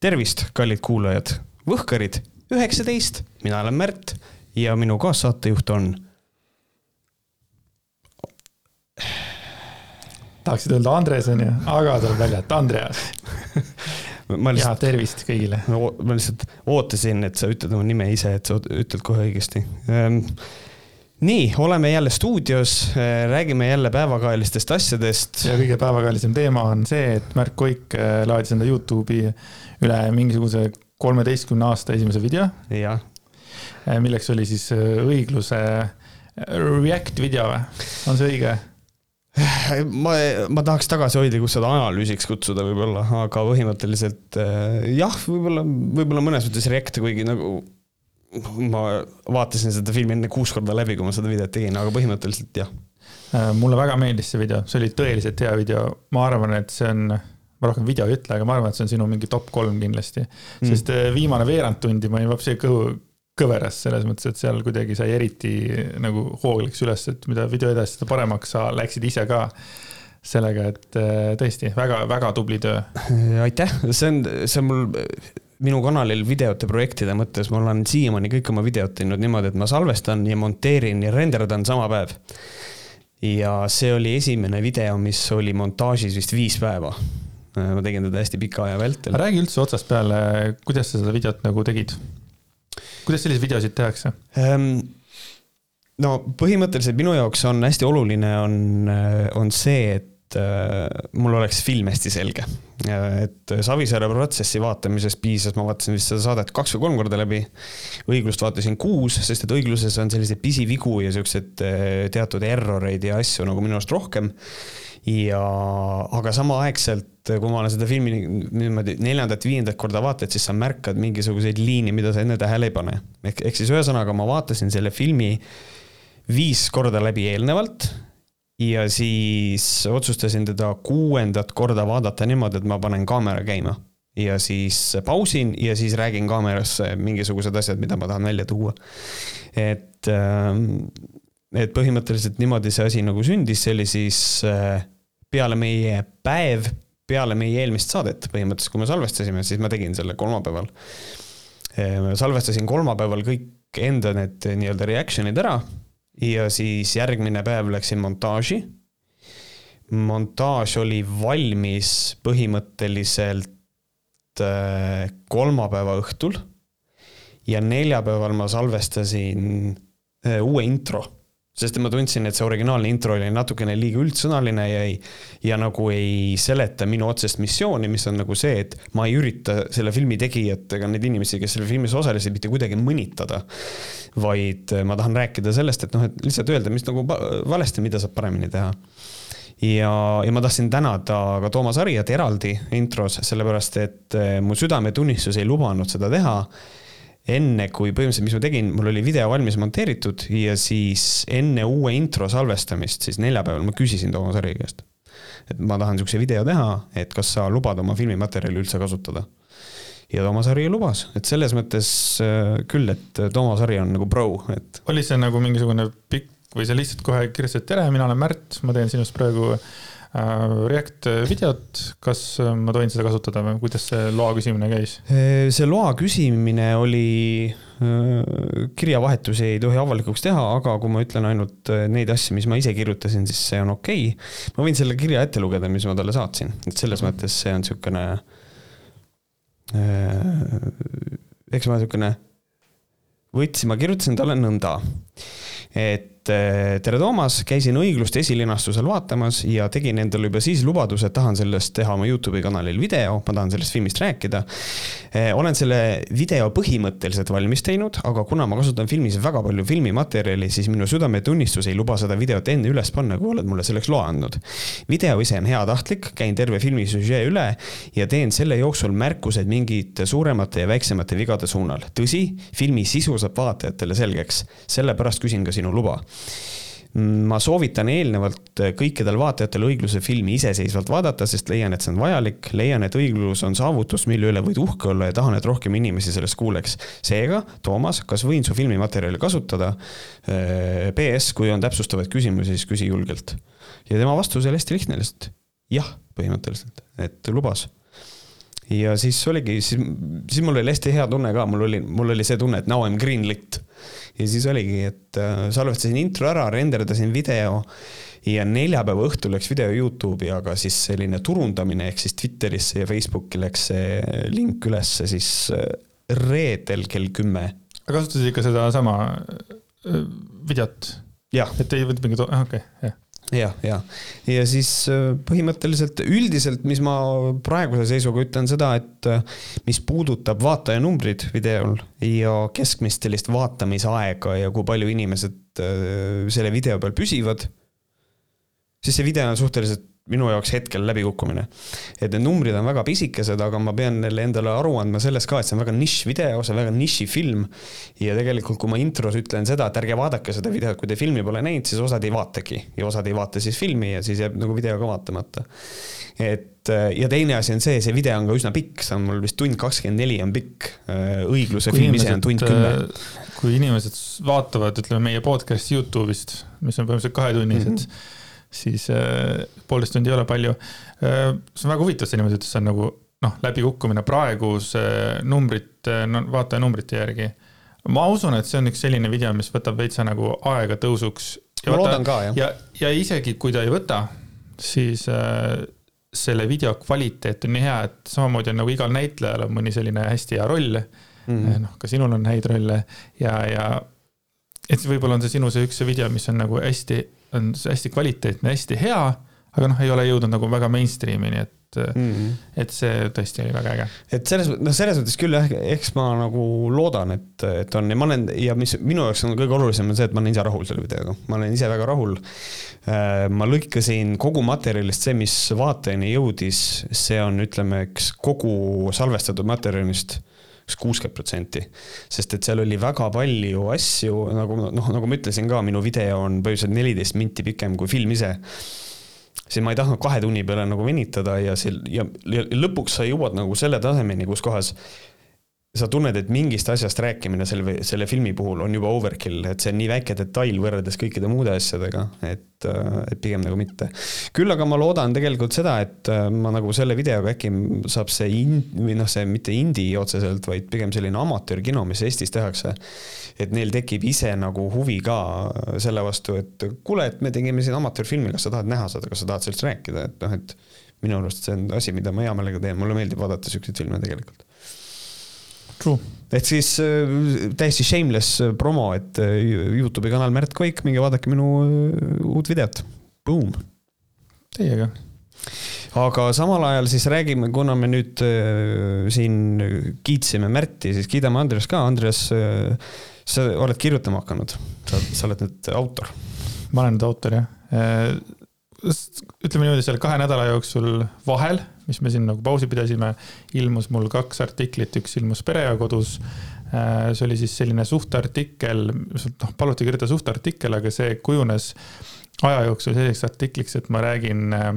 tervist, kallid kuulajad, Võhkarid üheksateist, mina olen Märt ja minu kaassaatejuht on. tahaksid öelda Andres on ju, aga tuleb välja, et Andreas. ma ja lihtsalt, tervist kõigile. ma lihtsalt ootasin, et sa ütled oma nime ise, et sa ütled kohe õigesti ähm, nii, oleme jälle stuudios, räägime jälle päevakajalistest asjadest. ja kõige päevakajalisem teema on see, et Märt Koik äh, laadis enda Youtube'i üle mingisuguse kolmeteistkümne aasta esimese video, jah, milleks oli siis äh, õigluse äh, react video või, on see õige? ma, ma tahaks tagasihoidlikult seda analüüsiks kutsuda võib-olla, aga põhimõtteliselt äh, jah, võib-olla, võib-olla mõnes mõttes React, kuigi nagu ma vaatasin seda filmi enne kuus korda läbi, kui ma seda videot tegin, aga põhimõtteliselt jah. Äh, mulle väga meeldis see video, see oli tõeliselt hea video, ma arvan, et see on, ma rohkem video ei ütle, aga ma arvan, et see on sinu mingi top kolm kindlasti. Mm.. sest äh, viimane veerand tundi ma olin vapsi kõhu, kõveras selles mõttes, et seal kuidagi sai eriti nagu hoog läks üles, et mida video edasi, seda paremaks sa läksid ise ka sellega, et äh, tõesti väga-väga tubli töö. aitäh, see on, see on mul minu kanalil videote projektide mõttes, ma olen siiamaani kõik oma videod teinud niimoodi, et ma salvestan ja monteerin ja renderdan sama päev. ja see oli esimene video, mis oli montaažis vist viis päeva. ma tegin teda hästi pika aja vältel. räägi üldse otsast peale, kuidas sa seda videot nagu tegid? kuidas selliseid videosid tehakse ähm,? no põhimõtteliselt minu jaoks on hästi oluline, on, on see, et äh, mul oleks film hästi selge. et Savisaare protsessi vaatamisest piisas, ma vaatasin vist seda saadet kaks või kolm korda läbi. õiglust vaatasin kuus, sest et õigluses on selliseid pisivigu ja siukseid äh, teatud erroreid ja asju nagu minu arust rohkem ja, aga samaaegselt, kui ma olen seda filmi niimoodi neljandat-viiendat korda vaatad, siis sa märkad mingisuguseid liine, mida sa enne tähele ei pane. ehk, ehk siis ühesõnaga ma vaatasin selle filmi viis korda läbi eelnevalt ja siis otsustasin teda kuuendat korda vaadata niimoodi, et ma panen kaamera käima ja siis pausin ja siis räägin kaamerasse mingisugused asjad, mida ma tahan välja tuua. et ähm, et põhimõtteliselt niimoodi see asi nagu sündis, see oli siis äh, peale meie päev, peale meie eelmist saadet põhimõtteliselt, kui me salvestasime, siis ma tegin selle kolmapäeval. Äh, salvestasin kolmapäeval kõik enda need nii-öelda reaction'id ära ja siis järgmine päev läksin montaaži. montaaž oli valmis põhimõtteliselt äh, kolmapäeva õhtul ja neljapäeval ma salvestasin uue intro sest ma tundsin, et see originaalne intro oli natukene liiga üldsõnaline ja ei, ja nagu ei seleta minu otsest missiooni, mis on nagu see, et ma ei ürita selle filmi tegijat ega neid inimesi, kes selle filmis osalesid, mitte kuidagi mõnitada. vaid ma tahan rääkida sellest, et noh, et lihtsalt öelda, mis nagu valesti, mida saab paremini teha ja, ja ma tahtsin tänada ka Toomas Ariat eraldi intros, sellepärast et mu südametunnistus ei lubanud seda teha enne kui põhimõtteliselt, mis ma tegin, mul oli video valmis monteeritud ja siis enne uue intro salvestamist, siis neljapäeval ma küsisin Toomas Harri käest. et ma tahan sihukese video teha, et kas sa lubad oma filmimaterjali üldse kasutada. ja Toomas Harri lubas, et selles mõttes äh, küll, et Toomas Harri on nagu pro, et. oli see nagu mingisugune pikk või sa lihtsalt kohe kirjutasid, tere, mina olen Märt, ma teen sinust praegu äh, Äh, React videot, kas äh, ma tohin seda kasutada või kuidas see loa küsimine käis? Äh, see loa küsimine oli, kirjavahetusi ei tohi avalikuks teha, aga kui ma ütlen ainult neid asju, mis ma ise kirjutasin, siis see on okei okay.. ma võin selle kirja ette lugeda, mis ma talle saatsin, et selles mõttes see on niisugune, eks ma niisugune võtsin, ma kirjutasin talle nõnda, et Eh, tere, Toomas, käisin õiglust esilinastusel vaatamas ja tegin endale juba siis lubaduse, et tahan sellest teha oma Youtube'i kanalil video, ma tahan sellest filmist rääkida. Eh, olen selle video põhimõtteliselt valmis teinud, aga kuna ma kasutan filmis väga palju filmimaterjali, siis minu südametunnistus ei luba seda videot enne üles panna, kui oled mulle selleks loa andnud. video ise on heatahtlik, käin terve filmi süžee üle ja teen selle jooksul märkused mingite suuremate ja väiksemate vigade suunal. tõsi, filmi sisu saab vaatajatele selgeks, sellepärast küsin ka sinu luba ma soovitan eelnevalt kõikidel vaatajatel õigluse filmi iseseisvalt vaadata, sest leian, et see on vajalik, leian, et õiglus on saavutus, mille üle võid uhke olla ja tahan, et rohkem inimesi sellest kuuleks. seega, Toomas, kas võin su filmimaterjali kasutada? PS, kui on täpsustavaid küsimusi, siis küsi julgelt. ja tema vastus oli hästi lihtne, lihtsalt jah, põhimõtteliselt, et lubas ja siis oligi, siis, siis mul oli hästi hea tunne ka, mul oli, mul oli see tunne, et now I m greenlit. ja siis oligi, et äh, salvestasin intro ära, renderdasin video ja neljapäeva õhtul läks video Youtube'i, aga siis selline turundamine ehk siis Twitterisse ja Facebooki läks see link ülesse siis äh, reedel kell kümme. aga kasutasid ikka sedasama äh, videot? et ei võtnud mingit, okei okay,, jah jah, ja, ja siis äh, põhimõtteliselt üldiselt, mis ma praeguse seisuga ütlen seda, et äh, mis puudutab vaatajanumbrid videol ja keskmist sellist vaatamisaega ja kui palju inimesed äh, selle video peal püsivad, siis see video on suhteliselt minu jaoks hetkel läbikukkumine. et need numbrid on väga pisikesed, aga ma pean neile endale aru andma selles ka, et see on väga nišš video, see on väga niši film. ja tegelikult, kui ma intros ütlen seda, et ärge vaadake seda videot, kui te filmi pole näinud, siis osad ei vaatagi ja osad ei vaata siis filmi ja siis jääb nagu video ka vaatamata. et ja teine asi on see, see video on ka üsna pikk, see on mul vist tund kakskümmend neli on pikk. õigluse kui film ise on tund kümme kui inimesed vaatavad, ütleme meie podcast'i Youtube'ist, mis on põhimõtteliselt kahetunnised mm, -hmm siis äh, poolteist tundi ei ole palju äh,. see on väga huvitav, see niimoodi, et see on nagu noh, läbikukkumine praeguse numbrite no,, vaatajanumbrite järgi. ma usun, et see on üks selline video, mis võtab veitsa nagu aega tõusuks. ma loodan ka, jah. ja, ja isegi kui ta ei võta, siis äh, selle video kvaliteet on nii hea, et samamoodi on nagu igal näitlejal on mõni selline hästi hea roll mm -hmm.. noh, ka sinul on häid rolle ja, ja et võib-olla on see sinu see üks see video, mis on nagu hästi on hästi kvaliteetne, hästi hea, aga noh, ei ole jõudnud nagu väga mainstream'ini, et mm, -hmm. et see tõesti oli väga äge. et selles, noh, selles mõttes küll jah, eks ma nagu loodan, et, et on ja ma olen ja mis minu jaoks on kõige olulisem, on see, et ma olen ise rahul selle videoga, ma olen ise väga rahul. Äh, ma lõikasin kogu materjalist see, mis vaatajani jõudis, see on, ütleme, eks kogu salvestatud materjalist kas kuuskümmend protsenti. sest et seal oli väga palju asju, nagu noh, nagu ma ütlesin ka, minu video on põhimõtteliselt neliteist minti pikem kui film ise siis ma ei tahtnud kahe tunni peale nagu venitada ja see ja, ja lõpuks sa jõuad nagu selle tasemeni, kus kohas sa tunned, et mingist asjast rääkimine selle, selle filmi puhul on juba overkill, et see on nii väike detail võrreldes kõikide muude asjadega, et, et pigem nagu mitte. küll aga ma loodan tegelikult seda, et ma nagu selle videoga äkki saab see in-, või noh, see mitte indie otseselt, vaid pigem selline amatöörkino, mis Eestis tehakse. et neil tekib ise nagu huvi ka selle vastu, et kuule, et me tegime siin amatöörfilmi, kas sa tahad näha seda, kas sa tahad sellest rääkida, et noh, et minu arust see on asi, mida ma hea meelega teen, mulle meeldib vaadata siukseid filme tegelikult et siis äh, täiesti shameless äh, promo, et äh, Youtube'i kanal Märt Koik, minge vaadake minu uut videot, boom. Teiega. aga samal ajal siis räägime, kuna me nüüd siin kiitsime Märti, siis kiidame Andres ka, Andres sa oled kirjutama hakanud, sa, sa oled nüüd autor. ma olen nüüd autor jah ütleme niimoodi, seal kahe nädala jooksul vahel mis me siin nagu pausi pidasime, ilmus mul kaks artiklit, üks ilmus Pere ja kodus. Äh, see oli siis selline suhtartikkel, noh, paluti kirjutada suhtartikkel, aga see kujunes aja jooksul selliseks artikliks, et ma räägin äh,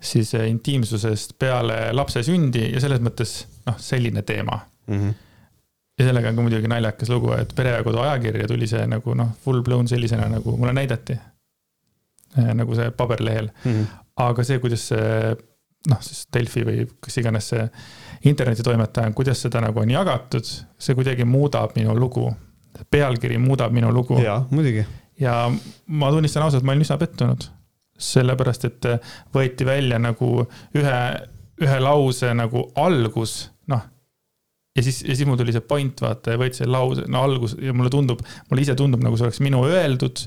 siis äh, intiimsusest peale lapse sündi ja selles mõttes noh, selline teema mm. -hmm ja sellega on ka muidugi naljakas lugu, et Pere ja Kodu ajakirja tuli see nagu noh, full blown sellisena, nagu mulle näidati. nagu see paberlehel mm. -hmm. aga see, kuidas see noh, siis Delfi või kes iganes see internetitoimetaja on, kuidas seda nagu on jagatud, see kuidagi muudab minu lugu. pealkiri muudab minu lugu. jaa, muidugi. ja ma tunnistan ausalt, ma olin üsna pettunud. sellepärast, et võeti välja nagu ühe, ühe lause nagu algus, noh. ja siis, ja siis mul tuli see point, vaata, ja võeti see lause, no algus ja mulle tundub, mulle ise tundub, nagu see oleks minu öeldud.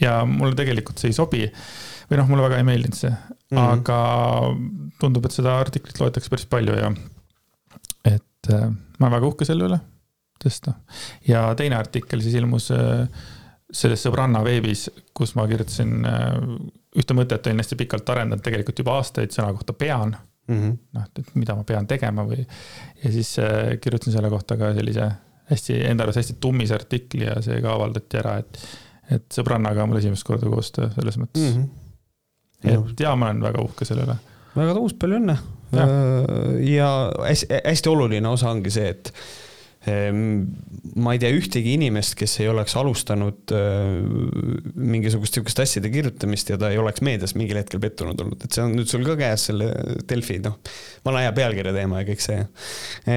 ja mulle tegelikult see ei sobi või noh, mulle väga ei meeldinud see mm, -hmm. aga tundub, et seda artiklit loetakse päris palju ja et äh, ma olen väga uhke selle üle, sest noh. ja teine artikkel siis ilmus äh, selles sõbranna veebis, kus ma kirjutasin äh, ühte mõtet, olin hästi pikalt arendanud tegelikult juba aastaid sõna kohta pean mm -hmm.. noh, et mida ma pean tegema või, ja siis kirjutasin selle kohta ka sellise hästi, enda arvates hästi tummise artikli ja see ka avaldati ära, et, et sõbrannaga on mul esimest korda koostöö selles mõttes mm. -hmm et ja ma olen väga uhke selle üle. väga tõus, palju õnne. ja, ja hästi, hästi oluline osa ongi see, et ma ei tea ühtegi inimest, kes ei oleks alustanud äh, mingisugust sihukest asjade kirjutamist ja ta ei oleks meedias mingil hetkel pettunud olnud, et see on nüüd sul ka käes selle Delfi, noh, vana hea pealkirja teema ja kõik see.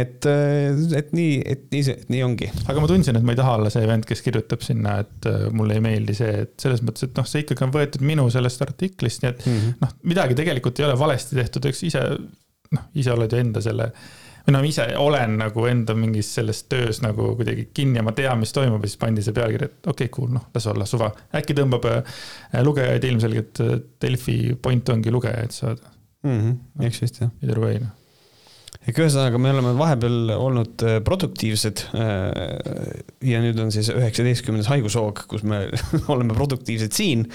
et, äh, et nii, et nii see, nii ongi. aga ma tundsin, et ma ei taha olla see vend, kes kirjutab sinna, et äh, mulle ei meeldi see, et selles mõttes, et noh, see ikkagi on võetud minu sellest artiklist, nii et mm -hmm. noh, midagi tegelikult ei ole valesti tehtud, eks ise, noh, ise oled ju enda selle või no ise olen nagu enda mingis selles töös nagu kuidagi kinni ja ma tean, mis toimub ja siis pandi see pealkiri, et okei okay,, cool, noh, las olla, suva. äkki tõmbab äh, lugejaid ilmselgelt, äh, Delfi point ongi lugejaid saada mm. -hmm, eks vist jah. Either way noh ehk ühesõnaga, me oleme vahepeal olnud äh, produktiivsed. ja nüüd on siis üheksateistkümnes haigushoog, kus me oleme produktiivsed siin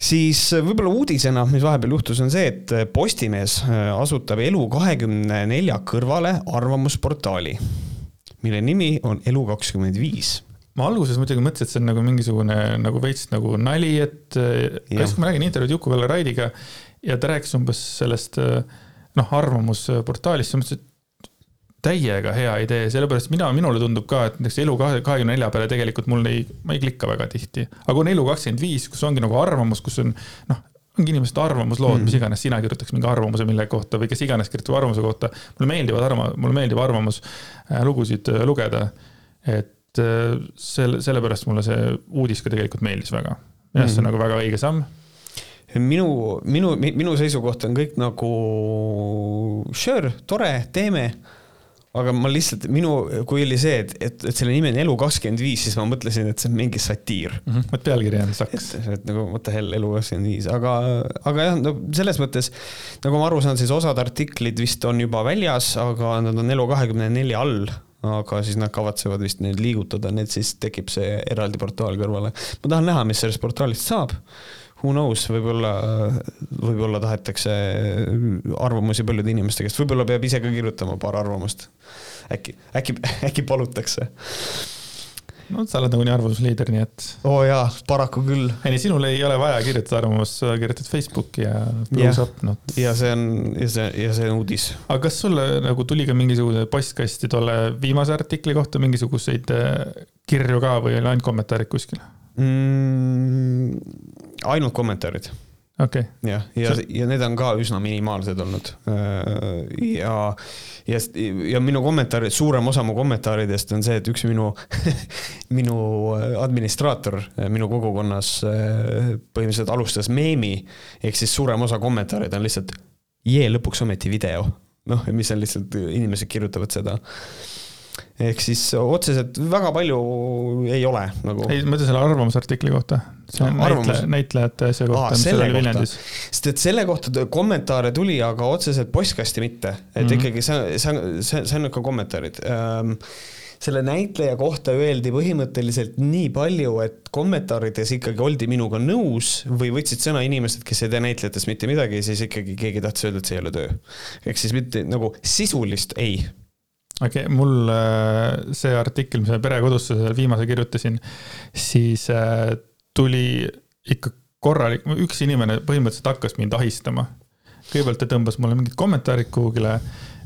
siis äh, võib-olla uudisena, mis vahepeal juhtus, on see, et äh, Postimees äh, asutab Elu24 kõrvale arvamusportaali, mille nimi on Elu25 ma alguses muidugi mõtlesin, et see on nagu mingisugune nagu veits nagu nali, et siis kui ma räägin intervjuud Juku-Kalle Raidiga ja ta rääkis umbes sellest noh, arvamusportaalist, siis ma mõtlesin, et täiega hea idee, sellepärast mina, minule tundub ka, et näiteks elu kahekümne nelja peale tegelikult mul ei, ma ei klikka väga tihti. aga kui on elu kakskümmend viis, kus ongi nagu arvamus, kus on noh, ongi inimeste arvamuslood mm., mis iganes, sina kirjutaks mingi arvamuse mille kohta või kes iganes kirjutab arvamuse kohta. mulle meeldivad arva-, mulle meeldib arvamuslugusid äh, lugeda. et äh, selle, sellepärast mulle see uudis ka tegelikult meeldis väga. minu arust see on mm. nagu väga õige samm minu, minu, minu seisukoht on kõik nagu sure, tore, teeme aga ma lihtsalt, minu, kui oli see, et, et, et selle nimi on Elu kakskümmend viis, siis ma mõtlesin, et see on mingi satiir mm. -hmm. et pealkiri on saks. et, nagu what the hell, Elu kakskümmend viis, aga, aga jah, no selles mõttes nagu ma aru saan, siis osad artiklid vist on juba väljas, aga nad on Elu kahekümne nelja all aga siis nad kavatsevad vist neid liigutada, et siis tekib see eraldi portaal kõrvale. ma tahan näha, mis sellest portaalist saab who knows, võib-olla, võib-olla tahetakse arvamusi paljude inimeste käest, võib-olla peab ise ka kirjutama paar arvamust. äkki, äkki, äkki palutakse. no sa oled nagunii arvamusliider, nii et. oo oh jaa, paraku küll. ei, sinul ei ole vaja kirjutada arvamust, sa kirjutad Facebooki ja Blues Up, noh. ja see on, ja see, ja see on uudis. aga kas sulle nagu tuli ka mingisugune postkasti tolle viimase artikli kohta mingisuguseid äh, kirju ka või oli ainult kommentaarid kuskil mm,? Ainult kommentaarid. okei okay.. jah, ja, ja, ja need on ka üsna minimaalsed olnud. Äh, ja, ja, ja minu kommentaarid, suurem osa mu kommentaaridest on see, et üks minu minu administraator minu kogukonnas äh, põhimõtteliselt alustas meemi, ehk siis suurem osa kommentaarid on lihtsalt jee, lõpuks ometi video. noh, mis on lihtsalt, inimesed kirjutavad seda ehk siis otseselt väga palju ei ole nagu. ei, ma mõtlen selle arvamusartikli kohta. see on Arvamus. näitleja, näitlejate asja kohta, mis oli Viljandis. sest et selle kohta kommentaare tuli, aga otseselt postkasti mitte, et mm -hmm. ikkagi see, see see, see on ikka kommentaarid ähm, selle näitleja kohta öeldi põhimõtteliselt nii palju, et kommentaarides ikkagi oldi minuga nõus või võtsid sõna inimesed, kes ei tea näitlejatest mitte midagi, siis ikkagi keegi tahtis öelda, et see ei ole töö. ehk siis mitte nagu sisulist ei okei okay,, mul äh, see artikkel, mis ma Perekodusse viimase kirjutasin, siis äh, tuli ikka korralik, üks inimene põhimõtteliselt hakkas mind ahistama. kõigepealt ta tõmbas mulle mingid kommentaarid kuhugile,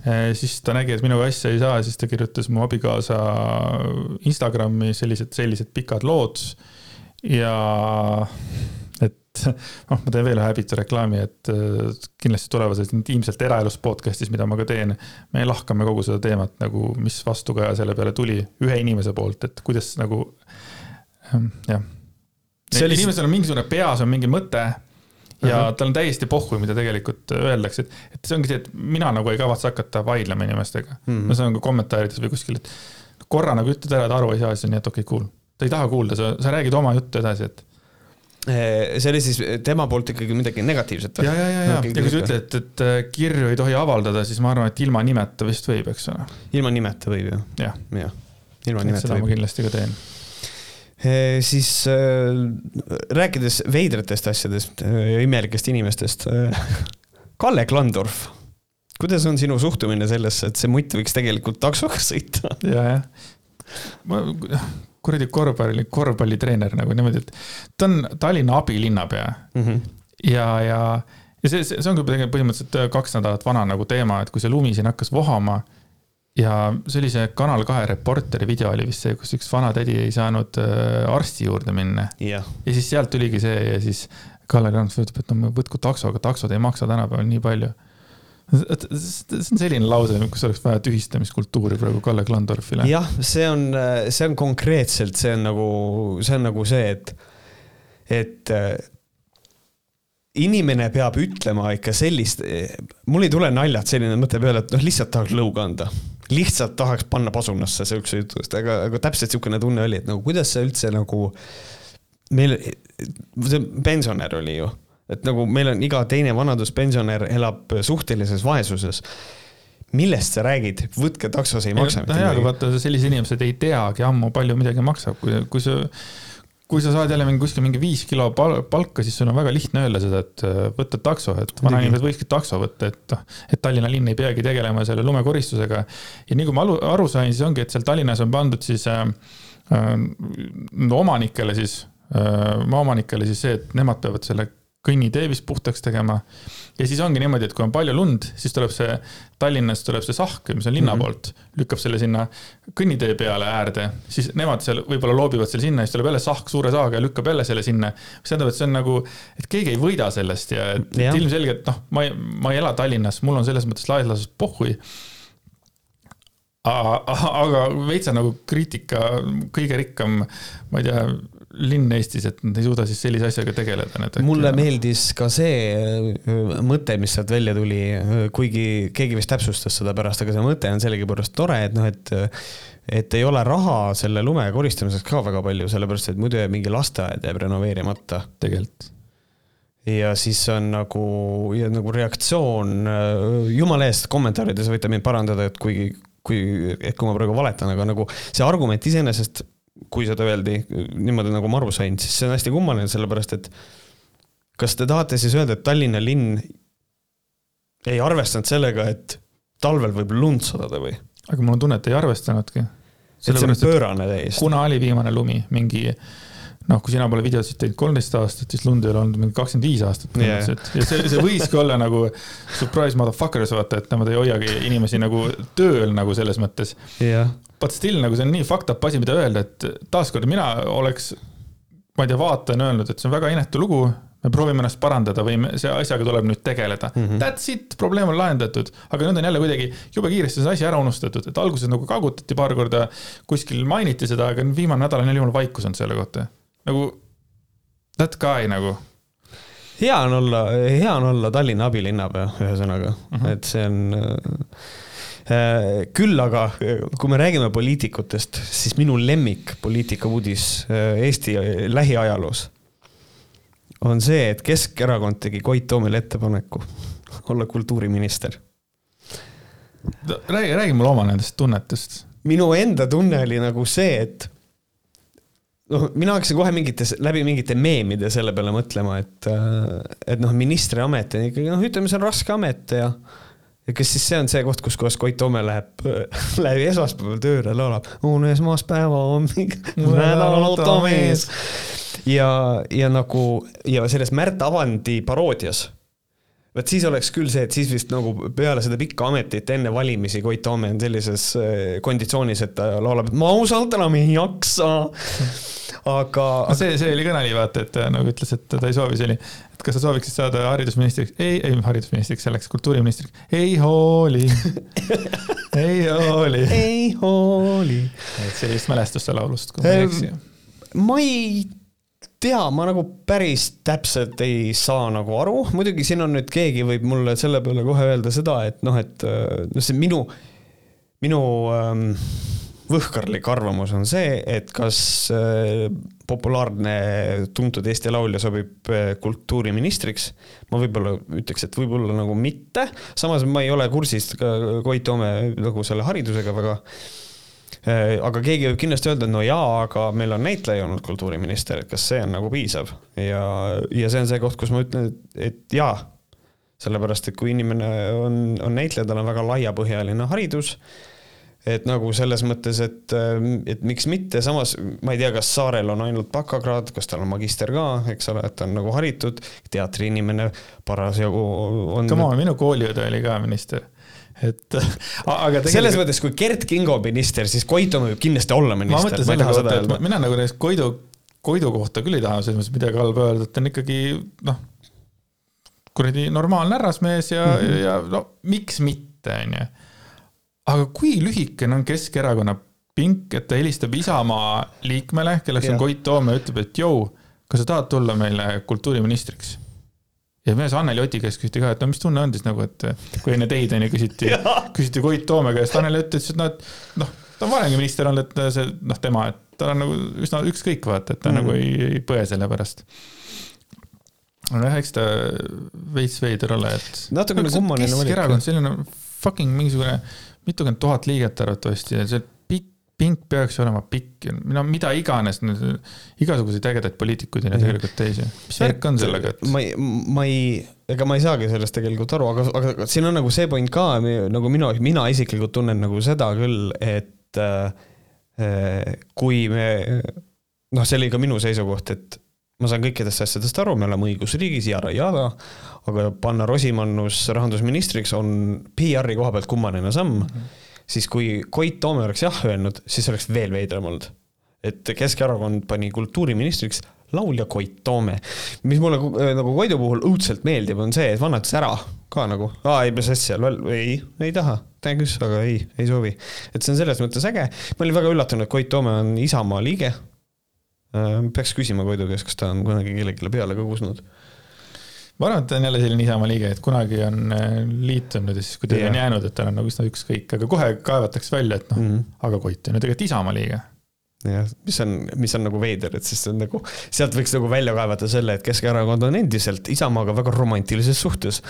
äh, siis ta nägi, et minuga asja ei saa, siis ta kirjutas mu abikaasa Instagrami sellised, sellised pikad lood ja noh, ma teen veel ühe häbitu reklaami, et äh, kindlasti tulevases intiimselt eraelus podcast'is, mida ma ka teen, me lahkame kogu seda teemat nagu, mis vastukaja selle peale tuli ühe inimese poolt, et kuidas nagu ähm, jah. Oli... inimesel on mingisugune peas on mingi mõte ja uh -huh. tal on täiesti pohhu, mida tegelikult öeldakse, et, et see ongi see, et mina nagu ei kavatse hakata vaidlema inimestega mm. -hmm. ma saan ka kommentaarides või kuskil, et korra nagu ütled ära, et aru ei saa, siis on nii, et okei okay,, cool. ta ei taha kuulda, sa, sa räägid oma juttu edasi, et see oli siis tema poolt ikkagi midagi negatiivset või? ja, ja, ja, ja, ja kui sa ütled, et, äh, kirju ei tohi avaldada, siis ma arvan, et ilma nimeta vist võib, eks ole. ilma nimeta võib ju. jah ja. ilma nimeta seda võib. ma kindlasti ka teen siis äh, rääkides veidratest asjadest ja imelikest inimestest Kalle Klandorf, kuidas on sinu suhtumine sellesse, et see mutt võiks tegelikult taksoga sõita? ja, jah. ma kuradi korvpalli, korvpallitreener nagu niimoodi, et ta on Tallinna abilinnapea mm. -hmm. ja, ja, ja see, see, see ongi põhimõtteliselt kaks nädalat vana nagu teema, et kui see lumi siin hakkas vohama, ja see oli see Kanal kahe Reporteri video oli vist see, kus üks vanatädi ei saanud äh, arsti juurde minna. ja siis sealt tuligi see ja siis Kalle Läänemets ütleb, et no võtku takso, aga taksod ei maksa tänapäeval nii palju. See on selline lause, kus oleks vaja tühistamiskultuuri praegu Kalle Klandorfile. jah, see on, see on konkreetselt, see on nagu, see on nagu see, et, et inimene peab ütlema ikka sellist, mul ei tule naljalt selline mõte peale, et noh, lihtsalt tahaks lõuga anda. lihtsalt tahaks panna pasunasse sihukese jutu eest, aga, aga täpselt sihukene tunne oli, et nagu kuidas see üldse nagu meil, see pensionär oli ju, et nagu meil on iga teine vanaduspensionär elab suhtelises vaesuses millest sa räägid, võtke taksos, ei maksa. no jaa, aga vaata, sellised inimesed ei teagi ammu, palju midagi maksab, kui, kui sa kui sa saad jälle mingi kuskil mingi viis kilo pal palka, siis sul on väga lihtne öelda seda, et äh, võtta takso, et vanainimesed võikski takso võtta, et noh, et Tallinna linn ei peagi tegelema selle lumekoristusega. ja nii kui ma aru, aru sain, siis ongi, et seal Tallinnas on pandud siis äh, äh, omanikele siis äh,, maaomanikele siis see, et nemad peavad selle kõnnitee vist puhtaks tegema. ja siis ongi niimoodi, et kui on palju lund, siis tuleb see, Tallinnas tuleb see sahk, mis on linna mm -hmm. poolt, lükkab selle sinna kõnnitee peale äärde, siis nemad seal võib-olla loobivad selle sinna, siis tuleb jälle sahk suure saaga ja lükkab jälle selle sinna. mis tähendab, et see on nagu, et keegi ei võida sellest ja ja. ilmselgelt noh, ma ei, ma ei ela Tallinnas, mul on selles mõttes laias laastus pohhui aga veitsa nagu kriitika, kõige rikkam, ma ei tea, linn Eestis, et nad ei suuda siis sellise asjaga tegeleda. mulle äkki... meeldis ka see äh, mõte, mis sealt välja tuli, äh, kuigi keegi vist täpsustas seda pärast, aga see mõte on sellegipoolest tore, et noh, et et ei ole raha selle lume koristamiseks ka väga palju, sellepärast et muidu jääb mingi lasteaed jääb renoveerimata. tegelikult ja siis on nagu, ja nagu reaktsioon, äh, jumala eest, kommentaarides võite mind parandada, et kuigi, kui, et kui ma praegu valetan, aga nagu see argument iseenesest kui seda öeldi niimoodi, nagu ma aru sain, siis see on hästi kummaline, sellepärast et kas te tahate siis öelda, et Tallinna linn ei arvestanud sellega, et talvel võib lund sadada või? aga mul on tunne, et ei arvestanudki. et see on pöörane täiesti. kuna oli viimane lumi, mingi noh, kui sina pole videosid teinud kolmteist aastat, siis lund ei ole olnud mingi kakskümmend viis aastat yeah.. ja see, see võiski olla nagu surprise motherfuckers, vaata, et nemad ei hoiagi inimesi nagu tööl nagu selles mõttes yeah but still nagu see on nii fucked up asi, mida öelda, et taaskord mina oleks, ma ei tea, vaatajana öelnud, et see on väga inetu lugu. me proovime ennast parandada või me, see asjaga tuleb nüüd tegeleda mm. -hmm. That's it, probleem on lahendatud, aga nüüd on jälle kuidagi jube kiiresti see asi ära unustatud, et alguses nagu kaagutati paar korda, kuskil mainiti seda, aga viimane nädal on jälle jumala vaikus olnud selle kohta. nagu that guy nagu hea on olla, hea on olla Tallinna abilinnapea, ühesõnaga mm, -hmm. et see on küll aga, kui me räägime poliitikutest, siis minu lemmik poliitika uudis äh, Eesti lähiajaloos on see, et Keskerakond tegi Koit Toomile ettepaneku olla kultuuriminister. räägi, räägi mulle oma nendest tunnetest. minu enda tunne oli nagu see, et noh, mina hakkasin kohe mingites, läbi mingite meemide selle peale mõtlema, et, äh, et noh, ministriamet on ikkagi noh, ütleme, see on raske amet ja ja kas siis see on see koht, kus kohas Koit Toome läheb, läheb esmaspäeval tööle, laulab on esmaspäeva hommik, nädalautomees. ja, ja nagu ja selles Märt Avandi paroodias vot siis oleks küll see, et siis vist nagu peale seda pikka ametit enne valimisi Koit Toome on sellises äh, konditsioonis, et ta laulab, et ma ausalt enam ei jaksa. Aga no. see, see oli ka nali, vaata, et nagu ütles, et ta ei soovi, see oli, et kas sa sooviksid saada haridusministriks? ei, ei haridusministriks, selleks kultuuriministriks. ei hooli ei hooli. ei hooli. et sellist mälestust laulust, kui ma ei eksi. ma ei tea, ma nagu päris täpselt ei saa nagu aru, muidugi siin on nüüd keegi võib mulle selle peale kohe öelda seda, et noh, et noh, see minu, minu ähm, võhkarlik arvamus on see, et kas äh, populaarne tuntud Eesti laulja sobib äh, kultuuriministriks. ma võib-olla ütleks, et võib-olla nagu mitte, samas ma ei ole kursis ka Koit Toome nagu selle haridusega väga Äh, aga keegi võib kindlasti öelda, no jaa, aga meil on näitleja olnud kultuuriminister, et kas see on nagu piisav ja, ja see on see koht, kus ma ütlen, et, et jaa. sellepärast, et kui inimene on, on näitleja, tal on väga laiapõhjaline haridus et nagu selles mõttes, et, et miks mitte, samas ma ei tea, kas Saarel on ainult bakakraad, kas tal on magister ka, eks ole, et ta on nagu haritud, teatriinimene parasjagu on. Come on, minu kooliõde oli ka minister et aga tegelikult... selles mõttes, kui Gert Kingo minister, siis Toome võib kindlasti olla minister. ma mõtlen selle kohta, et mina nagu näiteks Koidu, Koidu kohta küll ei taha selles mõttes midagi halba öelda, et ta on ikkagi noh, kuradi normaalne härrasmees ja mm, -hmm. ja no miks mitte, onju. Aga kui lühikene on Keskerakonna pink, et ta helistab Isamaa liikmele, kelleks ja. on Koit Toome, ütleb, et jõu, kas sa tahad tulla meile kultuuriministriks ja mees Anneli Oti käest küsiti ka, et no mis tunne on siis nagu, et kui enne teid onju küsiti, küsiti Koit Toome käest, Anneli ütles, et noh, et noh, ta on varemgi minister olnud, et see noh, tema, et tal on nagu üsna ükskõik vaata, et ta mm nagu ei, ei põe selle pärast. aga jah, eks ta veits veider ole, et. natukene kummaline valik. Keskerakond, selline fucking mingisugune mitukümmend tuhat liiget arvatavasti ja see pink peaks olema pikk, no mida iganes, igasuguseid ägedaid poliitikuid on ju tegelikult teisi. mis värk on sellega, et? ma ei, ma ei, ega ma ei saagi sellest tegelikult aru, aga, aga siin on nagu see point ka, nagu minu, mina isiklikult tunnen nagu seda küll, et äh, kui me, noh, see oli ka minu seisukoht, et ma saan kõikidest asjadest aru, me oleme õigusriigis, jada-jada, aga panna Rosimannus rahandusministriks on PR-i koha pealt kummaline samm mm. -hmm siis kui Koit Toome oleks jah öelnud, siis oleks veel veidram olnud. et Keskerakond pani kultuuriministriks laulja Koit Toome. mis mulle nagu Koidu puhul õudselt meeldib, on see, et vanatas ära ka nagu, aa ei, mis asja, ei, ei taha, küll, aga ei, ei soovi. et see on selles mõttes äge. ma olin väga üllatunud, et Koit Toome on Isamaa liige. Äh, peaks küsima Koidu käest, kas ta on kunagi kellelegi peale ka kusnud ma arvan, et ta on jälle selline Isamaa liige, et kunagi on äh, liitunud ja siis kuidagi on jäänud, et tal on nagu üsna ükskõik, aga kohe kaevatakse välja, et noh mm, -hmm. aga Koit on ju tegelikult Isamaa liige jah, mis on, mis on nagu veider, et siis on nagu, sealt võiks nagu välja kaevata selle, et Keskerakond on endiselt Isamaaga väga romantilises suhtes.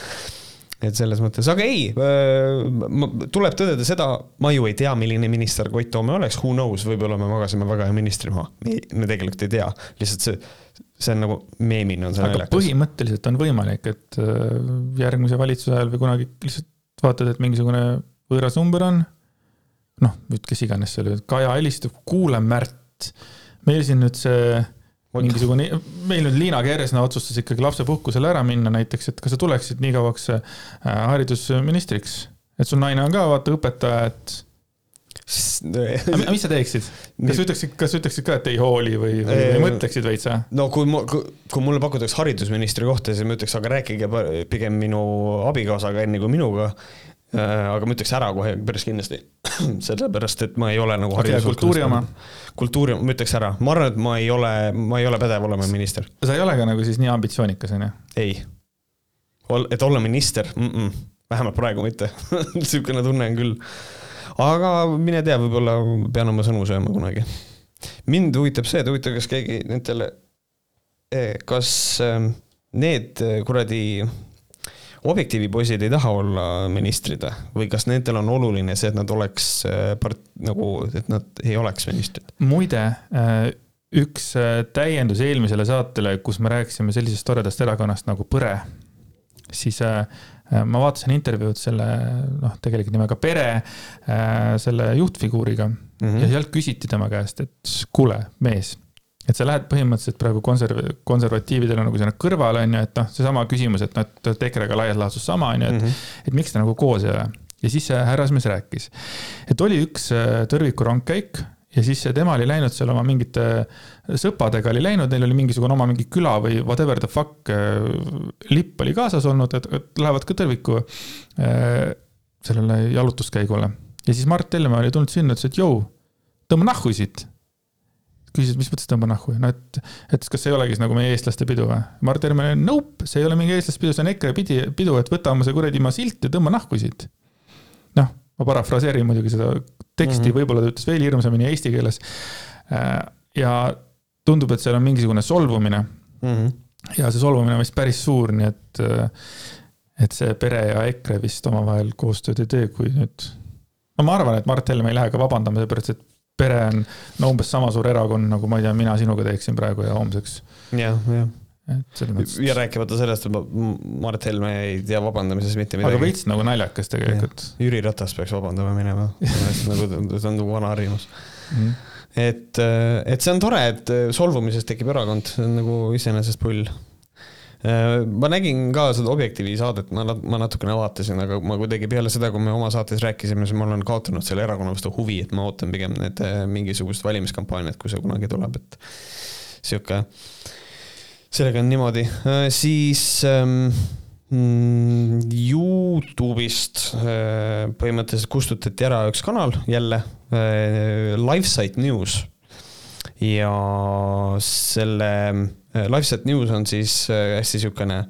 Et selles mõttes, aga ei, äh, tuleb tõdeda seda, ma ju ei tea, milline minister Koit Toome oleks, who knows, võib-olla me magasime väga hea ministri maha, me tegelikult ei tea, lihtsalt see see on nagu meemina on see naljakas. põhimõtteliselt on võimalik, et äh, järgmise valitsuse ajal või kunagi lihtsalt vaatad, et mingisugune võõras number on. noh, nüüd kes iganes see oli, Kaja helistab, kuule Märt, meil siin nüüd see mingisugune, meil nüüd Liina Kersna otsustas ikkagi lapsepuhkusele ära minna näiteks, et kas sa tuleksid nii kauaks äh, haridusministriks, et sul naine on ka vaata õpetaja, et aga mis sa teeksid? kas ütleksid, kas ütleksid ka, et ei hooli või, või, või mõtleksid veits või? no kui mu, kui mulle pakutakse haridusministri kohta, siis ma ütleks, aga rääkige pigem minu abikaasaga enne kui minuga. Äh, aga ma ütleks ära kohe päris kindlasti. sellepärast, et ma ei ole nagu okay, kultuuri oma? kultuuri, ma ütleks ära, ma arvan, et ma ei ole, ma ei ole pädev olema minister. sa ei ole ka nagu siis nii ambitsioonikas, on ju? ei. et olla minister mm, -mm. vähemalt praegu mitte niisugune tunne on küll aga mine tea, võib-olla pean oma sõnu sööma kunagi. mind huvitab see, et huvitav, kas keegi nendele, eh, kas ehm, need kuradi objektiivi poisid ei taha olla ministrid või kas nendel on oluline see, et nad oleks eh, part-, nagu, et nad ei oleks ministrid? muide, üks täiendus eelmisele saatele, kus me rääkisime sellisest toredast erakonnast nagu Põre, siis Äh, ma vaatasin intervjuud selle, noh, tegelikult nimega Pere, äh, selle juhtfiguuriga mm -hmm. ja sealt küsiti tema käest, et kuule, mees, et sa lähed põhimõtteliselt praegu konserv-, konservatiividele nagu sinna kõrvale, on ju, et noh, seesama küsimus, et noh, et EKRE-ga laias laastus sama, on ju, et mm, -hmm. et miks te nagu koos ei ole. ja siis see härrasmees rääkis, et oli üks äh, tõrviku rongkäik ja siis tema oli läinud seal oma mingite sõpradega oli läinud, neil oli mingisugune oma mingi küla või whatever the fuck äh, lipp oli kaasas olnud, et, lähevad ka tõrviku äh, sellele jalutuskäigule. ja siis Mart Helme oli tulnud sinna, ütles, et jõu, tõmba nahku siit. Küsis, mis mõttes tõmba nahku, no et, et kas see ei olegi nagu meie eestlaste pidu või? Mart Helme, nope, see ei ole mingi eestlaste pidu, see on EKRE pidi, pidu, et võta oma see kuradi maa silt ja tõmba nahku siit. noh, ma parafraseerin muidugi seda teksti mm -hmm. võib-olla ta ütles veel hirmsamini eesti keeles. Äh, ja tundub, et seal on mingisugune solvumine mm. -hmm. ja see solvumine on vist päris suur, nii et, äh, et see pere ja EKRE vist omavahel koostööd ei tee, kui nüüd. no ma arvan, et Mart Helme ei lähe ka vabandama, seepärast et pere on no umbes sama suur erakond, nagu ma ei tea, mina sinuga teeksin praegu ja homseks. jah, jah et selles mõttes. ja rääkimata sellest, et Mart Helme ei tea vabandamises mitte midagi. aga veits nagu naljakas tegelikult. Jüri Ratas peaks vabandama minema nagu see on nagu vana harjumus mm. et, et see on tore, et solvumisest tekib erakond, see on nagu iseenesest pull. Ma nägin ka seda Objektiivi saadet, ma, ma natukene vaatasin, aga ma kuidagi peale seda, kui me oma saates rääkisime, siis ma olen kaotanud selle erakonna vastu huvi, et ma ootan pigem need mingisugust valimiskampaaniat, kui see kunagi tuleb, et sihuke, sellega on niimoodi, siis ähm, mm, Youtube'ist äh, põhimõtteliselt kustutati ära üks kanal jälle, äh, LiveSite News. ja selle äh, LiveSite News on siis hästi niisugune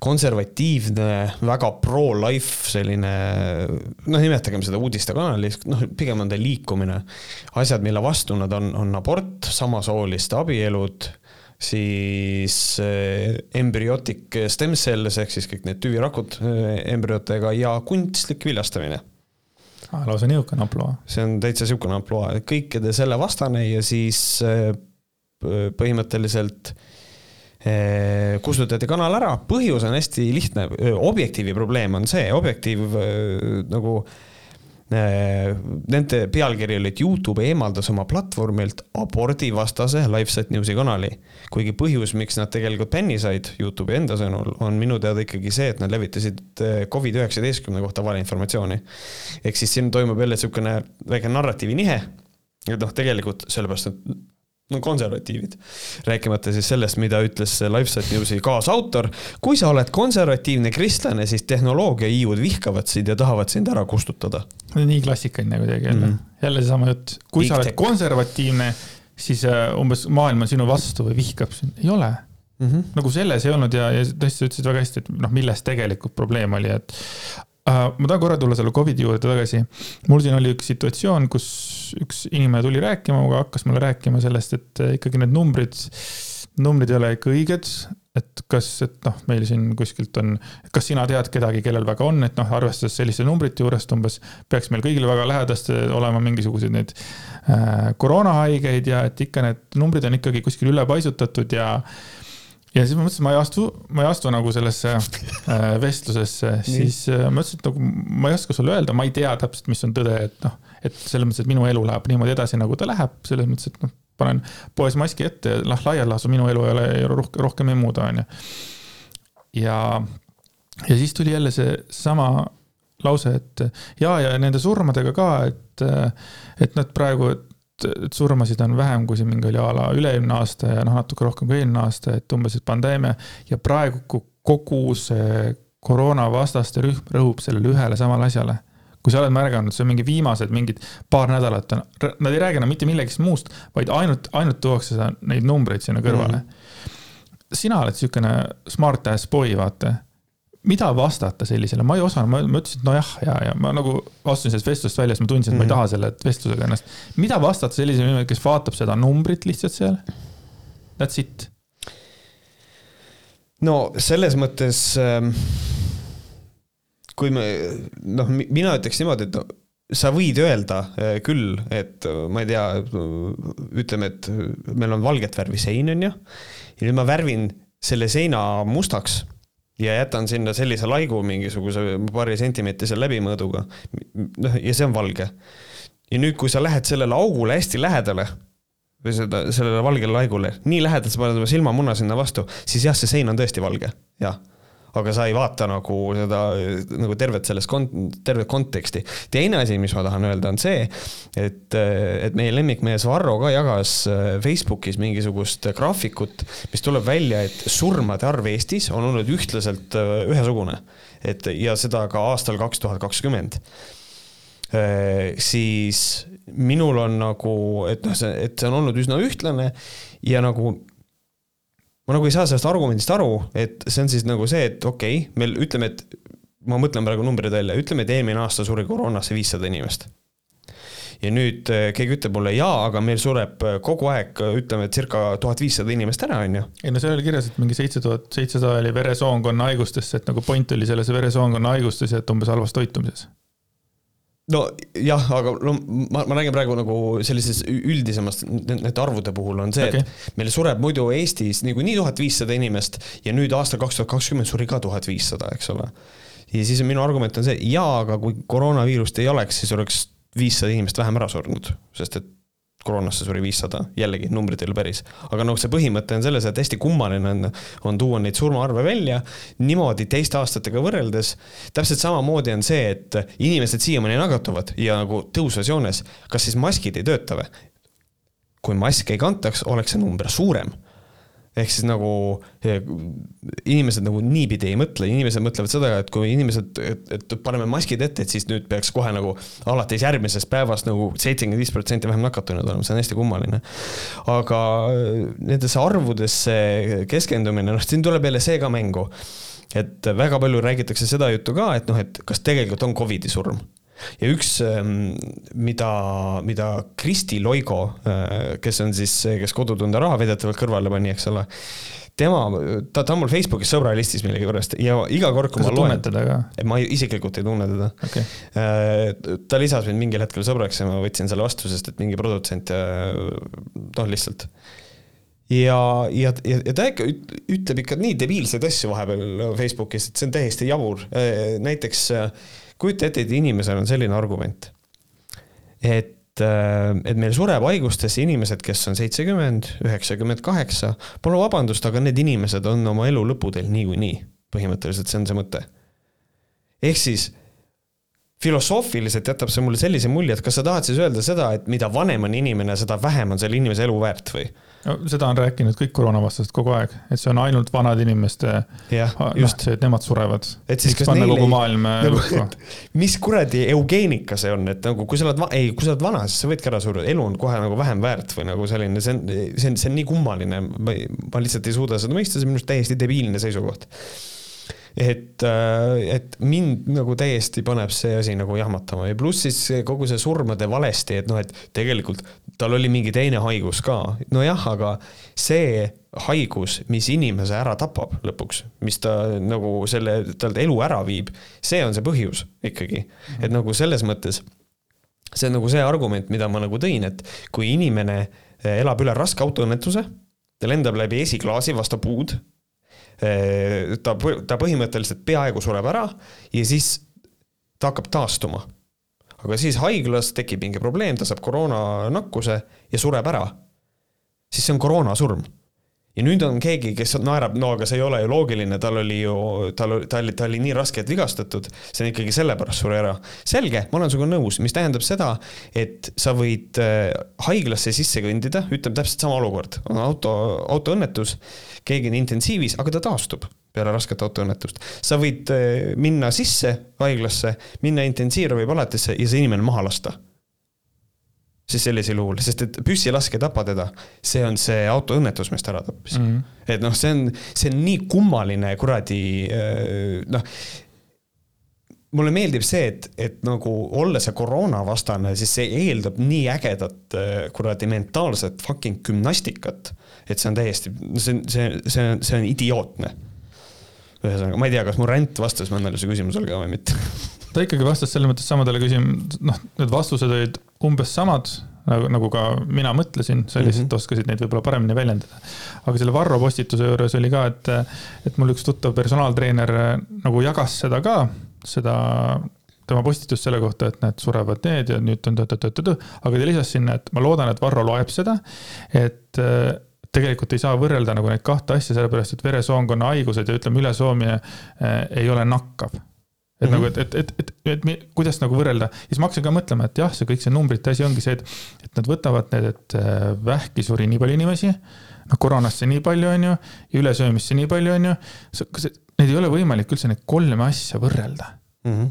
konservatiivne, väga pro-life selline, noh, nimetagem seda uudistekanaliks, noh, pigem on ta liikumine. asjad, mille vastu nad on, on abort, samasooliste abielud siis eh, embryotic stem cells ehk siis kõik need tüvirakud embrüotega ja kunstlik viljastamine ah,. lausa niisugune ampluaa. see on täitsa niisugune ampluaa, kõikide selle vastane ja siis põhimõtteliselt kustutati kanal ära, põhjus on hästi lihtne, Objektiivi probleem on see, Objektiiv nagu äh, Äh, nende pealkiri oli, et Youtube eemaldas oma platvormilt abordivastase LiveSet Newsi kanali. kuigi põhjus, miks nad tegelikult bänni said Youtube'i enda sõnul, on minu teada ikkagi see, et nad levitasid äh, Covid-19 kohta valeinformatsiooni. ehk siis siin toimub jälle niisugune väike narratiivi nihe. et noh, tegelikult sellepärast, et no konservatiivid. rääkimata siis sellest, mida ütles LiveSat Newsi kaasautor. kui sa oled konservatiivne kristlane, siis tehnoloogiaiiud vihkavad sind ja tahavad sind ära kustutada. nii klassikaline kuidagi jälle mm, -hmm. jälle seesama jutt. kui Big sa oled tech. konservatiivne, siis äh, umbes maailm on sinu vastu või vihkab sind, ei ole Mm -hmm. nagu selles ei olnud ja, ja tõesti sa ütlesid väga hästi, et noh, milles tegelikult probleem oli, et ma tahan korra tulla selle Covidi juurde tagasi. mul siin oli üks situatsioon, kus üks inimene tuli rääkima, hakkas mulle rääkima sellest, et eh, ikkagi need numbrid, numbrid ei ole ikka õiged. et kas, et noh, meil siin kuskilt on, kas sina tead kedagi, kellel väga on, et noh, arvestades selliste numbrite juurest umbes peaks meil kõigil väga lähedasti olema mingisuguseid neid äh, koroonahaigeid ja et ikka need numbrid on ikkagi kuskil üle paisutatud ja ja siis ma mõtlesin, ma ei astu, ma ei astu nagu sellesse äh, vestlusesse, siis äh, ma mõtlesin, et nagu ma ei oska sulle öelda, ma ei tea täpselt, mis on tõde, et noh et selles mõttes, et minu elu läheb niimoodi edasi, nagu ta läheb, selles mõttes, et noh, panen poes maski ette ja noh, laias laastus minu elu ei ole rohkem, rohkem ei muuda, on ju. ja, ja siis tuli jälle seesama lause, et ja, ja nende surmadega ka, et, et nad praegu, et et surmasid on vähem, kui see mingi oli a la üle-eelmine aasta ja noh, natuke rohkem kui eelmine aasta, et umbes, et pandeemia ja praegu kogu see koroonavastaste rühm rõhub sellele ühele samale asjale kui sa oled märganud, see on mingi viimased mingid paar nädalat on, nad ei räägi enam mitte millegist muust, vaid ainult, ainult tuuakse seda, neid numbreid sinna kõrvale mm. -hmm. sina oled siukene smart ass boy, vaata. Mida vastata sellisele, ma ei osanud, ma ütlesin, et nojah, ja, ja ma nagu astusin sellest vestlusest välja, sest ma tundsin, et mm ma ei mhm. taha selle vestlusega ennast. mida vastata sellisele inimesele, kes vaatab seda numbrit lihtsalt seal? That's it. no selles mõttes äh kui me noh, mina ütleks niimoodi, et sa võid öelda eh, küll, et ma ei tea, ütleme, et meil on valget värvi sein, on ju. ja nüüd ma värvin selle seina mustaks ja jätan sinna sellise laigu mingisuguse paari sentimeetrise läbimõõduga. noh, ja see on valge. ja nüüd, kui sa lähed sellele augule hästi lähedale või seda, sellele valgele laigule, nii lähedalt sa paned oma silmamuna sinna vastu, siis jah, see sein on tõesti valge, jah aga sa ei vaata nagu seda nagu tervet sellest kont-, tervet konteksti. teine asi, mis ma tahan öelda, on see, et, et meie lemmikmees Varro ka jagas äh, Facebookis mingisugust graafikut, mis tuleb välja, et surmade arv Eestis on olnud ühtlaselt äh, ühesugune. et ja seda ka aastal kaks tuhat kakskümmend äh, siis minul on nagu, et noh, see, et see on olnud üsna ühtlane ja nagu ma nagu ei saa sellest argumendist aru, et see on siis nagu see, et okei okay,, meil ütleme, et ma mõtlen praegu numbrid välja, ütleme, et eelmine aasta suri koroonasse viissada inimest. ja nüüd äh, keegi ütleb mulle jaa, aga meil sureb äh, kogu aeg, äh, ütleme, circa tuhat viissada inimest ära, on ju. ei no seal oli kirjas, et mingi seitse tuhat seitsesada oli veresoonkonna haigustesse, et nagu point oli selles veresoonkonna haigustes ja et umbes halvas toitumises nojah, aga no ma, ma räägin praegu nagu sellises üldisemast, nende arvude puhul on see okay., et meil sureb muidu Eestis niikuinii tuhat viissada inimest ja nüüd aastal kaks tuhat kakskümmend suri ka tuhat viissada, eks ole. ja siis minu argument on see, jaa, aga kui koroonaviirust ei oleks, siis oleks viissada inimest vähem ära surnud, sest et koroonasse suri viissada, jällegi numbrid ei ole päris. aga noh, see põhimõte on selles, et hästi kummaline on, on tuua neid surmaarve välja niimoodi teiste aastatega võrreldes. täpselt samamoodi on see, et inimesed siiamaani nakatuvad ja nagu tõusvas joones, kas siis maskid ei tööta või? kui maske ei kantaks, oleks see number suurem ehk siis nagu eh, inimesed nagu niipidi ei mõtle, inimesed mõtlevad seda, et kui inimesed, et, et paneme maskid ette, et siis nüüd peaks kohe nagu alates järgmisest päevast nagu seitsekümmend viis protsenti vähem nakatunud olema, see on hästi kummaline. aga eh, nendesse arvudesse keskendumine, noh, siin tuleb jälle see ka mängu. et väga palju räägitakse seda juttu ka, et noh, et kas tegelikult on Covidi surm ja üks, ähm, mida, mida Kristi Loigo, äh, kes on siis see, kes Kodutunde raha väidetavalt kõrvale pani, eks ole, tema, ta, ta on mul Facebookis sõbralistis millegipärast ja iga kord, kui Kas ma loen. teda ka? ma isiklikult ei tunne teda okay.. Äh, ta lisas mind mingil hetkel sõbraks ja ma võtsin selle vastu, sest et mingi produtsent ja noh, lihtsalt. ja, ja, ja, ja ta ikka ütleb ikka nii debiilseid asju vahepeal Facebookis, et see on täiesti jabur. Äh, näiteks kujuta ette, et inimesel on selline argument, et, äh, et meil sureb haigustesse inimesed, kes on seitsekümmend, üheksakümmend kaheksa. Pole vabandust, aga need inimesed on oma elu lõputeel niikuinii, põhimõtteliselt see on see mõte. ehk siis filosoofiliselt jätab see mulle sellise mulje, et kas sa tahad siis öelda seda, et mida vanem on inimene, seda vähem on selle inimese elu väärt või? No seda on rääkinud kõik koroonavastased kogu aeg, et see on ainult vanade inimeste, noh, see, et nemad surevad. et siis kas neile kogu maailm nagu, mis kuradi eugeenika see on, et nagu kui sa oled, ei, kui sa oled vana, siis sa võidki ära surra, elu on kohe nagu vähem väärt või nagu selline, see on, see on, see on nii kummaline, ma lihtsalt ei suuda seda mõista, see on minu arust täiesti debiilne seisukoht et, äh, et mind nagu täiesti paneb see asi nagu jahmatama ja pluss siis kogu see surmade valesti, et noh, et tegelikult tal oli mingi teine haigus ka, nojah, aga see haigus, mis inimese ära tapab lõpuks, mis ta nagu selle, tal elu ära viib, see on see põhjus ikkagi, et nagu selles mõttes see on nagu see argument, mida ma nagu tõin, et kui inimene elab üle raske autoõnnetuse, ta lendab läbi esiklaasi vastu puud ta, ta põhimõtteliselt peaaegu sureb ära ja siis ta hakkab taastuma. aga siis haiglas tekib mingi probleem, ta saab koroonanakkuse ja sureb ära. siis see on koroonasurm ja nüüd on keegi, kes naerab, no aga see ei ole ju loogiline, tal oli ju, tal ta oli, ta oli nii raskelt vigastatud, see on ikkagi sellepärast suri ära. selge, ma olen sinuga nõus, mis tähendab seda, et sa võid äh, haiglasse sisse kõndida, ütleme täpselt sama olukord, on auto, autoõnnetus, keegi on intensiivis, aga ta taastub peale rasket autoõnnetust. sa võid äh, minna sisse haiglasse, minna intensiivravipalatisse ja see inimene maha lasta siis sellisel juhul, sest et püssilask ei tapa teda, see on see autoõnnetus, mis ta ära tappis mm. -hmm. et noh, see on, see on nii kummaline kuradi äh, noh mulle meeldib see, et, et nagu olla see koroonavastane, siis see eeldab nii ägedat äh, kuradi mentaalset fucking gümnastikat, et see on täiesti, see on, see, see on, see on idiootne. ühesõnaga, ma ei tea, kas mu ränd vastas mõnele su küsimusele ka või mitte ta ikkagi vastas selles mõttes samadele küsimusele, noh, need vastused olid umbes samad nagu, nagu ka mina mõtlesin, sa lihtsalt mm -hmm. oskasid neid võib-olla paremini väljendada. aga selle Varro postituse juures oli ka, et, et mul üks tuttav personaaltreener nagu jagas seda ka, seda tema postitust selle kohta, et näed, surevad need ja nüüd on tõ-tõ-tõ-tõ, aga ta lisas sinna, et ma loodan, et Varro loeb seda, et tegelikult ei saa võrrelda nagu neid kahte asja, sellepärast et veresoonkonna haigused ja ütleme, ülesoomine eh, ei ole nakkav et mm -hmm. nagu, et, et, et, et, et, et kuidas nagu võrrelda, siis ma hakkasin ka mõtlema, et jah, see kõik see numbrite asi ongi see, et, et nad võtavad need, et äh, vähki suri nii palju inimesi, noh koroonasse nii palju, on ju, ja ülesöömisse nii palju, on ju. kas, neid ei ole võimalik üldse neid kolme asja võrrelda mm. -hmm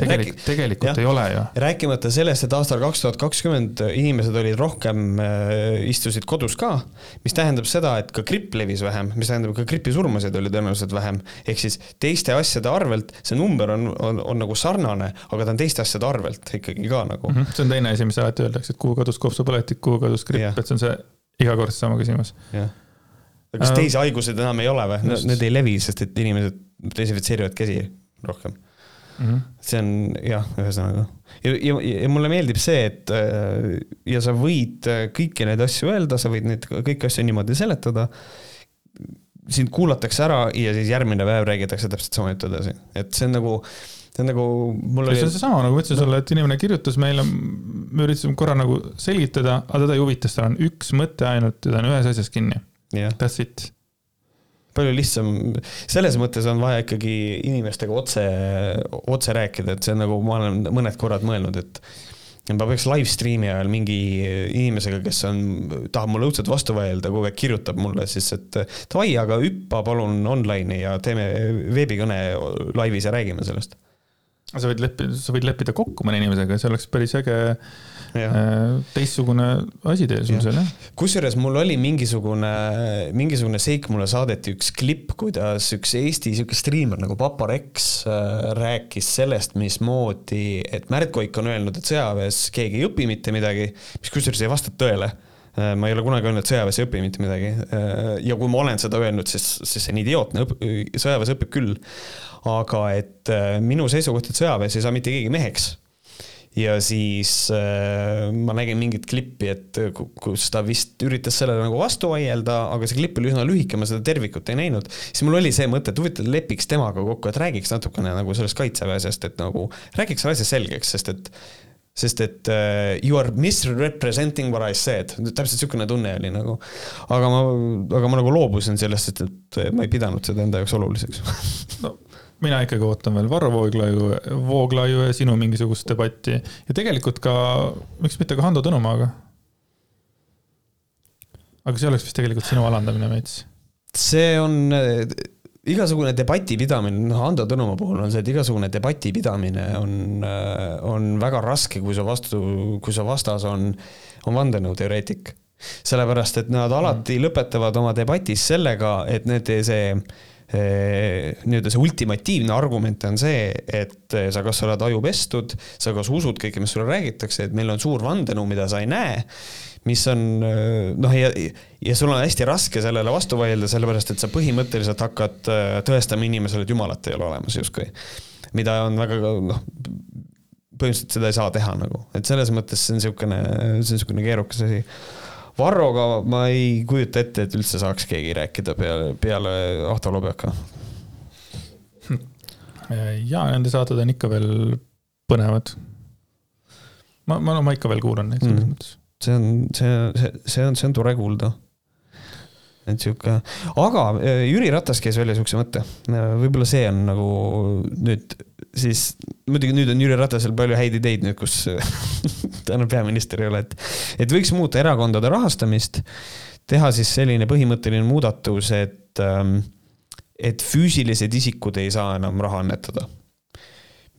tegelikult, tegelikult jah, ei ole ju. rääkimata sellest, et aastal kaks tuhat kakskümmend inimesed olid rohkem äh,, istusid kodus ka, mis tähendab seda, et ka gripp levis vähem, mis tähendab ka gripisurmasid oli tõenäoliselt vähem. ehk siis teiste asjade arvelt, see number on, on, on nagu sarnane, aga ta on teiste asjade arvelt ikkagi ka nagu mm. -hmm. see on teine asi, mis alati öeldakse, et kuhu kadus kopsupõletik, kuhu kadus gripp, et see on see iga kord sama küsimus. jah. kas teisi haiguseid enam ei ole või? Need ei levi, sest et inimesed desinfitseerivad käsi rohkem mm. -hmm. see on jah, ühesõnaga. ja, ja, ja mulle meeldib see, et äh, ja sa võid äh, kõiki neid asju öelda, sa võid neid kõiki asju niimoodi seletada. sind kuulatakse ära ja siis järgmine päev räägitakse täpselt sama juttu edasi, et see on nagu see on nagu, mul oli. see on seesama, nagu ma ütlesin no. sulle, et inimene kirjutas meile me üritasime korra nagu selgitada, aga teda ei huvita, sest tal on üks mõte ainult ja ta on ühes asjas kinni. That's it palju lihtsam, selles mõttes on vaja ikkagi inimestega otse, otse rääkida, et see on nagu ma olen mõned korrad mõelnud, et ma peaks live stream'i ajal mingi inimesega, kes on, tahab mulle õudselt vastu vaielda, kogu aeg kirjutab mulle siis, et davai, aga hüppa palun online'i ja teeme veebikõne laivis ja räägime sellest. sa võid leppida, sa võid leppida kokku mõne inimesega, see oleks päris äge teistsugune asi teil sul seal, jah. kusjuures mul oli mingisugune, mingisugune seik, mulle saadeti üks klipp, kuidas üks Eesti sihuke striimer nagu Paparex äh, rääkis sellest, mismoodi, et Märt Koik on öelnud, et sõjaväes keegi ei õpi mitte midagi, mis kusjuures ei vasta tõele äh, ma ei ole kunagi öelnud, et sõjaväes ei õpi mitte midagi. ja kui ma olen seda öelnud, siis, siis see on idiootne, sõjaväes õpib küll. aga et minu seisukoht, et sõjaväes ei saa mitte keegi meheks ja siis äh, ma nägin mingit klippi, et kus ta vist üritas sellele nagu vastu vaielda, aga see klipp oli üsna lühike, ma seda tervikut ei näinud. siis mul oli see mõte, et huvitav, lepiks temaga kokku, et räägiks natukene nagu sellest kaitseväe asjast, et nagu räägiks asja selgeks, sest et sest et uh, you are misrepresenting what I said, täpselt niisugune tunne oli nagu. aga ma, aga ma nagu loobusin sellest, et, et ma ei pidanud seda enda jaoks oluliseks no mina ikkagi ootan veel Varro Vooglaiu, Vooglaiu ja sinu mingisugust debatti ja tegelikult ka, miks mitte ka Hando Tõnumaaga. aga see oleks vist tegelikult sinu alandamine veits. see on äh, igasugune debati pidamine, noh, Hando Tõnumaa puhul on see, et igasugune debati pidamine on, äh, on väga raske, kui su vastu, kui su vastas on, on vandenõuteoreetik. sellepärast, et nad alati mm. lõpetavad oma debatis sellega, et need, see Eh, nii-öelda see ultimatiivne argument on see, et eh, sa kas oled aju pestud, sa kas usud kõike, mis sulle räägitakse, et meil on suur vandenõu, mida sa ei näe mis on eh, noh, ja, ja sul on hästi raske sellele vastu vaielda, sellepärast et sa põhimõtteliselt hakkad tõestama inimesele, et jumalat ei ole olemas justkui. mida on väga noh, põhimõtteliselt seda ei saa teha nagu, et selles mõttes see on niisugune, see on niisugune keerukas asi Varroga ma ei kujuta ette, et üldse saaks keegi rääkida peale, peale Ahto Lobjaka. ja nende saated on ikka veel põnevad. ma, ma, no ma ikka veel kuulan neid selles mm. mõttes. see on, see, see, see on, see on tore kuulda et sihuke, aga äh, Jüri Ratas käis välja siukse mõtte, võib-olla see on nagu nüüd siis, muidugi nüüd on Jüri Ratasel palju häid ideid nüüd, kus ta enam peaminister ei ole, et, et võiks muuta erakondade rahastamist, teha siis selline põhimõtteline muudatus, et, ähm, et füüsilised isikud ei saa enam raha annetada.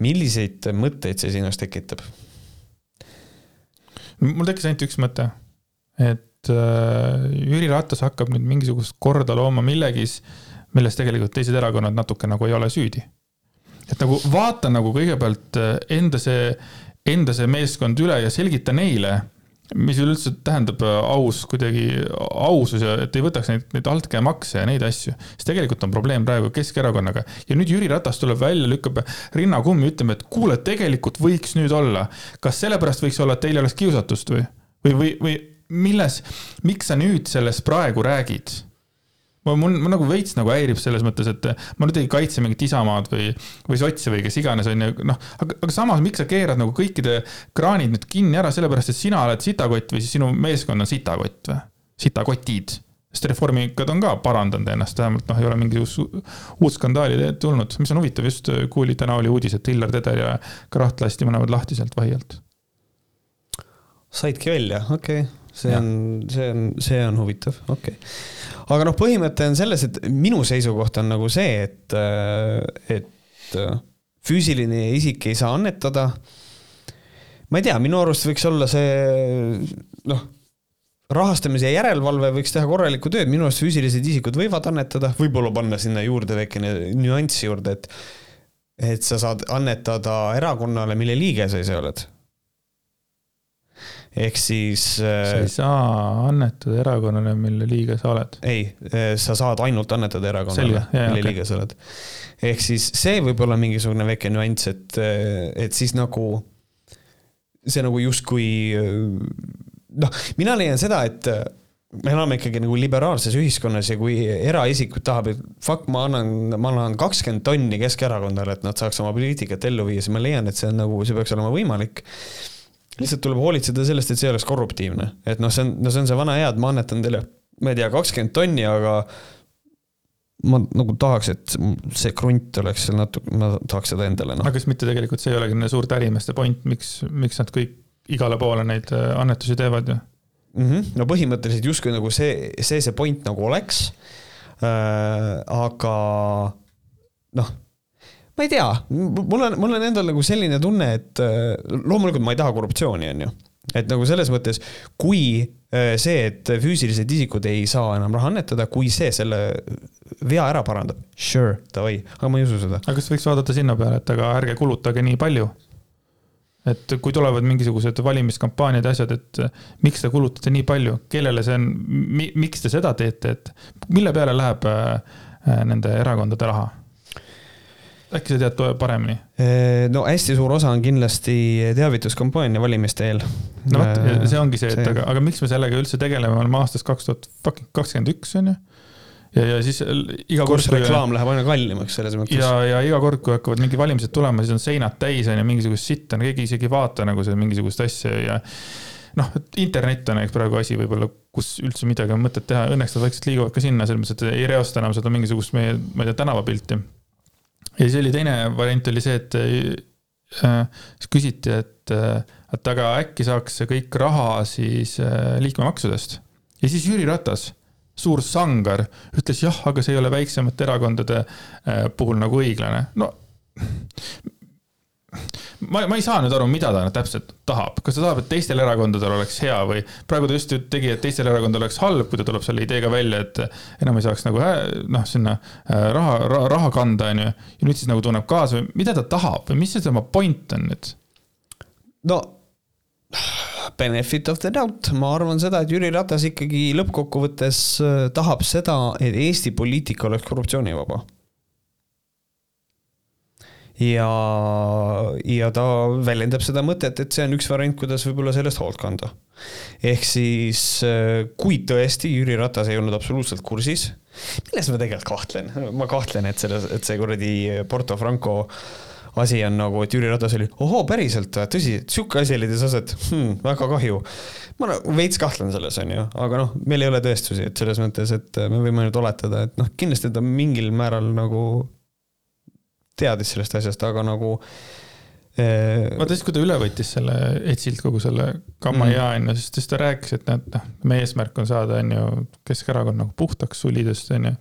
milliseid mõtteid see sinus tekitab? mul tekkis ainult üks mõte, et Äh, Jüri Ratas hakkab nüüd mingisugust korda looma millegis, milles tegelikult teised erakonnad natuke nagu ei ole süüdi. et nagu vaata nagu kõigepealt äh, enda see, enda see meeskond üle ja selgita neile, mis üleüldse tähendab äh, aus kuidagi, ausus ja et ei võtaks neid, neid altkäemakse ja neid asju. siis tegelikult on probleem praegu Keskerakonnaga ja nüüd Jüri Ratas tuleb välja, lükkab rinna kummi, ütleb, et kuule, tegelikult võiks nüüd olla. kas sellepärast võiks olla, et teil ei oleks kiusatust või, või, või, või milles, miks sa nüüd sellest praegu räägid? ma, mul, mul nagu veits nagu häirib selles mõttes, et ma nüüd ei kaitse mingit Isamaad või, või sotse või kes iganes, on ju, noh, aga, aga samas, miks sa keerad nagu kõikide kraanid nüüd kinni ära, sellepärast et sina oled sitakott või siis sinu meeskond on sitakott või? sitakotid sest reformikad on ka parandanud ennast, vähemalt noh, ei ole mingisugust uut skandaali tulnud, mis on huvitav, just kuulid, täna oli uudis, et Hillar Teder ja Kraht lasti mõlemad lahti sealt vahi alt. saidki välja, okei okay see on, see on, see on huvitav, okei okay. aga noh, põhimõte on selles, et minu seisukoht on nagu see, et, et füüsiline isik ei saa annetada. ma ei tea, minu arust võiks olla see noh, rahastamise järelevalve võiks teha korralikku tööd, minu arust füüsilised isikud võivad annetada, võib-olla panna sinna juurde väikene nüanss juurde, et et sa saad annetada erakonnale, mille liige sa ise oled ehk siis. sa ei äh, saa annetada erakonnale, mille liige sa oled. ei, äh, sa saad ainult annetada erakonnale, mille okay. liige sa oled. ehk siis see võib olla mingisugune väike nüanss, et, äh, et siis nagu see nagu justkui noh, mina leian seda, et me elame ikkagi nagu liberaalses ühiskonnas ja kui eraisik tahab, et fuck, ma annan, ma annan kakskümmend tonni Keskerakonnale, et nad saaks oma poliitikat ellu viia, siis ma leian, et see on nagu, see peaks olema võimalik lihtsalt tuleb hoolitseda sellest, et see oleks korruptiivne, et noh, see on, no see on see vana hea, et ma annetan teile, ma ei tea, kakskümmend tonni, aga ma nagu tahaks, et see krunt oleks seal natuke, ma tahaks seda endale noh. aga kas mitte tegelikult see ei olegi suurte ärimeeste point, miks, miks nad kõik igale poole neid äh, annetusi teevad ju mm? -hmm. no põhimõtteliselt justkui nagu see, see see point nagu oleks äh,. aga noh ma ei tea, mul on, mul on endal nagu selline tunne, et äh, loomulikult ma ei taha korruptsiooni, on ju. et nagu selles mõttes, kui äh, see, et füüsilised isikud ei saa enam raha annetada, kui see selle vea ära parandab, sure, davai, aga ma ei usu seda. aga kas võiks vaadata sinna peale, et aga ärge kulutage nii palju? et kui tulevad mingisugused valimiskampaaniad ja asjad, et miks te kulutate nii palju, kellele see on mi,, miks te seda teete, et mille peale läheb äh, nende erakondade raha? Äkki sa tead paremini? no hästi suur osa on kindlasti teavituskampaania valimiste eel. no vot, see ongi see, et aga, aga miks me sellega üldse tegeleme, me oleme aastas kaks tuhat kakskümmend üks, on ju ja, ja siis iga kord. reklaam läheb aina kallimaks selles mõttes. ja, ja iga kord, kui hakkavad mingid valimised tulema, siis on seinad täis on ju mingisugust sitta, keegi isegi ei vaata nagu seda mingisugust asja ja noh, internet on eks praegu asi võib-olla, kus üldse midagi on mõtet teha, õnneks nad vaikselt liiguvad ka sinna, selles mõttes, et ei reosta enam seda mingisugust meie, ma ei tea, tänavapilti ja siis oli teine variant oli see, et äh, siis küsiti, et, äh, et aga äkki saaks kõik raha siis äh, liikmemaksudest. ja siis Jüri Ratas, suur sangar, ütles jah, aga see ei ole väiksemate erakondade äh, puhul nagu õiglane. no ma, ma ei saa nüüd aru, mida ta täpselt tahab, kas ta tahab, et teistel erakondadel oleks hea või? Praegu ta just tegi, et teistel erakondadel oleks halb, kui ta tuleb selle ideega välja, et enam ei saaks nagu noh, sinna äh, raha, raha, raha kanda, onju. ja nüüd siis nagu tunneb kaasa. Või mida ta tahab või mis see tema point on nüüd? no benefit of the doubt, ma arvan seda, et Jüri Ratas ikkagi lõppkokkuvõttes äh, tahab seda, et Eesti poliitika oleks korruptsioonivaba ja, ja ta väljendab seda mõtet, et see on üks variant, kuidas võib-olla sellest hoolt kanda. ehk siis, äh, kui tõesti Jüri Ratas ei olnud absoluutselt kursis, milles ma tegelikult kahtlen, ma kahtlen, et selles, et see kuradi Porto Franco asi on nagu, et Jüri Ratas oli, ohoo, päriselt tõsi, sihuke asi leidis aset hmm,, väga kahju. ma nagu veits kahtlen selles, on ju, aga noh, meil ei ole tõestusi, et selles mõttes, et me võime nüüd oletada, et noh, kindlasti ta mingil määral nagu teadis sellest asjast, aga nagu eh, vaata siis, kui ta üle võttis selle Etsilt kogu selle gamma mm. ja on ju, siis ta rääkis, et näed, noh, meie eesmärk on saada, on ju, Keskerakond nagu puhtaks sulidest, on ju.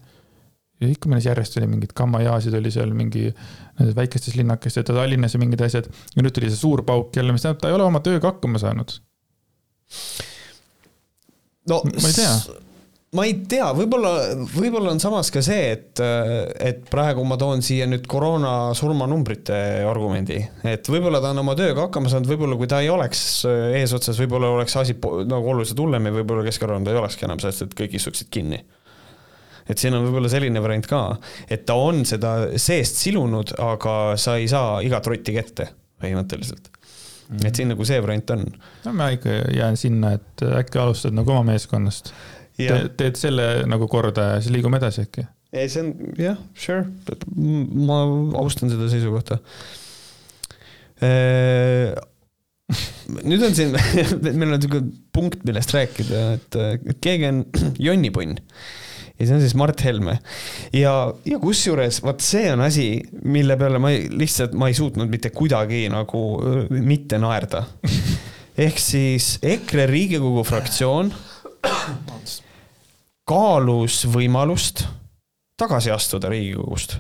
ja ikka meil järjest oli mingeid gamma jaasid oli seal mingi nendes väikestes linnakestes Tallinnas ja mingid asjad. ja nüüd tuli see suur pauk jälle, mis tähendab, ta ei ole oma tööga hakkama saanud. no ma ei tea ma ei tea, võib-olla, võib-olla on samas ka see, et, et praegu ma toon siia nüüd koroona surmanumbrite argumendi, et võib-olla ta on oma tööga hakkama saanud, võib-olla kui ta ei oleks eesotsas, võib-olla oleks asi nagu oluliselt hullem ja võib-olla Keskerakond ei olekski enam, sest et kõik istuksid kinni. et siin on võib-olla selline variant ka, et ta on seda seest silunud, aga sa ei saa igat rotti kätte põhimõtteliselt et siin nagu see variant on. no ma ikka jään sinna, et äkki alustad nagu oma meeskonnast Te, teed selle nagu korda ja siis liigume edasi äkki? ei, see on jah, sure, ma austan seda seisukohta. Äh, nüüd on siin, meil on sihuke punkt, millest rääkida, et keegi on jonnipunn ja see on siis Mart Helme. ja, ja kusjuures vot see on asi, mille peale ma ei, lihtsalt, ma ei suutnud mitte kuidagi nagu mitte naerda. ehk siis EKRE Riigikogu fraktsioon kaalus võimalust tagasi astuda Riigikogust.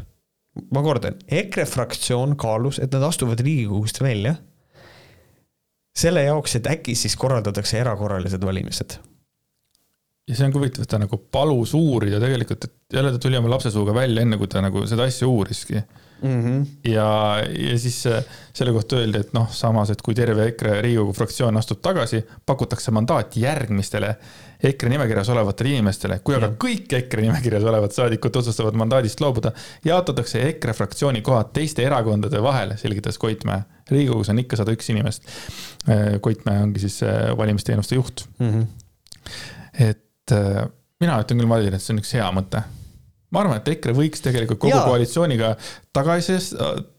ma kordan, EKRE fraktsioon kaalus, et nad astuvad Riigikogust välja. selle jaoks, et äkki siis korraldatakse erakorralised valimised. ja see on ka huvitav, et ta nagu palus uurida tegelikult, et jälle ta tuli oma lapsesuuga välja, enne kui ta nagu seda asja uuriski mm. -hmm. ja, ja siis äh, selle kohta öeldi, et noh, samas, et kui terve EKRE Riigikogu fraktsioon astub tagasi, pakutakse mandaati järgmistele EKRE nimekirjas olevatele inimestele. kui aga kõik EKRE nimekirjas olevad saadikud otsustavad mandaadist loobuda, jaotatakse EKRE fraktsiooni kohad teiste erakondade vahel, selgitas Koitmäe. riigikogus on ikka sada üks inimest. Äh, Koitmäe ongi siis äh, valimisteenuste juht mm. -hmm. et mina ütlen küll, Madis, et see on üks hea mõte ma arvan, et EKRE võiks tegelikult kogu Jaa. koalitsiooniga tagasi,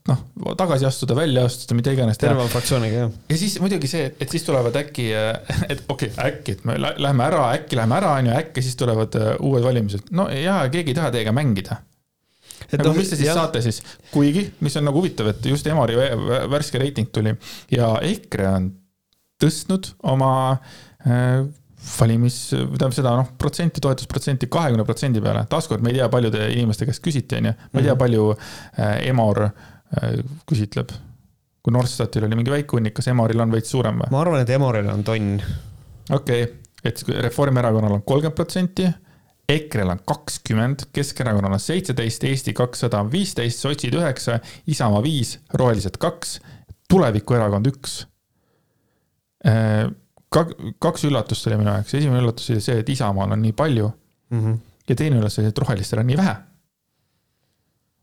noh, tagasi astuda, välja astuda, mida iganes teha. terve fraktsiooniga jah. ja siis muidugi see, et siis tulevad äkki, et okei okay,, äkki, et me lä- lähme ära, äkki lähme ära, onju, äkki siis tulevad äh, uued valimised. no jaa, keegi ei taha teiega mängida. nagu mis te siis jah. saate siis, kuigi, mis on nagu huvitav, et just vä- värske reiting tuli ja EKRE on tõstnud oma äh, valimis, tähendab seda noh, protsenti, toetusprotsenti kahekümne protsendi peale. taaskord me ei tea, paljude inimeste käest küsiti, onju. ma ei tea, Mhm. palju äh, Emor äh, küsitleb. kui Norstatil oli mingi väike hunnik, kas Emoril on veits suurem või? ma arvan, et Emoril on tonn. okei okay., et Reformierakonnal on kolmkümmend protsenti, EKRE-l on kakskümmend, Keskerakonnal on seitseteist, Eesti kakssada on viisteist, sotsid üheksa, Isamaa viis, rohelised kaks, tulevikuerakond üks. Kaks üllatust oli minu jaoks, esimene üllatus oli see, et Isamaal on nii palju Mhm. ja teine üllatus oli, et rohelistel on nii vähe.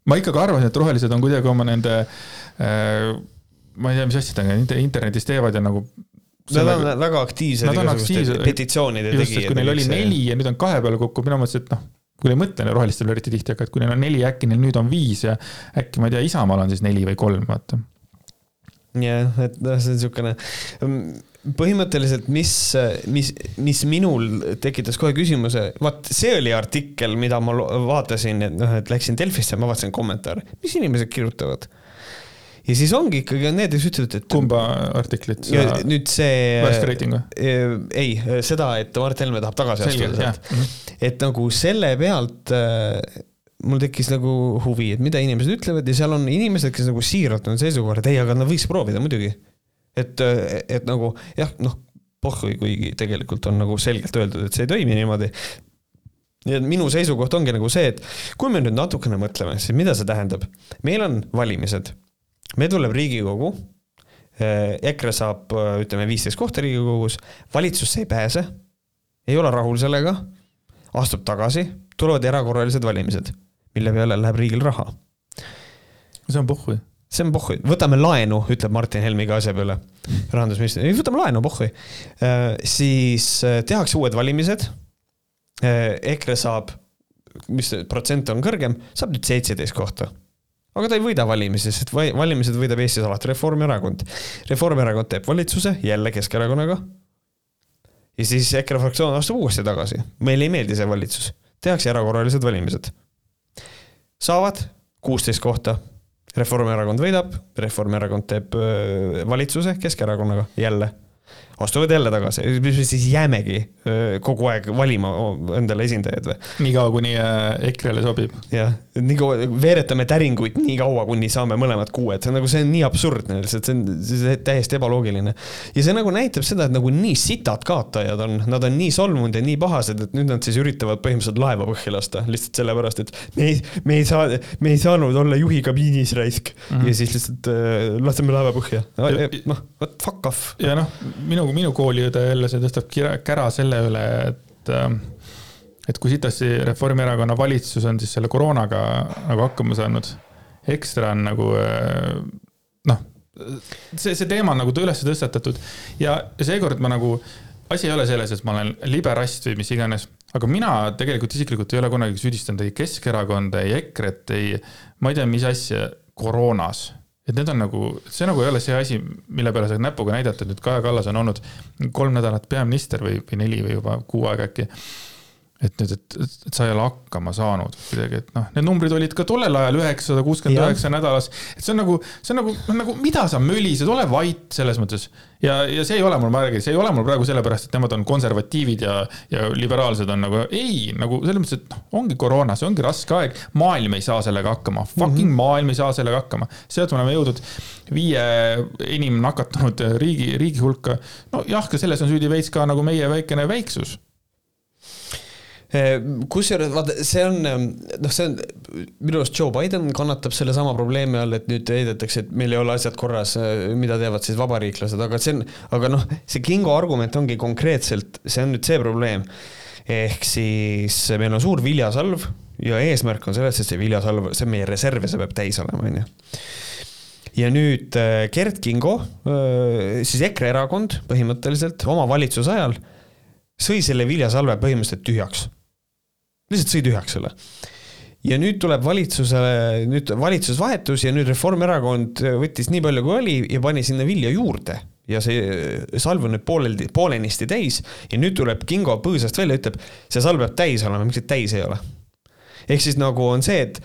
ma ikkagi arvasin, et rohelised on kuidagi oma nende, ma ei tea, mis asjadega inter- internetis teevad ja nagu. Nad on väga aktiivsed igasuguste petitsioonide tegijad. kui neil oli neli ja nüüd on kahe peale kokku, mina mõtlesin, et noh, kui ei mõtle rohelistel eriti tihti, aga et kui neil on neli, äkki neil nüüd on viis ja äkki ma ei tea, Isamaal on siis neli või kolm, vaata. jah, et noh, see on niisugune, põhimõtteliselt, mis, mis, mis minul tekitas kohe küsimuse, vaat see oli artikkel, mida ma vaatasin, et noh, et läksin Delfisse, ma vaatasin kommentaare, mis inimesed kirjutavad. ja siis ongi ikkagi need, kes ütlevad, et. kumba artiklit sa, nüüd see. värske reiting või? ei, seda, et Mart Helme tahab tagasi astuda sealt., et nagu selle pealt äh, mul tekkis nagu huvi, et mida inimesed ütlevad ja seal on inimesed, kes nagu siiralt on seisukohal, et ei, aga nad võiks proovida muidugi. et, et nagu jah, noh, pohhui, kuigi tegelikult on nagu selgelt öeldud, et see ei toimi niimoodi. ja minu seisukoht ongi nagu see, et kui me nüüd natukene mõtleme, siis mida see tähendab? meil on valimised, meil tuleb Riigikogu. EKRE saab, ütleme, viisteist kohta Riigikogus, valitsusse ei pääse, ei ole rahul sellega, astub tagasi, tulevad erakorralised valimised, mille peale läheb riigil raha see on pohhui. See on pohhui, võtame laenu, ütleb Martin Helme iga asja peale. rahandusminister, ei võtame laenu, pohhui. siis äh, tehakse uued valimised. EKRE saab, mis protsent on kõrgem, saab nüüd seitseteist kohta. aga ta ei võida valimisi, sest va- valimised võidab Eestis alati Reformierakond. Reformierakond teeb valitsuse jälle Keskerakonnaga. ja siis EKRE fraktsioon astub uuesti tagasi, meile ei meeldi see valitsus, tehakse erakorralised valimised. saavad kuusteist kohta Reformierakond võidab, Reformierakond teeb öö, valitsuse Keskerakonnaga jälle. Astuvad jälle tagasi, siis jäämegi kogu aeg valima endale esindajaid või? niikaua, kuni EKRE-le sobib. jah, nii kaua, veeretame täringuid nii kaua, kuni saame mõlemad kuued, see on nagu, see on nii absurdne lihtsalt, see on, see on täiesti ebaloogiline. ja see nagu näitab seda, et nagu nii sitad kaotajad on, nad on nii solvunud ja nii pahased, et nüüd nad siis üritavad põhimõtteliselt laeva põhja lasta, lihtsalt sellepärast, et me ei, me ei saa, me ei saanud olla juhi kabiinis raisk mm. Mhm. -hmm. ja siis lihtsalt äh, laseme laeva põhja. noh, what fuck off. ja noh, minu, minu kooliõde jälle see tõstab kira- kära selle üle, et ähm, et kui sitasti Reformierakonna valitsus on siis selle koroonaga nagu hakkama saanud, ekstra on nagu äh, noh, see, see teema on nagu üles tõstatatud. Ja seekord ma nagu, asi ei ole selles, et ma olen liberast või mis iganes, aga mina tegelikult isiklikult ei ole kunagi süüdistanud ei Keskerakonda, ei EKRE-t, ei, ma ei tea, mis asja koroonas et need on nagu, see nagu ei ole see asi, mille peale saab näpuga näidata, et nüüd Kaja Kallas on olnud kolm nädalat peaminister või, või neli või juba kuu aega äkki. Et nüüd, et, et sa ei ole hakkama saanud kuidagi, et noh, need numbrid olid ka tollel ajal üheksasada kuuskümmend üheksa nädalas. et see on nagu, see on nagu, nagu mida sa mölised, ole vait selles mõttes. ja, ja see ei ole mul, ma räägin, see ei ole mul praegu sellepärast, et nemad on konservatiivid ja, ja liberaalsed on nagu ei, nagu selles mõttes, et noh, ongi koroona, see ongi raske aeg, maailm ei saa sellega hakkama, fucking mm -hmm. maailm ei saa sellega hakkama. sealt me oleme jõudnud viie enim nakatunud riigi, riigi hulka. nojah, ka selles on süüdi veits ka nagu meie väikene väiksus kusjuures vaata, see on noh, see on minu arust Joe Biden kannatab sellesama probleemi all, et nüüd heidetakse, et meil ei ole asjad korras, mida teevad siis vabariiklased, aga see on, aga noh, see Kingo argument ongi konkreetselt, see on nüüd see probleem. ehk siis meil on suur viljasalv ja eesmärk on selles, et see viljasalv, see on meie reserv ja see peab täis olema, onju ja nüüd äh, Gerd Kingo, siis EKRE erakond põhimõtteliselt oma valitsuse ajal sõi selle viljasalve põhimõtteliselt tühjaks lihtsalt sõi tühjaks selle. ja nüüd tuleb valitsusele, nüüd valitsus vahetus ja nüüd Reformierakond võttis nii palju, kui oli ja pani sinna vilja juurde ja see salv on nüüd pooleldi, poolenisti täis ja nüüd tuleb Kingo põõsast välja, ütleb, see salv peab täis olema, miks see täis ei ole? ehk siis nagu on see, et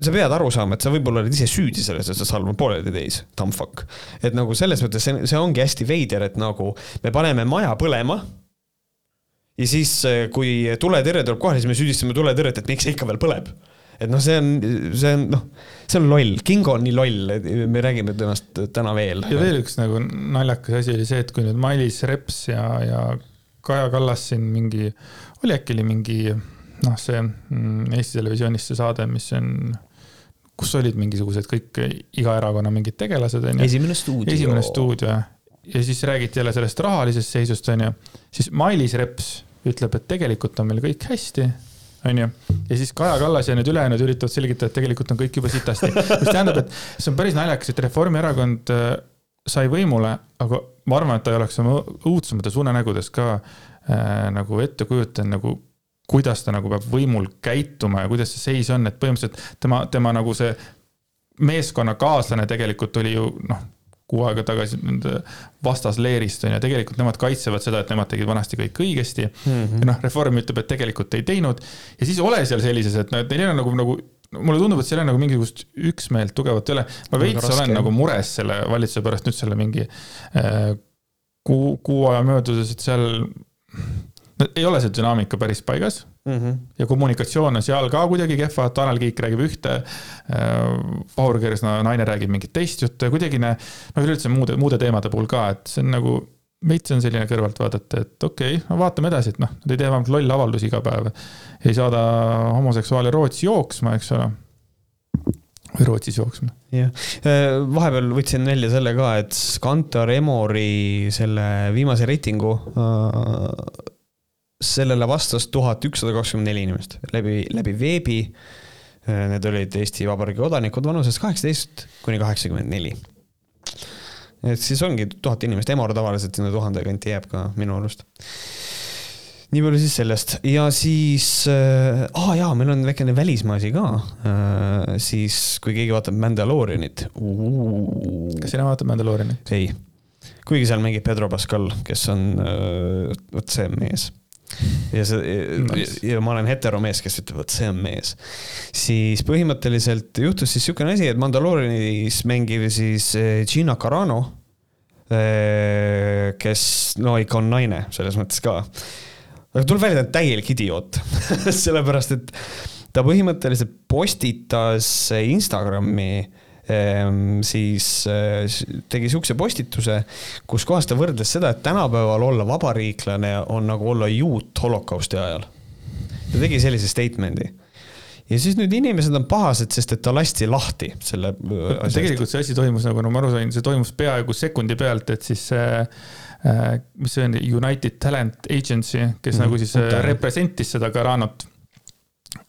sa pead aru saama, et sa võib-olla oled ise süüdi selles, et see salv on pooleldi täis, dumb fuck. et nagu selles mõttes see, see ongi hästi veider, et nagu me paneme maja põlema ja siis, kui tuletõrje tuleb kohale, siis me süüdistame tuletõrjet, et miks see ikka veel põleb et noh, see on, see on noh, see on loll, Kingo on nii loll, me räägime temast täna veel. ja veel üks nagu naljakas asi oli see, et kui nüüd Mailis Reps ja, ja Kaja Kallas siin mingi, oli äkki oli mingi noh, see mm, Eesti Televisioonis see saade, mis on kus olid mingisugused kõik, iga erakonna mingid tegelased, on ju. esimene stuudio. esimene stuudio ja siis räägiti jälle sellest rahalisest seisust, on ju. siis Mailis Reps ütleb, et tegelikult on meil kõik hästi onju. ja siis Kaja Kallas ja need ülejäänud üritavad selgitada, et tegelikult on kõik juba sitasti. mis tähendab, et see on päris naljakas, et Reformierakond äh, sai võimule, aga ma arvan, et ta ei oleks oma õudsemates unenägudes ka äh, nagu ette kujutanud nagu kuidas ta nagu peab võimul käituma ja kuidas see seis on, et põhimõtteliselt tema, tema nagu see meeskonnakaaslane tegelikult oli ju noh kuu aega tagasi nende vastasleerist on ju, tegelikult nemad kaitsevad seda, et nemad tegid vanasti kõik õigesti mm. -hmm. ja noh, Reform ütleb, et tegelikult ei teinud. ja siis ole seal sellises, et noh, et neil ei ole nagu, nagu mulle tundub, et seal on nagu mingisugust üksmeelt tugevat ei ole. ma veits olen nagu mures selle valitsuse pärast nüüd selle mingi äh, kuu, kuu aja möödudes, et seal ei ole see dünaamika päris paigas mm. -hmm. ja kommunikatsioon on seal ka kuidagi kehva, Tanel Kiik räägib ühte äh,, Vahur Kersna naine räägib mingit teist juttu ja kuidagi ne, noh, üleüldse muude, muude teemade puhul ka, et see on nagu veits on selline kõrvalt vaadata, et okei okay,, no vaatame edasi, et noh, nad ei tee vähemalt lolle avaldusi iga päev. ei saada homoseksuaale Rootsi jooksma, eks ole. või Rootsis jooksma. jah, äh, vahepeal võtsin välja selle ka, et Kantar Emori selle viimase reitingu äh, sellele vastas tuhat ükssada kakskümmend neli inimest läbi, läbi veebi. Need olid Eesti Vabariigi kodanikud vanuses kaheksateist kuni kaheksakümmend neli. et siis ongi tuhat inimest, Emor tavaliselt sinna tuhande kanti jääb ka minu arust. nii palju siis sellest ja siis äh,, aa jaa, meil on väikene välismaa asi ka äh,. siis kui keegi vaatab Mandalorianit. kas sina vaatad Mandalorianit? ei, kuigi seal mängib Pedro Pascal, kes on äh, vot see mees ja see nice., ja ma olen heteromees, kes ütleb, et see on mees. siis põhimõtteliselt juhtus siis niisugune asi, et Mandaloorinis mängiv siis eh, Gina Carano, eh, kes no ikka on naine selles mõttes ka. aga tuleb välja, ta on täielik idioot sellepärast et ta põhimõtteliselt postitas Instagrami Ehm, siis eh, tegi siukse postituse, kus kohas ta võrdles seda, et tänapäeval olla vabariiklane on nagu olla juut holokausti ajal. ta tegi sellise statement'i ja siis nüüd inimesed on pahased, sest et ta lasti lahti selle asjast. tegelikult see asi toimus nagu, no ma aru sain, see toimus peaaegu sekundi pealt, et siis äh, mis see on, United Talent Agency, kes mm -hmm. nagu siis okay. representis seda Garanot.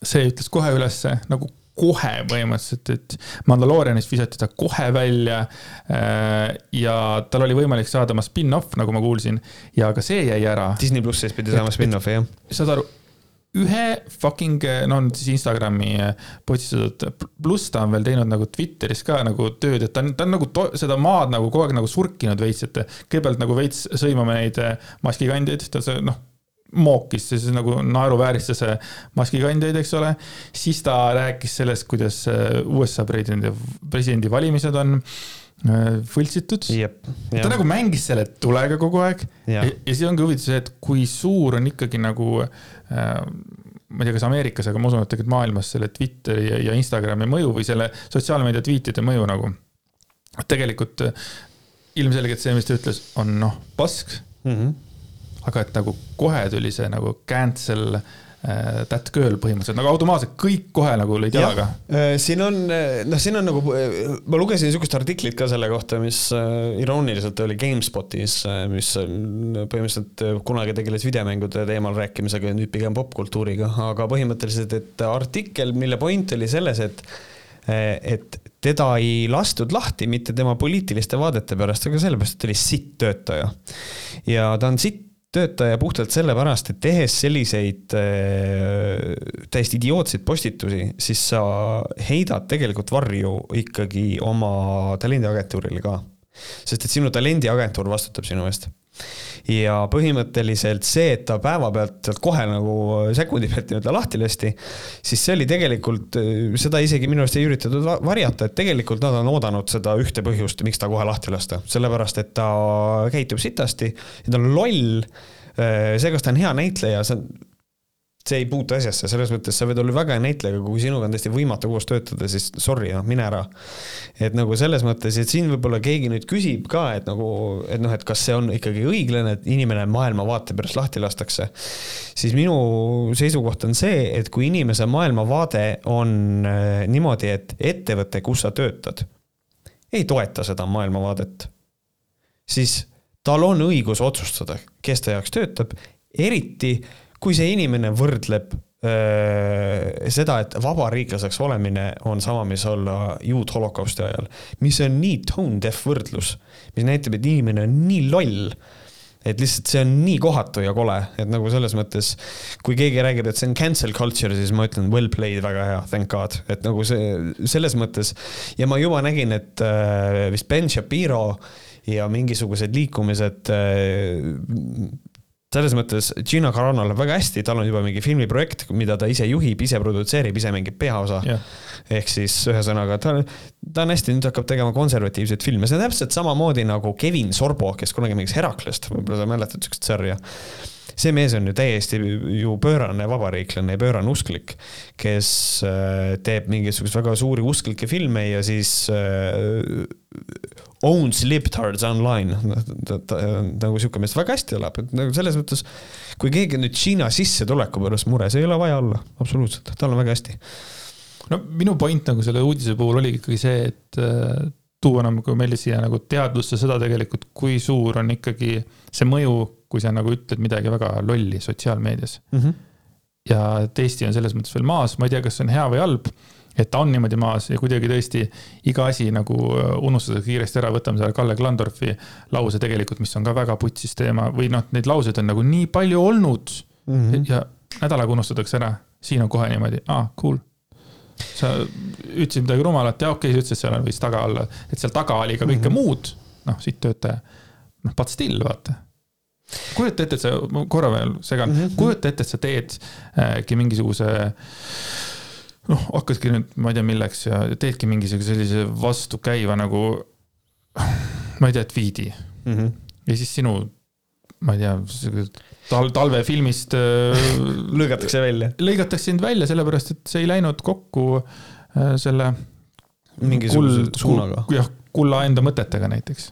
see ütles kohe ülesse nagu kohe põhimõtteliselt, et Mandaloorianist visati ta kohe välja. Äh, ja tal oli võimalik saada oma spin-off, nagu ma kuulsin, ja ka see jäi ära. Disney plussis pidi saama spin-off'i, jah. saad aru, ühe fucking, no on siis Instagrami postistatud, pluss ta on veel teinud nagu Twitteris ka nagu tööd, et ta on, ta on nagu seda maad nagu kogu aeg nagu surkinud veits, et kõigepealt nagu veits sõimame neid maskikandjaid, ta see noh mookis, siis nagu naeruvääristas maskikandjaid, eks ole. siis ta rääkis sellest, kuidas äh, USA presidendi, presidendivalimised on äh, võltsitud. ta nagu mängis selle tulega kogu aeg ja, ja, ja siis ongi huvitav see, et kui suur on ikkagi nagu äh, ma ei tea, kas Ameerikas, aga ma usun, et tegelikult maailmas selle Twitteri ja, ja Instagrami mõju või selle sotsiaalmeedia tweetide mõju nagu. tegelikult ilmselgelt see, mis ta ütles, on noh, pask mm. -hmm aga et nagu kohe tuli see nagu cancel äh, that girl põhimõtteliselt nagu automaatselt kõik kohe nagu lõid jalaga. Äh, siin on, äh, noh, siin on nagu, ma lugesin niisugust artiklit ka selle kohta, mis irooniliselt oli GameSpotis, mis põhimõtteliselt kunagi tegeles videomängude teemal rääkimisega ja nüüd pigem popkultuuriga, aga põhimõtteliselt, et artikkel, mille point oli selles, et et teda ei lastud lahti mitte tema poliitiliste vaadete pärast, aga sellepärast, et ta oli sitt töötaja. ja ta on sitt töötaja puhtalt sellepärast, et tehes selliseid äh, täiesti idiootseid postitusi, siis sa heidad tegelikult varju ikkagi oma talendiagentuurile ka. sest et sinu talendiagentuur vastutab sinu eest ja põhimõtteliselt see, et ta päevapealt sealt kohe nagu sekundi pealt nii-öelda lahti lasti, siis see oli tegelikult, seda isegi minu arust ei üritatud varjata, et tegelikult nad on oodanud seda ühte põhjust, miks ta kohe lahti lasta, sellepärast et ta käitub sitasti ja ta on loll. see, kas ta on hea näitleja, see on see ei puutu asjasse, selles mõttes sa võid olla väga hea näitleja, aga kui sinuga on täiesti võimatu koos töötada, siis sorry, noh, mine ära. et nagu selles mõttes, et siin võib-olla keegi nüüd küsib ka, et nagu, et noh, et kas see on ikkagi õiglane, et inimene maailmavaate pärast lahti lastakse. siis minu seisukoht on see, et kui inimese maailmavaade on äh, niimoodi, et ettevõte, kus sa töötad, ei toeta seda maailmavaadet, siis tal on õigus otsustada, kes ta jaoks töötab, eriti kui see inimene võrdleb öö, seda, et vabariiklaseks olemine on sama, mis olla juut holokausti ajal, mis on nii tone deaf võrdlus, mis näitab, et inimene on nii loll et lihtsalt see on nii kohatu ja kole, et nagu selles mõttes, kui keegi räägib, et see on cancel culture, siis ma ütlen well played, väga hea, thank god, et nagu see selles mõttes ja ma juba nägin, et äh, vist Ben Shapiro ja mingisugused liikumised äh, selles mõttes Gina Carano läheb väga hästi, tal on juba mingi filmiprojekt, mida ta ise juhib, ise produtseerib, ise mängib peaosa. Yeah.. ehk siis ühesõnaga ta, ta on hästi, nüüd hakkab tegema konservatiivseid filme, see on täpselt samamoodi nagu Kevin Sorbo, kes kunagi mängis Heraklest, võib-olla sa mäletad siukest sarja see mees on ju täiesti ju pöörane vabariiklane ja pöörane usklik, kes äh, teeb mingisuguseid väga suuri usklikke filme ja siis äh, owns libtards online, ta, ta, nagu sihuke mees väga hästi elab, et nagu selles mõttes, kui keegi nüüd Hiina sissetuleku pärast mures, ei ole vaja olla, absoluutselt, tal on väga hästi. no minu point nagu selle uudise puhul oligi ikkagi see, et äh, tuua nagu meile siia nagu teadvusse seda tegelikult, kui suur on ikkagi see mõju, kui sa nagu ütled midagi väga lolli sotsiaalmeedias mm. -hmm. ja et Eesti on selles mõttes veel maas, ma ei tea, kas see on hea või halb et ta on niimoodi maas ja kuidagi tõesti iga asi nagu äh, unustatakse kiiresti ära, võtame selle Kalle Klandorfi lause tegelikult, mis on ka väga putsis teema või noh, neid lauseid on nagu nii palju olnud mm. -hmm. ja nädalaga unustatakse ära, siin on kohe niimoodi, aa, cool. sa ütlesid midagi rumalat ja okei okay,, sa ütlesid, et seal on võis taga olla, et seal taga oli ka kõike mm -hmm. muud, noh, siit töötaja. noh, but still, vaata kujuta ette, et sa, ma korra veel segan mm, -hmm. kujuta ette, et sa teedki mingisuguse äh, noh, hakkaski nüüd, ma ei tea, milleks ja teedki mingisuguse sellise vastukäiva nagu, ma ei tea, tweet'i mm. -hmm. ja siis sinu, ma ei tea, tal-, talvefilmist äh, lõigatakse välja. lõigatakse sind välja, sellepärast et see ei läinud kokku äh, selle. mingisuguse suunaga. jah, kulla enda mõtetega näiteks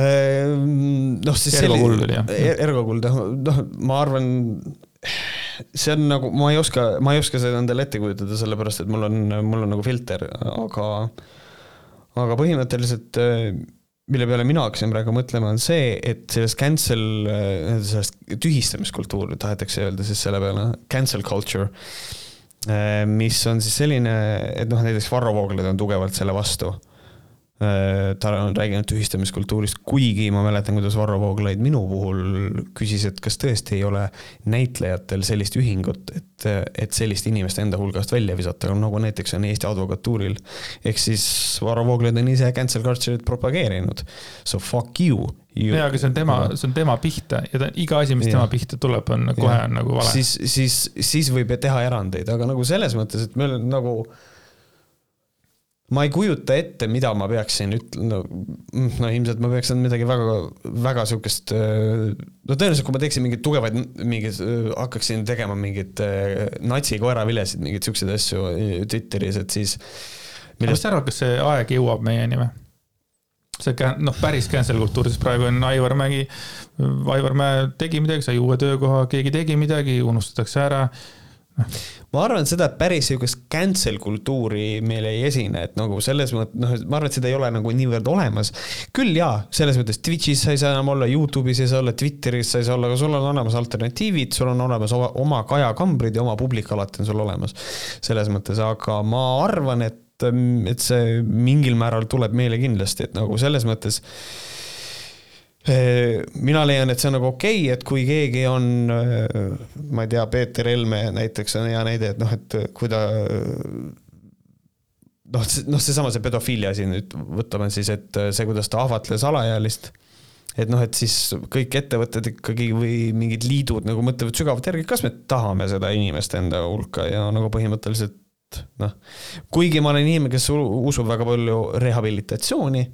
äh, noh, siis. Ergo Kuld oli jah. Ergo Kuld jah, noh, ma arvan see on nagu, ma ei oska, ma ei oska seda endale ette kujutada, sellepärast et mul on, mul on nagu filter, aga, aga põhimõtteliselt mille peale mina hakkasin praegu mõtlema, on see, et sellest cancel, sellest tühistamiskultuuri tahetakse öelda siis selle peale, cancel culture, mis on siis selline, et noh, näiteks Varro Vooglaid on tugevalt selle vastu. Äh, ta on rääkinud tühistamiskultuurist, kuigi ma mäletan, kuidas Varro Vooglaid minu puhul küsis, et kas tõesti ei ole näitlejatel sellist ühingut, et, et sellist inimest enda hulgast välja visata, nagu näiteks on Eesti Advokatuuril. ehk siis Varro Vooglaid on ise cancel culture'it propageerinud. So fuck you jaa, aga see on tema, see on tema pihta ja ta, iga asi, mis ja. tema pihta tuleb, on kohe ja. on nagu vale. siis, siis, siis võib teha erandeid, aga nagu selles mõttes, et meil nagu ma ei kujuta ette, mida ma peaksin ütlema, no, no ilmselt ma peaksin midagi väga, väga sihukest, no tõenäoliselt, kui ma teeksin mingeid tugevaid, mingeid, hakkaksin tegema mingeid äh, natsi koeravilesid, mingeid siukseid asju Twitteris, et siis millest.... mis sa arvad, kas see aeg jõuab meieni või? see noh, päris cancel kultuuris praegu on Aivar Mägi, Aivar Mäe tegi midagi, sai uue töökoha, keegi tegi midagi, unustatakse ära ma arvan seda, et päris sihukest cancel kultuuri meil ei esine, et nagu selles mõttes, noh, ma arvan, et seda ei ole nagu niivõrd olemas. küll jaa, selles mõttes Twitch'is sa ei saa enam olla, Youtube'is ei saa olla, Twitteris sa ei saa olla, aga sul on olemas alternatiivid, sul on olemas oma, oma kajakambrid ja oma publik alati on sul olemas. selles mõttes, aga ma arvan, et, et see mingil määral tuleb meile kindlasti, et nagu selles mõttes mina leian, et see on nagu okei okay,, et kui keegi on, ma ei tea, Peeter Helme näiteks on hea näide, et noh, et kui ta noh, noh, seesama see pedofiilia asi nüüd, võtame siis, et see, kuidas ta ahvatles alaealist et noh, et siis kõik ettevõtted ikkagi või mingid liidud nagu mõtlevad sügavalt järgi, kas me tahame seda inimest enda hulka ja nagu põhimõtteliselt noh, kuigi ma olen inimene, kes usub väga palju rehabilitatsiooni,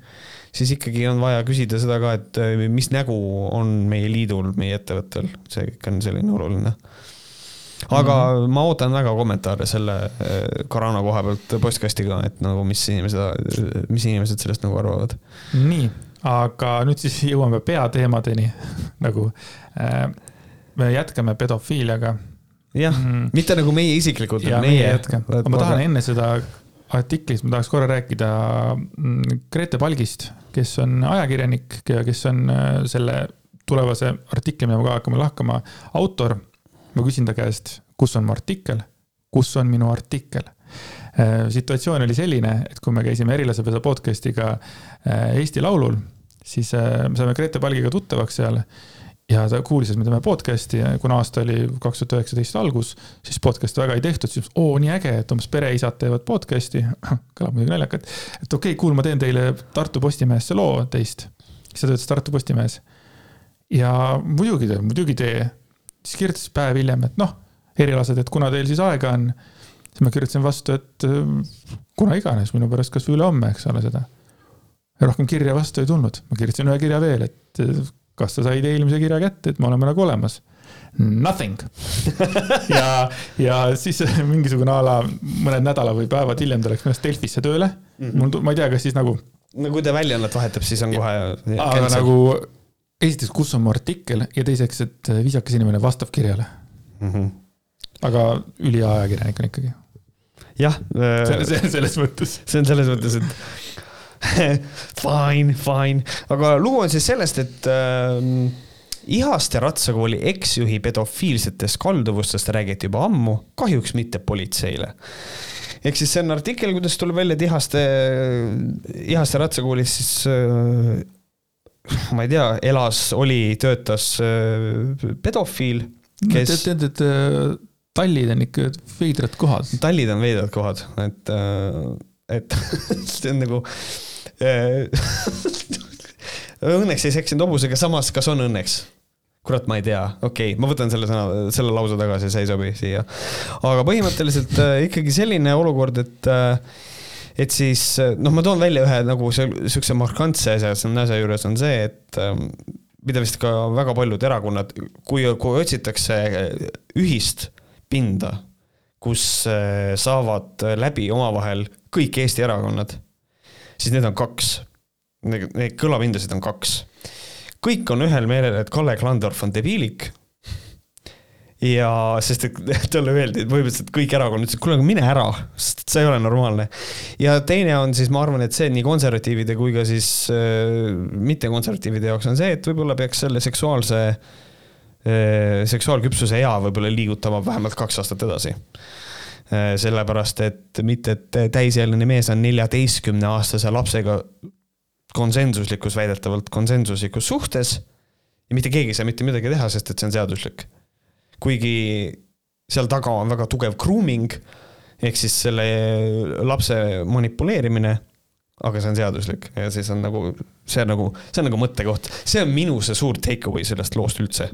siis ikkagi on vaja küsida seda ka, et äh, mis nägu on meie liidul, meie ettevõttel, see kõik on selline oluline aga mm -hmm. ma ootan väga kommentaare selle äh, Corona koha pealt postkastiga, et nagu mis inimesed, mis inimesed sellest nagu arvavad. nii aga nüüd siis jõuame peateemadeni nagu äh, me jätkame pedofiiliaga. jah mm., mitte nagu meie isiklikult. ja meie, meie jätkame, aga ma tahan enne seda artiklist, ma tahaks korra rääkida mm, Grete Palgist, kes on ajakirjanik ja kes on äh, selle tulevase artikli, mida me ka hakkame lahkama, autor. ma küsin ta käest, kus on mu artikkel, kus on minu artikkel Äh, situatsioon oli selline, et kui me käisime Erilasepesa podcast'iga äh, Eesti Laulul, siis me saime Grete Palgiga tuttavaks seal ja ta kuulis, et me teeme podcast'i ja kuna aasta oli kaks tuhat üheksateist algus, siis podcast'i väga ei tehtud, siis oo, nii äge, et umbes pereisad teevad podcast'i. kõlab muidugi naljakalt, et okei okay,, kuul, ma teen teile Tartu Postimehesse loo teist. siis ta töötas Tartu Postimehes. ja muidugi tee, muidugi tee. siis kirjutas päev hiljem, et noh, erialased, et kuna teil siis aega on siis ma kirjutasin vastu, et äh, kuna iganes, minu pärast kasvõi ülehomme, eks ole, seda. ja rohkem kirja vastu ei tulnud, ma kirjutasin ühe kirja veel, et äh, kas sa said eelmise kirja kätte, et me oleme nagu olemas. Nothing ja, ja siis mingisugune a la mõned nädalad või päevad hiljem ta läks minu arust Delfisse tööle mm. -hmm. mul, ma ei tea, kas siis nagu. no kui ta väljaannet vahetab, siis on kohe. aga nagu esiteks, kus on mu artikkel ja teiseks, et viisakas inimene vastab kirjale mm. -hmm. aga ülihea ajakirjanik on ikkagi jah. Äh, selles mõttes. see on selles mõttes, et fine, fine, aga lugu on siis sellest, et äh, Ihaste ratsakooli eksjuhi pedofiilsetest kalduvustest räägiti juba ammu, kahjuks mitte politseile ehk siis see on artikkel, kuidas tuleb välja, et Ihaste, Ihaste ratsakoolis siis äh, ma ei tea, elas, oli, töötas äh, pedofiil, kes. tead, tead, et tallid on ikka veidrad kohad. tallid on veidrad kohad, et, äh, et see on nagu äh, õnneks ei seksinud hobusega, samas kas on õnneks? kurat, ma ei tea, okei okay,, ma võtan selle sõna, selle lause tagasi, see ei sobi siia. aga põhimõtteliselt äh, ikkagi selline olukord, et et siis noh, ma toon välja ühe nagu siukse markantse asja asja juures on see, et mida vist ka väga paljud erakonnad, kui, kui otsitakse ühist pinda, kus äh, saavad läbi omavahel kõik Eesti erakonnad, siis need on kaks. Neid kõlapindasid on kaks. kõik on ühel meelel, et Kalle Klandorf on debiilik ja sest, et talle öeldi, et põhimõtteliselt kõik erakonnad ütlesid, kuule, aga mine ära, sest see ei ole normaalne. ja teine on siis, ma arvan, et see nii konservatiivide kui ka siis äh, mittekonservatiivide jaoks on see, et võib-olla peaks selle seksuaalse Äh, seksuaalküpsuse ea võib-olla liigutama vähemalt kaks aastat edasi. Äh, sellepärast, et mitte, et täisealine mees on neljateistkümne aastase lapsega konsensuslikus, väidetavalt konsensuslikus suhtes. Ja mitte keegi ei saa mitte midagi teha, sest et see on seaduslik. kuigi seal taga on väga tugev grooming ehk siis selle lapse manipuleerimine, aga see on seaduslik. Ja siis on nagu, see on nagu, see on nagu mõttekoht, see on minu see suur take away sellest loost üldse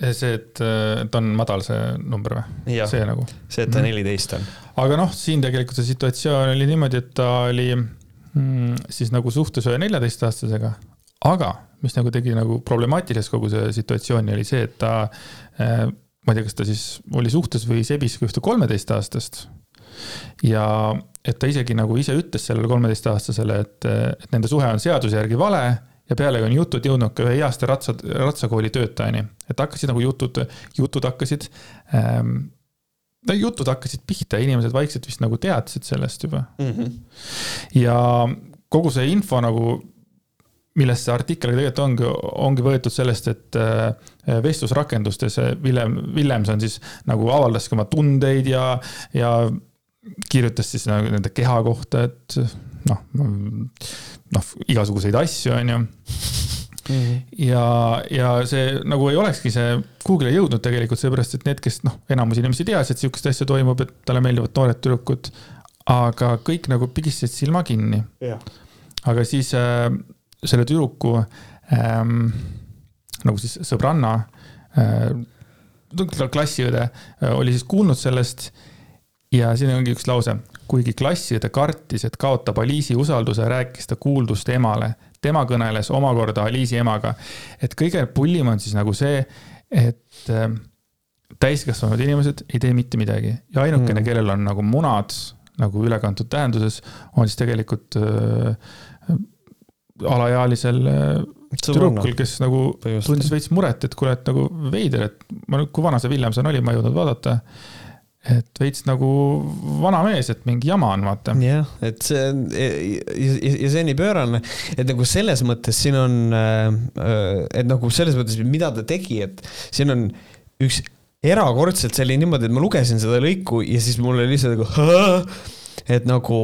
see, et, et on madal see number või? see nagu. see, et ta mhm. neliteist on. aga noh, siin tegelikult see situatsioon oli niimoodi, et ta oli mm, siis nagu suhtes ühe neljateistaastasega, aga mis nagu tegi nagu problemaatiliseks kogu see situatsiooni, oli see, et ta eh,, ma ei tea, kas ta siis oli suhtes või sebis ka ühte kolmeteistaastast. ja et ta isegi nagu ise ütles sellele kolmeteistaastasele, et, et nende suhe on seaduse järgi vale ja pealegi on jutud jõudnud ka ühe Easte ratsa, ratsakooli töötajani, et hakkasid nagu jutud, jutud hakkasid ähm,. no jutud hakkasid pihta ja inimesed vaikselt vist nagu teadsid sellest juba mm. -hmm. ja kogu see info nagu, millest see artikkel tegelikult ongi, ongi võetud sellest, et äh, vestlusrakendustes Villem, Villemson siis nagu avaldaski oma tundeid ja, ja kirjutas siis nagu nende keha kohta, et noh, noh, igasuguseid asju, on ju. -hmm. ja, ja see nagu ei olekski see Google'i jõudnud tegelikult, seepärast et need, kes noh, enamus inimesi teadsid, et sihukest asja toimub, et talle meeldivad noored tüdrukud. aga kõik nagu pigistasid silma kinni. aga siis äh, selle tüdruku ähm, nagu siis sõbranna äh,, klassiõde äh, oli siis kuulnud sellest ja siin ongi üks lause. Kuigi klassiõde kartis, et kaotab Aliisi usalduse, rääkis ta kuuldust emale. tema kõneles omakorda Aliisi emaga. et kõige pullim on siis nagu see, et äh, täiskasvanud inimesed ei tee mitte midagi ja ainukene mm., kellel on nagu munad nagu ülekantud tähenduses, on siis tegelikult äh, alaealisel äh, tüdrukul, kes nagu tundis veits muret, et kuule, et nagu veider, et ma nüüd, kui vana see Williamson oli, ma ei jõudnud vaadata. Et veits nagu vana mees, et mingi jama on, vaata. jah, et see on ja, ja see on nii pöörane, et nagu selles mõttes siin on, äh, et nagu selles mõttes, mida ta tegi, et siin on üks erakordselt selline niimoodi, et ma lugesin seda lõiku ja siis mul oli lihtsalt nagu, et nagu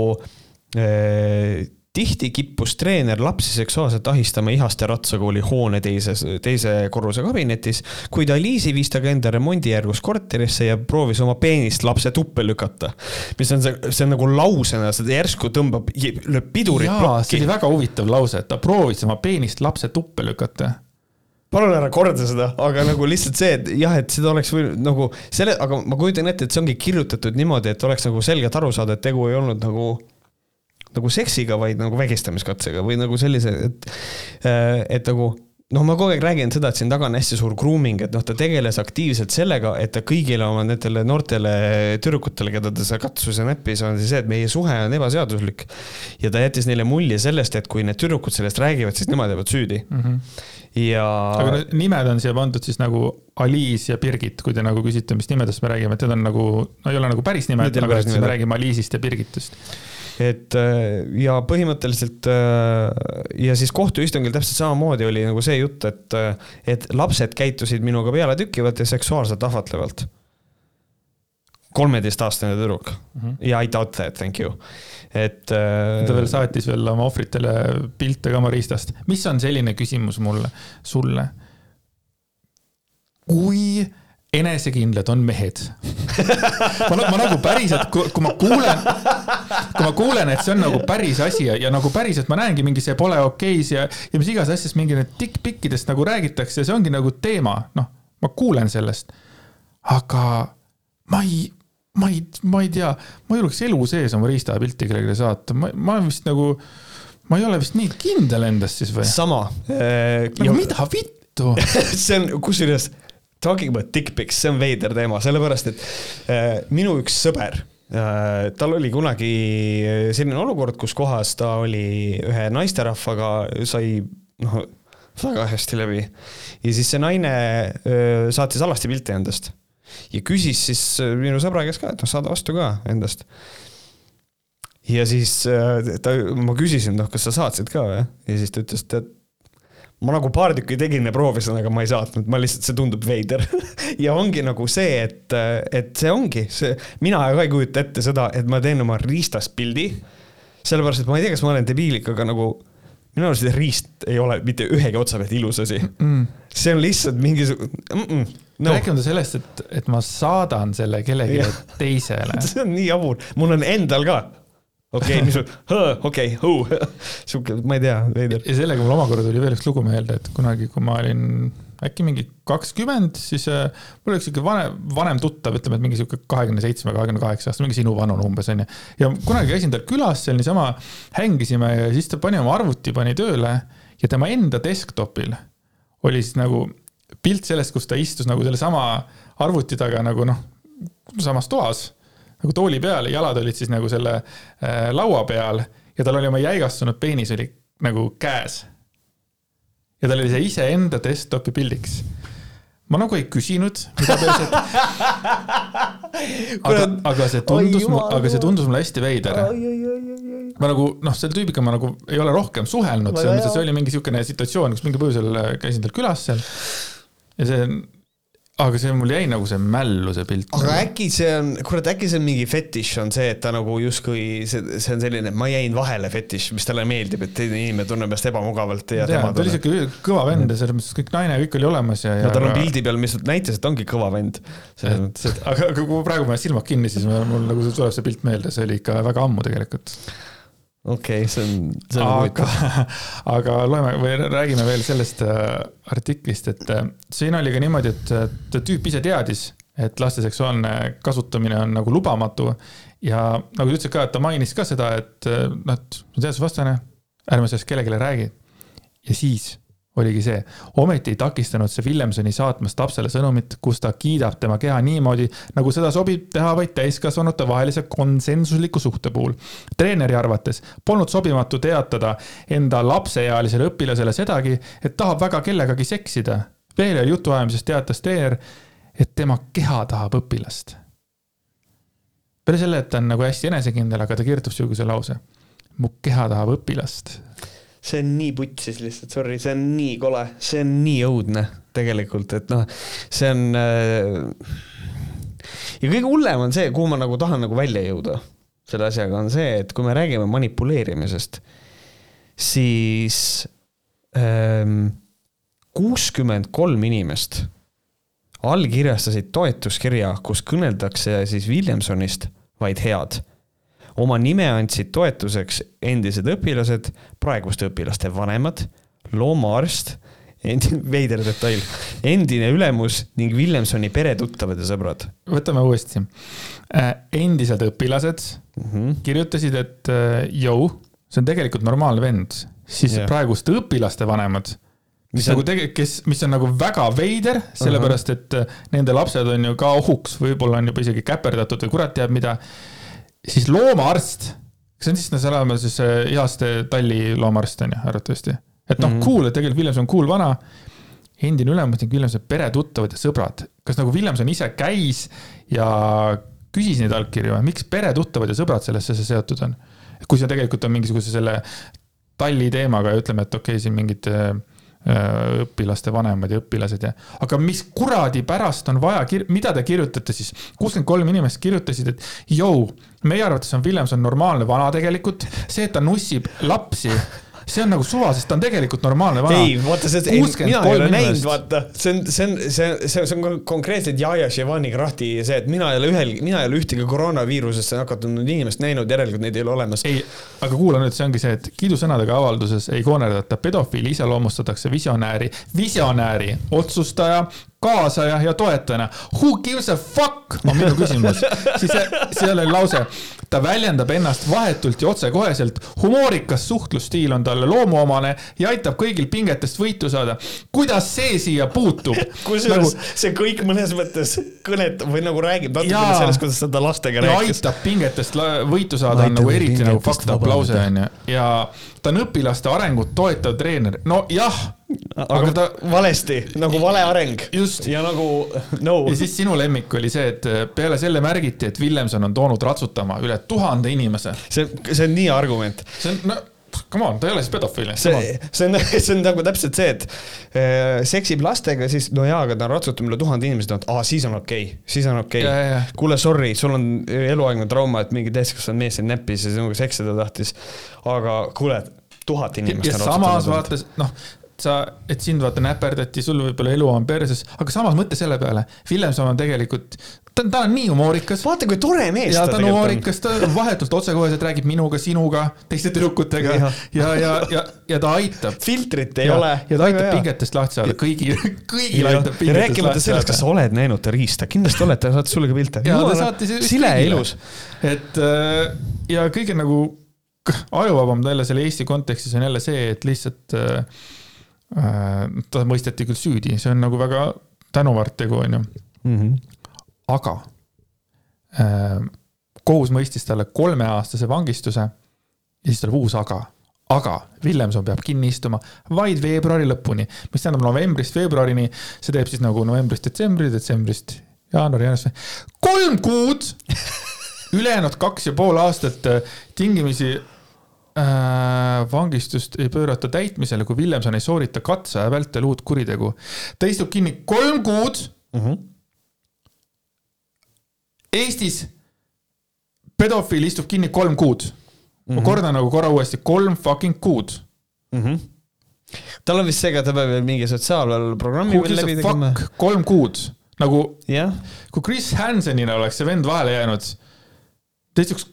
äh, tihti kippus treener lapsi seksuaalselt ahistama Ihaste ratsakooli hoone teises, teise korruse kabinetis, kuid Aliisi viis ta ka enda remondijärgus korterisse ja proovis oma peenist lapse tuppe lükata. mis on see, see on nagu lausena, seda järsku tõmbab, lööb pidurit plokki. see oli väga huvitav lause, et ta proovis oma peenist lapse tuppe lükata palun ära korda seda, aga nagu lihtsalt see, et jah, et seda oleks võinud nagu selle, aga ma kujutan ette, et see ongi kirjutatud niimoodi, et oleks nagu selgelt aru saada, et tegu ei olnud nagu nagu seksiga, vaid nagu vägistamiskatsega või nagu sellise, et, äh, et nagu noh, ma kogu aeg räägin seda, et siin taga on hästi suur grooming, et noh, ta tegeles aktiivselt sellega, et ta kõigile oma nendele noortele tüdrukutele, keda ta seal katsus ja näppis, on see, et meie suhe on ebaseaduslik. ja ta jättis neile mulje sellest, et kui need tüdrukud sellest räägivad, siis nemad jäävad süüdi mm. -hmm. ja. aga need nimed on siia pandud siis nagu Aliis ja Birgit, kui te nagu küsite, mis nimedest me räägime, et need on nagu, no ei ole nagu päris nimed, aga me räägime Aliisist ja Birgitist et äh, ja põhimõtteliselt äh, ja siis kohtuistungil täpselt samamoodi oli nagu see jutt, et, äh, et lapsed käitusid minuga pealetükkivalt ja seksuaalselt ahvatlevalt. kolmeteistaastane tüdruk mm -hmm. ja I doubt that, thank you, et. ta veel saatis veel oma ohvritele pilte ka oma riistast. mis on selline küsimus mulle, sulle? kui enesekindlad on mehed ma, ma nagu päriselt, kui ma kuulen, kui ma kuulen, et see on nagu päris asi ja, ja nagu päriselt ma näengi mingi see pole okeis ja, ja mis iganes asjast mingi need tikkpikkidest nagu räägitakse ja see ongi nagu teema, noh, ma kuulen sellest. aga ma ei, ma ei, ma ei tea, ma ei julgeks elu sees oma riistapilti kellelegi saata, ma, ma vist nagu, ma ei ole vist nii kindel endas siis või? sama äh,. nagu mida vittu see on, kusjuures talking about dick pics, see on veider teema, sellepärast et äh, minu üks sõber äh,, tal oli kunagi selline olukord, kus kohas ta oli ühe naisterahvaga, sai noh, väga hästi läbi. ja siis see naine äh, saatis alasti pilte endast ja küsis siis äh, minu sõbra käest ka, et noh, saada vastu ka endast ja siis äh, ta, ma küsisin, noh, kas sa saatsid ka või? ja siis ta ütles, et ma nagu paar tükki tegin ja proovisin, aga ma ei saatnud, ma lihtsalt, see tundub veider ja ongi nagu see, et, et see ongi see, mina ka ei kujuta ette seda, et ma teen oma riistast pildi. sellepärast, et ma ei tea, kas ma olen debiilik, aga nagu minu arust riist ei ole mitte ühegi otsa pealt ilus asi mm.. see on lihtsalt mingisugune mm. -mm. No. rääkimata sellest, et, et ma saadan selle kellelegi teisele see on nii jabur, mul on endal ka okei okay,, mis, okei, sihuke, ma ei tea, veider. ja sellega mul omakorda tuli veel üks lugu meelde, et kunagi, kui ma olin äkki mingi kakskümmend, siis äh, mul oli üks sihuke vanem, vanem tuttav, ütleme, et mingi sihuke kahekümne seitsme, kahekümne kaheksa aasta, mingi sinu vanune umbes onju. ja kunagi käisin tal külas seal niisama, hängisime ja siis ta pani oma arvuti, pani tööle ja tema enda desktop'il oli siis nagu pilt sellest, kus ta istus nagu sellesama arvuti taga nagu noh, samas toas nagu tooli peal, jalad olid siis nagu selle äh, laua peal ja tal oli oma jäigastunud peenis oli nagu käes. ja tal oli see iseenda desktopi pildiks. ma nagu ei küsinud, mida päriselt. aga, aga see tundus, aga see tundus mulle hästi veider. ma nagu noh, selle tüübiga ma nagu ei ole rohkem suhelnud, selles mõttes, et see oli mingi niisugune situatsioon, kus mingil põhjusel käisin tal külas seal. ja see aga see mul jäi nagu see mällu, see pilt. aga äkki see on, kurat, äkki see on mingi fetiš on see, et ta nagu justkui see, see on selline, ma jäin vahele fetiš, mis talle meeldib, et teine inimene tunneb ennast ebamugavalt ja, ja tema ta oli siuke kõva vend ja selles mõttes kõik naine, kõik oli olemas ja, ja. no tal on pildi peal, mis näitas, et ongi kõva vend. selles mõttes, et aga, aga kui praegu ma silmad kinni, siis mul nagu tuleb see pilt meelde, see oli ikka väga ammu tegelikult okei okay,, see on, see on huvitav. aga loeme või räägime veel sellest äh, artiklist, et äh, siin oli ka niimoodi, et tüüp ise teadis, et laste seksuaalne kasutamine on nagu lubamatu. ja nagu sa ütlesid ka, et ta mainis ka seda, et äh, noh, et see on seadusvastane, ärme sellest kellelegi räägi. ja siis oligi see. ometi ei takistanud see Williamsoni saatmast lapsele sõnumit, kus ta kiidab tema keha niimoodi, nagu seda sobib teha vaid täiskasvanute vahelise konsensusliku suhte puhul. treeneri arvates polnud sobimatu teatada enda lapseealisele õpilasele sedagi, et tahab väga kellegagi seksida. veel jutuajamises teatas treener, et tema keha tahab õpilast. peale selle, et ta on nagu hästi enesekindel, aga ta kirjutab sihukese lause. mu keha tahab õpilast see on nii putsis lihtsalt, sorry, see on nii kole, see on nii õudne tegelikult, et noh, see on äh.... ja kõige hullem on see, kuhu ma nagu tahan nagu välja jõuda selle asjaga, on see, et kui me räägime manipuleerimisest, siis ähm, kuuskümmend kolm inimest allkirjastasid toetuskirja, kus kõneldakse siis Williamsonist vaid head oma nime andsid toetuseks endised õpilased, praeguste õpilaste vanemad, loomaarst, veider detail, endine ülemus ning Williamsoni peretuttavad ja sõbrad. võtame uuesti. Äh, endised õpilased mm -hmm. kirjutasid, et äh, jõu, see on tegelikult normaalne vend, siis yeah. praeguste õpilaste vanemad mis nagu tege-, kes, mis on nagu väga veider, sellepärast et äh, nende lapsed on ju ka ohuks, võib-olla on juba isegi käperdatud või kurat teab mida siis loomaarst, kas on siis, no seal oleme siis Ihaste Talli loomaarst on ju, arvatavasti. et noh mm -hmm., cool, et tegelikult Williams on cool vana, endine ülemus ning Williamsi peretuttavad ja sõbrad. kas nagu Williamson ise käis ja küsis neid allkirju või miks peretuttavad ja sõbrad sellesse seotud on? kui see tegelikult on mingisuguse selle Talli teemaga ja ütleme, et okei okay,, siin mingid äh, Äh, õpilaste vanemad ja õpilased ja, aga mis kuradi pärast on vaja, mida te kirjutate siis? kuuskümmend kolm inimest kirjutasid, et jõu, meie arvates on Williamson normaalne vana tegelikult, see, et ta nussib lapsi see on nagu suva, sest ta on tegelikult normaalne vana. ei, vaata see, mina ei ole näinud, vaata, see on, see on, see, see, see on konkreetselt Jaja Ševani krahti see, et mina ei ole ühel, mina ei ole ühtegi koroonaviirusesse nakatunud inimest näinud, järelikult neid ei ole olemas. ei, aga kuula nüüd, see ongi see, et kiidusõnadega avalduses ei koonerdata, pedofiili iseloomustatakse visionääri, visionääri, otsustaja, kaasaja ja toetajana. Who gives a fuck on minu küsimus. siis seal oli lause, ta väljendab ennast vahetult ja otsekoheselt. humoorikas suhtlusstiil on talle loomuomane ja aitab kõigil pingetest võitu saada. kuidas see siia puutub? kusjuures nagu... see kõik mõnes mõttes kõnetab või nagu räägib natukene sellest, kuidas ta lastega rääkis. aitab pingetest võitu saada, on nagu eriti nagu fucked up lause onju ja ta on õpilaste arengut toetav treener, nojah aga, aga ta valesti, nagu vale areng. just. ja nagu no. ja siis sinu lemmik oli see, et peale selle märgiti, et Williamson on toonud ratsutama üle tuhande inimese. see, see on nii argument. see on, no come on, ta ei ole siis pedofiil. see, see on, see on nagu täpselt see, et äh, seksib lastega, siis no jaa, aga ta ratsutab üle tuhande inimese, et aa, siis on okei okay., siis on okei okay.. kuule, sorry, sul on eluaegne trauma, et mingi täiskasvanud mees sind näppis ja sinuga seksida tahtis. aga kuule, tuhat inimest. ja samas vaatas, noh, sa, et sind vaata näperdati, sul võib-olla elu on perses, aga samas mõtle selle peale, Williamson on tegelikult, ta on, ta on nii humoorikas. vaata, kui tore mees ja, ta, ta on humoorikas, ta vahetult otsekoheselt räägib minuga, sinuga, teiste tüdrukutega ja, ja, ja, ja, ja ta aitab. filtrit ei ja, ole. ja ta aitab pingetest lahti saada, kõigil, kõigil aitab rääkimata sellest, kas sa oled näinud ta riista, kindlasti oled, ta saatis sulle ka pilte. sile ja ilus. et äh, ja kõige nagu ajuvabam jälle selle Eesti kontekstis on jälle see, et lihtsalt äh, Äh, ta mõisteti küll süüdi, see on nagu väga tänuväärt tegu, onju. Aga äh, kohus mõistis talle kolmeaastase vangistuse ja siis tuleb uus aga. aga Williamson peab kinni istuma vaid veebruari lõpuni, mis tähendab novembrist veebruarini, see teeb siis nagu novembrist detsembri, detsembrist jaanuari, jaanuari, kolm kuud ülejäänud kaks ja pool aastat äh, tingimisi äh, vangistust ei pöörata täitmisele, kui Williamson ei soorita katseaja vältel uut kuritegu. ta istub kinni kolm kuud mm. -hmm. Eestis pedofiil istub kinni kolm kuud. ma mhm. kordan nagu korra uuesti, kolm fucking kuud mm. -hmm. tal on vist see ka, ta peab veel mingi sotsiaalprogrammi veel läbi tegema. kolm kuud, nagu yeah. kui Chris Hansenile oleks see vend vahele jäänud, ta istuks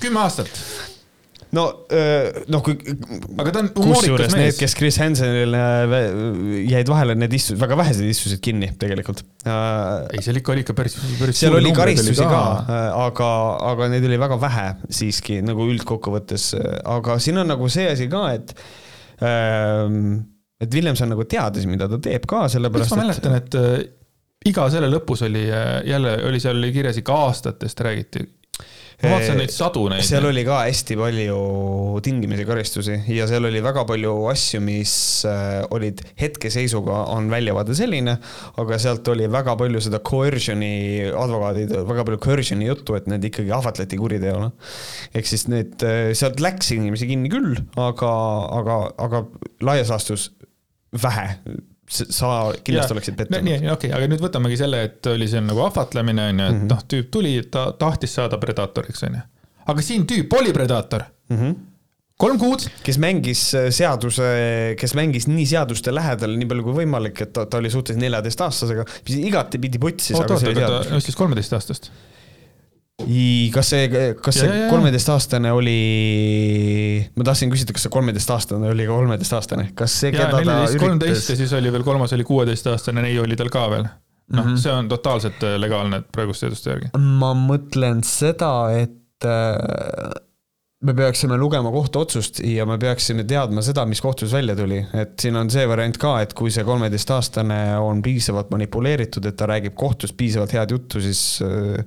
kümme aastat no noh, kui. aga ta on humoorikas mees. Need, kes Chris Hansenile jäid vahele, need istusid, väga vähesed istusid kinni tegelikult. ei, seal ikka oli ikka päris, päris. seal oli karistusi ka, ka, aga, aga neid oli väga vähe siiski nagu üldkokkuvõttes, aga siin on nagu see asi ka, et et Williamson nagu teadis, mida ta teeb ka, sellepärast. ma mäletan, et iga selle lõpus oli jälle, oli seal oli kirjas ikka aastatest räägiti ma vaatasin neid sadu neid. seal oli ka hästi palju tingimisi karistusi ja seal oli väga palju asju, mis äh, olid hetkeseisuga on väljavaade selline, aga sealt oli väga palju seda coercion'i, advokaadid, väga palju coercion'i juttu, et need ikkagi ahvatleti kuriteole. ehk siis need, äh, sealt läks inimesi kinni küll, aga, aga, aga laias laastus vähe sa kindlasti oleksid pettunud. nii, okei okay,, aga nüüd võtamegi selle, et oli see nagu ahvatlemine, on ju, et mm -hmm. noh, tüüp tuli, ta tahtis saada predaatoriks, on ju. aga siin tüüp oli predaator mm. -hmm kolm kuud. kes mängis äh, seaduse, kes mängis nii seaduste lähedal nii palju kui võimalik, et ta, ta oli suhteliselt neljateistaastasega, mis igatepidi putsis. oota, oota, aga ta ostis kolmeteistaastast kas see, kas see kolmeteistaastane oli, ma tahtsin küsida, kas see kolmeteistaastane oli ka kolmeteistaastane, kas see, keda ta kolmteist ja siis oli veel kolmas oli kuueteistaastane neiu oli tal ka veel. noh mm -hmm., see on totaalselt äh, legaalne praeguste seaduste järgi. ma mõtlen seda, et äh, me peaksime lugema kohtuotsust ja me peaksime teadma seda, mis kohtus välja tuli, et siin on see variant ka, et kui see kolmeteistaastane on piisavalt manipuleeritud, et ta räägib kohtus piisavalt head juttu, siis äh,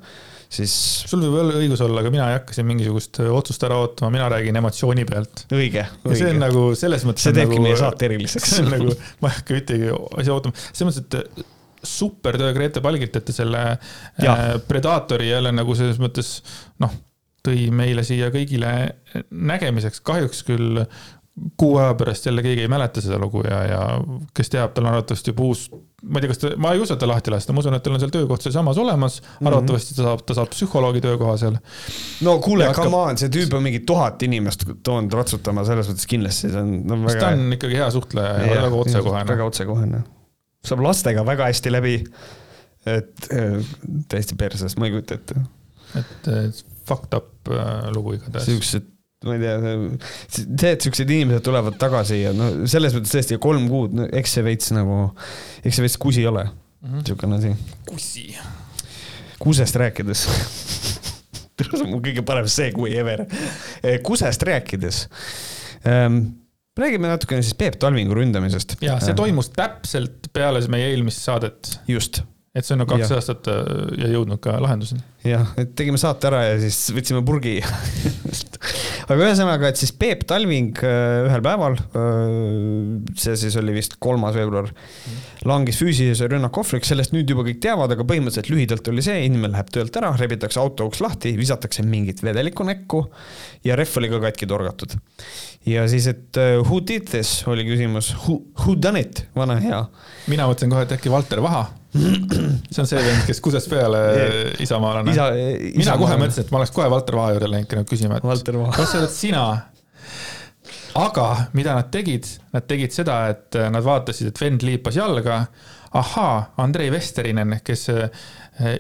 siis. sul võib olla õigus olla, aga mina ei hakka siin mingisugust äh, otsust ära ootama, mina räägin emotsiooni pealt. õige, õige. see on nagu selles mõttes. see teebki nagu, meie saate eriliseks. see on nagu, ma ei hakka ühtegi asja ootama, selles mõttes, et äh, super töö Grete Palgilt, et ta selle ja. Predaatori jälle nagu selles mõttes noh, tõi meile siia kõigile nägemiseks, kahjuks küll kuu aja pärast jälle keegi ei mäleta seda lugu ja, ja kes teab, tal on arvatavasti juba uus, ma ei tea, kas ta, ma ei usu, et ta lahti lasta, ma usun, et tal on seal töökoht sealsamas olemas mm -hmm.. arvatavasti ta saab, ta saab psühholoogi töökoha seal. no kuule, come on, see tüüp on mingi tuhat inimest toonud ratsutama, selles mõttes kindlasti see on no,. väga... ta on ikkagi hea suhtleja ja, ja väga otsekohene. väga otsekohene. saab lastega väga hästi läbi. et äh, täiesti perses, ma ei kujuta ette. et fucked up äh, lugu igatahes. siuksed ma ei tea, see, et siuksed inimesed tulevad tagasi ja no selles mõttes tõesti kolm kuud no,, eks see veits nagu, eks see veits kusi ole mm -hmm., siukene asi. kusi. kusest rääkides see on mu kõige parem segway ever. Eh, kusest rääkides ähm, räägime natukene siis Peep Talvingu ründamisest. ja see toimus täpselt peale meie eelmist saadet. just et see on nagu kaks ja. aastat äh, ja jõudnud ka lahenduseni. jah, et tegime saate ära ja siis võtsime purgi aga ühesõnaga, et siis Peep Talving äh, ühel päeval, äh, see siis oli vist kolmas veebruar, langes füüsilise rünnaku ohvriks, sellest nüüd juba kõik teavad, aga põhimõtteliselt lühidalt oli see, inimene läheb töölt ära, rebitakse auto uks lahti, visatakse mingit vedelikku näkku ja rehv oli ka katki torgatud. ja siis, et who did this oli küsimus, who, who done it, vana hea. mina mõtlen kohe, et äkki Valter Vaha see on see vend, kes kusest peale isamaalane Isa,. mina kohe mõtlesin, et ma oleks kohe Valter Vaha juurde läinud käinud küsima, et kas sa oled sina? aga mida nad tegid, nad tegid seda, et nad vaatasid, et vend liipas jalga. ahaa, Andrei Vesterinen, kes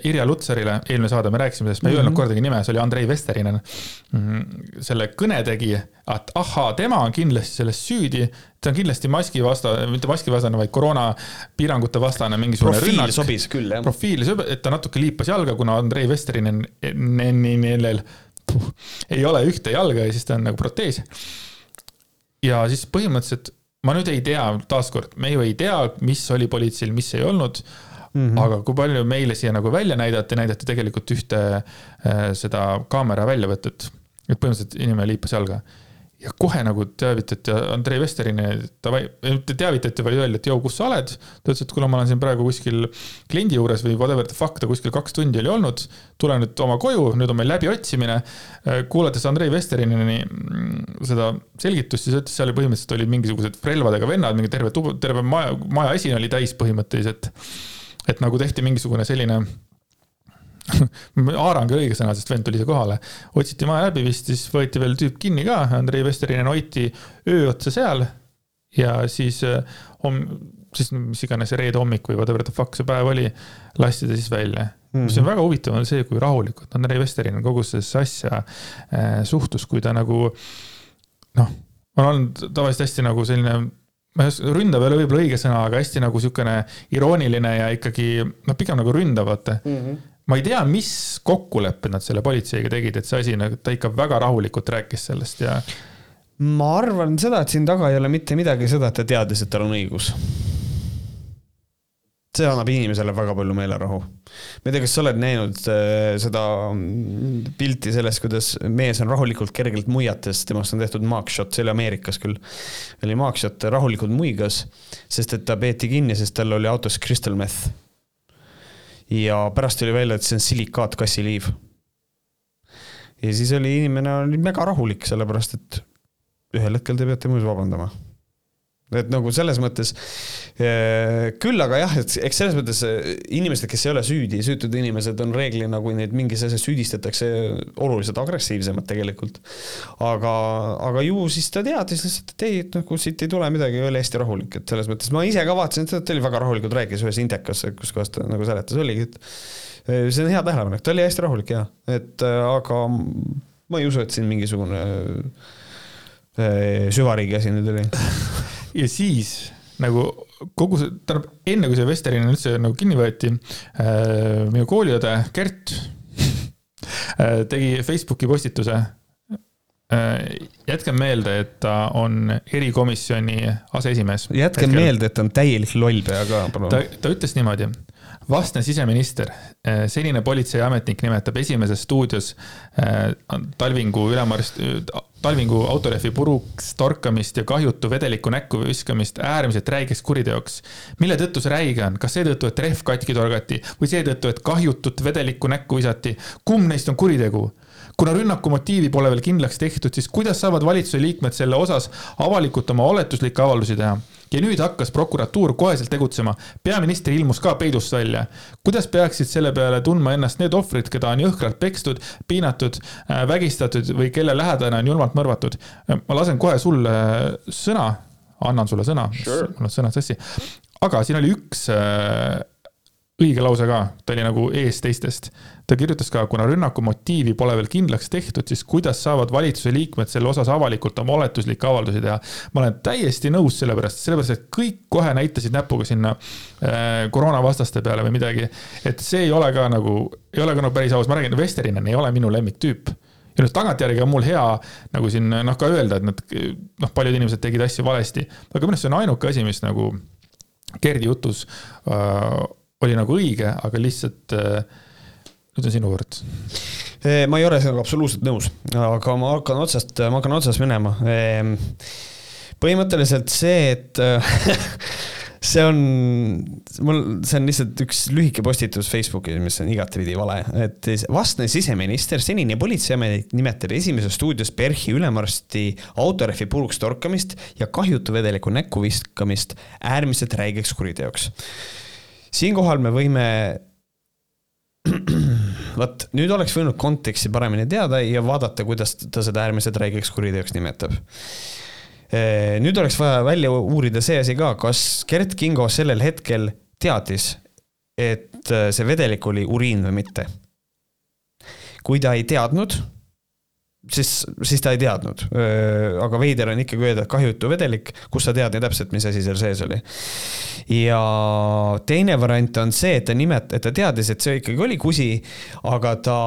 Irja Lutsarile, eelmine saade me rääkisime sellest, me ei mm -hmm. öelnud kordagi nime, see oli Andrei Vesterinen. Mhm, selle kõne tegi, et ahaa, tema on kindlasti selles süüdi. ta on kindlasti maskivastane, mitte maskivastane, vaid koroonapiirangute vastane mingisugune profiil rünnak. sobis küll, jah. profiil et ta natuke liipas jalga, kuna Andrei Vesterinen ei ole ühte jalga ja siis ta on nagu protees. ja siis põhimõtteliselt ma nüüd ei tea, taaskord, me ju ei tea, mis oli politseil, mis ei olnud mm. -hmm. aga kui palju meile siia nagu välja näidati, näidati tegelikult ühte äh, seda kaamera väljavõtet. et põhimõtteliselt inimene liipas jalga ja kohe nagu teavitati Andrei Vesterini, davai, mitte teavitati, vaid öeldi, et jõu, kus sa oled. ta ütles, et kuule, ma olen siin praegu kuskil kliendi juures või whatever the fuck, ta kuskil kaks tundi oli olnud. tule nüüd oma koju, nüüd on meil läbiotsimine. kuulates Andrei Vesterini mm, seda selgitust, siis ütles, seal põhimõtteliselt olid mingisugused relvadega vennad, mingi terve tuba, terve maja, maja esine oli täis põhimõtteliselt et nagu tehti mingisugune selline haarang ei õige sõna, sest vend tuli ise kohale. otsiti maja läbi vist, siis võeti veel tüüp kinni ka, Andrei Vesterinen hoiti öö otsa seal. ja siis homm-, siis mis iganes reede hommik või whatever the fuck see päev oli, lasti ta siis välja mm. -hmm. mis on väga huvitav, on see, kui rahulikult Andrei Vesterinen kogu sellesse asja äh, suhtus, kui ta nagu noh, on olnud tavaliselt hästi nagu selline ründav ei ole võib-olla õige sõna, aga hästi nagu niisugune irooniline ja ikkagi noh, pigem nagu ründav, vaata mm. -hmm ma ei tea, mis kokkulepped nad selle politseiga tegid, et see asi nagu, ta ikka väga rahulikult rääkis sellest ja. ma arvan seda, et siin taga ei ole mitte midagi seda, et ta teadis, et tal on õigus. See annab inimesele väga palju meelerahu. ma ei tea, kas sa oled näinud äh, seda pilti sellest, kuidas mees on rahulikult kergelt muiates, temast on tehtud mugshot, see oli Ameerikas küll. oli mugshot, rahulikult muigas, sest et ta peeti kinni, sest tal oli autos crystal meth ja pärast tuli välja, et see on silikaatkassiliiv. ja siis oli inimene oli väga rahulik, sellepärast et ühel hetkel te peate muidu vabandama et nagu selles mõttes, eh, küll aga jah, et eks selles mõttes eh, inimesed, kes ei ole süüdi, süütud inimesed on reeglina, kui neid mingis asjas süüdistatakse, oluliselt agressiivsemad tegelikult. aga, aga ju siis ta teadis lihtsalt, et ei, et nagu siit ei tule midagi, oli hästi rahulik, et selles mõttes. Ma ise ka vaatasin, ta oli väga rahulikult, rääkis ühes intekas, kus kohas ta nagu seletas, oligi, et eh, see on hea tähelepanek, ta oli hästi rahulik ja, et aga ma ei usu, et siin mingisugune süvariigi asi nüüd oli ja siis nagu kogu see, tähendab enne kui see Vesterinen üldse nagu kinni võeti äh,, minu kooliõde Gert äh, tegi Facebooki postituse äh,. jätkem meelde, et ta on erikomisjoni aseesimees. jätkem hetkel. meelde, et ta on täielik lollpea ka, palun. ta ütles niimoodi vastne siseminister, äh, senine politseiametnik nimetab esimeses stuudios äh, Talvingu ülemarst, Talvingu autorehvi puruks torkamist ja kahjutu vedeliku näkku viskamist äärmiselt räigeks kuriteoks. mille tõttu see räige on, kas seetõttu, et rehv katki torgati või seetõttu, et kahjutut vedelikku näkku visati? kumb neist on kuritegu? kuna rünnaku motiivi pole veel kindlaks tehtud, siis kuidas saavad valitsuse liikmed selle osas avalikult oma oletuslikke avaldusi teha? Ja nüüd hakkas prokuratuur koheselt tegutsema. peaminister ilmus ka peidust välja. kuidas peaksid selle peale tundma ennast need ohvrid, keda on jõhkralt pekstud, piinatud, äh, vägistatud või kelle lähedane on julmalt mõrvatud? ma lasen kohe sulle sõna, annan sulle sõna sure., mul on sõnad sassi. aga siin oli üks äh, õige lause ka, ta oli nagu ees teistest. ta kirjutas ka, kuna rünnaku motiivi pole veel kindlaks tehtud, siis kuidas saavad valitsuse liikmed selle osas avalikult oma oletuslikke avaldusi teha. ma olen täiesti nõus sellepärast, sellepärast et kõik kohe näitasid näpuga sinna äh, koroonavastaste peale või midagi. et see ei ole ka nagu, ei ole ka nagu päris aus, ma räägin, Vesterinen ei ole minu lemmiktüüp ja nüüd tagantjärgi on mul hea nagu siin noh, ka öelda, et nad noh, paljud inimesed tegid asju valesti, aga minu arust see on ainuke asi, mis nagu Gerdi jutus äh, oli nagu õige, aga lihtsalt äh, nüüd on sinu kord. ma ei ole sinuga absoluutselt nõus, aga ma hakkan otsast, ma hakkan otsast minema. Ehm, põhimõtteliselt see, et see on, mul, see on lihtsalt üks lühike postitus Facebookis, mis on igatepidi vale, et vastne siseminister, senine politseiametnik nimetab esimeses stuudios PERH-i ülemarsti autorehvi puruks torkamist ja kahjutu vedeliku näkku viskamist äärmiselt räigeks kuriteoks siinkohal me võime vot nüüd oleks võinud konteksti paremini teada ja vaadata, kuidas ta seda äärmiselt räigeks kuriteoks nimetab. nüüd oleks vaja välja uurida see asi ka, kas Gert Kingo sellel hetkel teadis, et see vedelik oli uriin või mitte. kui ta ei teadnud siis, siis ta ei teadnud. aga veider on ikkagi öelda, et kahjutu vedelik, kus sa tead nii täpselt, mis asi seal sees oli. ja teine variant on see, et ta nimet-, et ta teadis, et see ikkagi oli kusi, aga ta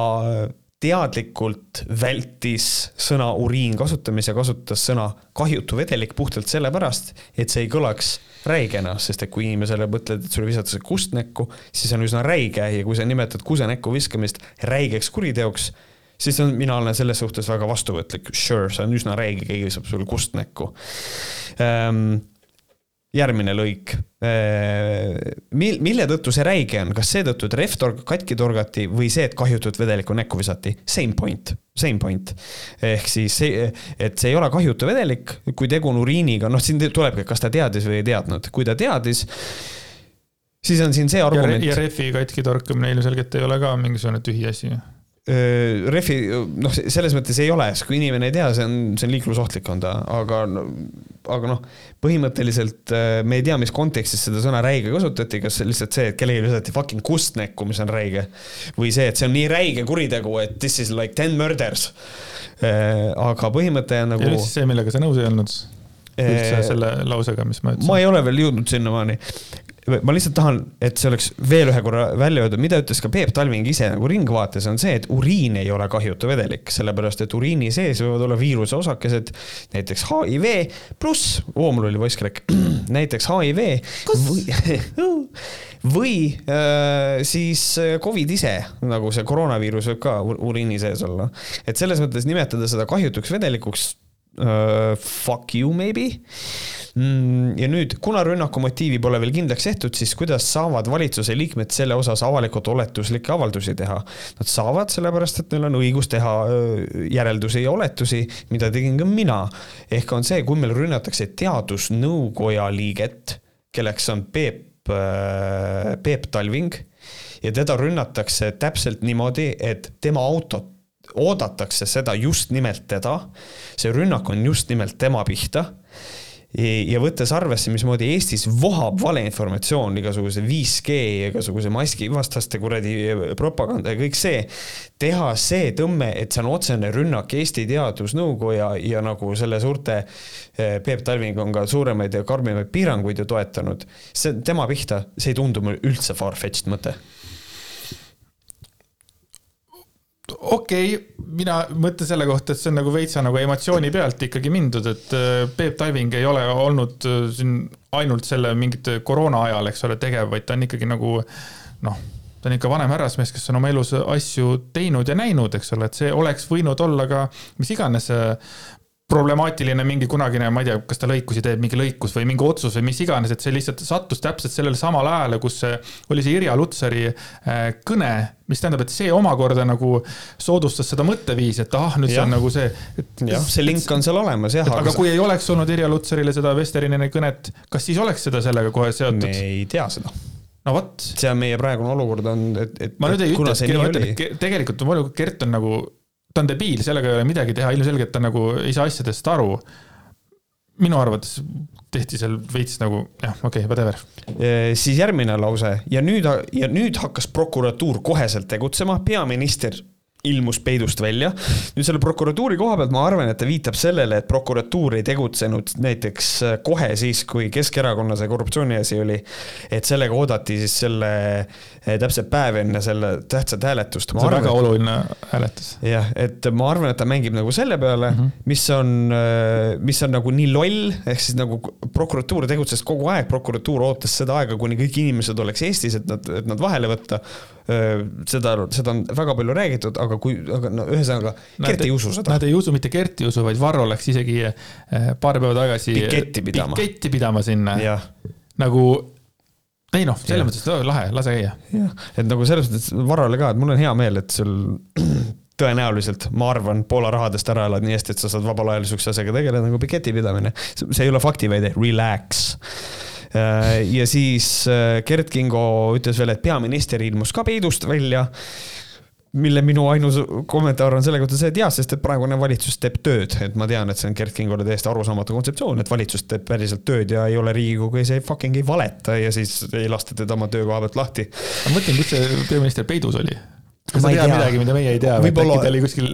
teadlikult vältis sõna uriin kasutamise, kasutas sõna kahjutu vedelik puhtalt sellepärast, et see ei kõlaks räigena, sest et kui inimesele mõtled, et sulle visatakse kust näkku, siis on üsna räige ja kui sa nimetad kuse näkku viskamist räigeks kuriteoks, siis on, mina olen selles suhtes väga vastuvõtlik, sure, see on üsna räige, keegi saab sulle kust näkku ähm, järgmine lõik. Äh, mil-, mille tõttu see räige on, kas seetõttu, et rehv torg-, katki torgati või see, et kahjutut vedelikku näkku visati? Same point, same point. ehk siis see, et see ei ole kahjutu vedelik, kui tegu on uriiniga, noh, siin tulebki, kas ta teadis või ei teadnud, kui ta teadis siis on siin see argument. ja rehvi katki torkamine ilmselgelt ei ole ka mingisugune tühi asi. Refi, noh, selles mõttes ei ole, sest kui inimene ei tea, see on, see on liiklusohtlik on ta, aga, aga noh, põhimõtteliselt me ei tea, mis kontekstis seda sõna räige kasutati, kas lihtsalt see, et kellelegi visati fucking kust näkku, mis on räige. või see, et see on nii räige kuritegu, et this is like ten murders. aga põhimõte on nagu. ja siis see, millega sa nõus ei olnud üldse selle lausega, mis ma ütlesin? ma ei ole veel jõudnud sinnamaani ma lihtsalt tahan, et see oleks veel ühe korra välja öeldud, mida ütles ka Peep Talving ise nagu Ringvaates, on see, et uriin ei ole kahjutu vedelik, sellepärast et uriini sees võivad olla viiruse osakesed, näiteks HIV pluss, oo, mul oli voice-crack, näiteks HIV või, või äh, siis Covid ise, nagu see koroonaviirus võib ka uriini sees olla. et selles mõttes nimetada seda kahjutuks vedelikuks uh, fuck you maybe. Mm, ja nüüd, kuna rünnaku motiivi pole veel kindlaks tehtud, siis kuidas saavad valitsuse liikmed selle osas avalikult oletuslikke avaldusi teha? Nad saavad, sellepärast et neil on õigus teha järeldusi ja oletusi, mida tegin ka mina. ehk on see, kui meil rünnatakse teadusnõukoja liiget, kelleks on Peep, Peep Talving ja teda rünnatakse täpselt niimoodi, et tema autot oodatakse seda just nimelt teda. see rünnak on just nimelt tema pihta. ja võttes arvesse, mismoodi Eestis vohab valeinformatsioon, igasuguse 5G, igasuguse maskivastaste kuradi propaganda ja kõik see. teha see tõmme, et see on otsene rünnak Eesti Teadusnõukoja ja nagu selle suurte. Peep Talving on ka suuremaid ja karmimaid piiranguid ju toetanud. see tema pihta, see ei tundu mulle üldse far-fetched mõte okei okay,, mina mõtlen selle kohta, et see on nagu veitsa nagu emotsiooni pealt ikkagi mindud, et äh, Peep Talving ei ole olnud äh, siin ainult selle mingite koroona ajal, eks ole, tegev, vaid ta on ikkagi nagu noh, ta on ikka vanem härrasmees, kes on oma elus asju teinud ja näinud, eks ole, et see oleks võinud olla ka mis iganes äh, problemaatiline mingi kunagine, ma ei tea, kas ta lõikusi teeb, mingi lõikus või mingi otsus või mis iganes, et see lihtsalt sattus täpselt sellele samale ajale, kus oli see Irja Lutsari äh, kõne, mis tähendab, et see omakorda nagu soodustas seda mõtteviisi, et ahah, nüüd ja. see on nagu see. jah, see link on seal olemas jah. aga kui ei oleks olnud Irja Lutsarile seda Vesterineni kõnet, kas siis oleks seda sellega kohe seotud? me ei tea seda no vot. see on meie praegune olukord on, et, et. ma nüüd ei ütle, et tegelikult on Kert on nagu ta on debiil, sellega ei ole midagi teha, ilmselgelt ta nagu ei saa asjadest aru. minu arvates tehti seal veits nagu jah, okei okay,, whatever. siis järgmine lause ja nüüd, ja nüüd hakkas prokuratuur koheselt tegutsema, peaminister ilmus peidust välja. nüüd selle prokuratuuri koha pealt ma arvan, et ta viitab sellele, et prokuratuur ei tegutsenud näiteks äh, kohe siis, kui Keskerakonna see korruptsiooniasi oli. et sellega oodati siis selle äh, täpselt päev enne selle tähtsat hääletust. see on arvan, väga et, oluline hääletus. jah, et ma arvan, et ta mängib nagu selle peale mm, -hmm. mis on, äh, mis on nagu nii loll, ehk siis nagu prokuratuur tegutses kogu aeg, prokuratuur ootas seda aega, kuni kõik inimesed oleks Eestis, et nad, et nad vahele võtta seda, seda on väga palju räägitud, aga kui, aga no ühesõnaga, Kert ei usu seda. Nad ei usu, mitte Kert ei usu, vaid Varro läks isegi paar päeva tagasi. piketti pidama. piketti pidama sinna. nagu ei noh, selles mõttes, lahe, lase käia. jah, et nagu selles mõttes Varrole ka, et mul on hea meel, et sul tõenäoliselt, ma arvan, Poola rahadest ära elad nii hästi, et sa saad vabal ajal sihukese asjaga tegeleda nagu piketi pidamine. see ei ole faktiväide, relax Äh, ja siis äh, Gerd Kingo ütles veel, et peaminister ilmus ka peidust välja mille minu ainus kommentaar on selle kohta see, et jah, sest et praegune valitsus teeb tööd, et ma tean, et see on Gerd Kingole täiesti arusaamatu kontseptsioon, et valitsus teeb päriselt tööd ja ei ole Riigikogu ees, ei fucking ei valeta ja siis ei lasta teda oma töökoha pealt lahti. ma mõtlen, kus see peaminister peidus oli? kas ta teab midagi, mida meie ei tea? Või äkki ta oli kuskil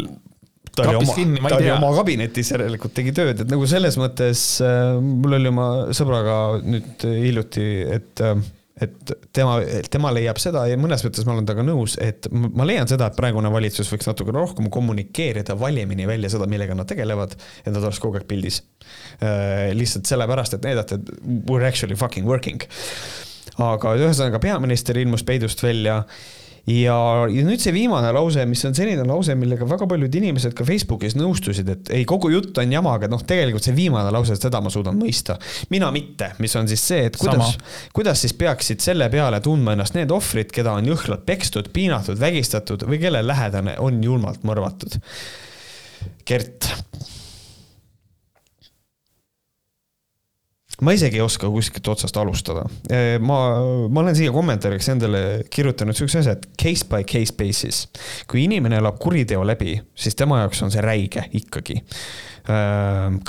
ta oli oma, ta oli oma kabinetis järelikult tegi tööd, et nagu selles mõttes äh, mul oli oma sõbraga nüüd hiljuti, et äh, et tema, tema leiab seda ja mõnes mõttes ma olen temaga nõus, et ma leian seda, et praegune valitsus võiks natuke rohkem kommunikeerida valimini välja seda, millega nad tegelevad, et nad oleks kogu aeg pildis äh,. lihtsalt sellepärast, et näidata, et we are actually fucking working. aga ühesõnaga peaminister ilmus peidust välja ja, ja nüüd see viimane lause, mis on selline lause, millega väga paljud inimesed ka Facebookis nõustusid, et ei, kogu jutt on jama, aga noh, tegelikult see viimane lause, seda ma suudan mõista. mina mitte, mis on siis see, et kuidas, kuidas siis peaksid selle peale tundma ennast need ohvrid, keda on jõhkralt pekstud, piinatud, vägistatud või kelle lähedane on julmalt mõrvatud. Gert ma isegi ei oska kuskilt otsast alustada. ma, ma olen siia kommentaariks endale kirjutanud siukse asja, et case by case basis. kui inimene elab kuriteo läbi, siis tema jaoks on see räige ikkagi.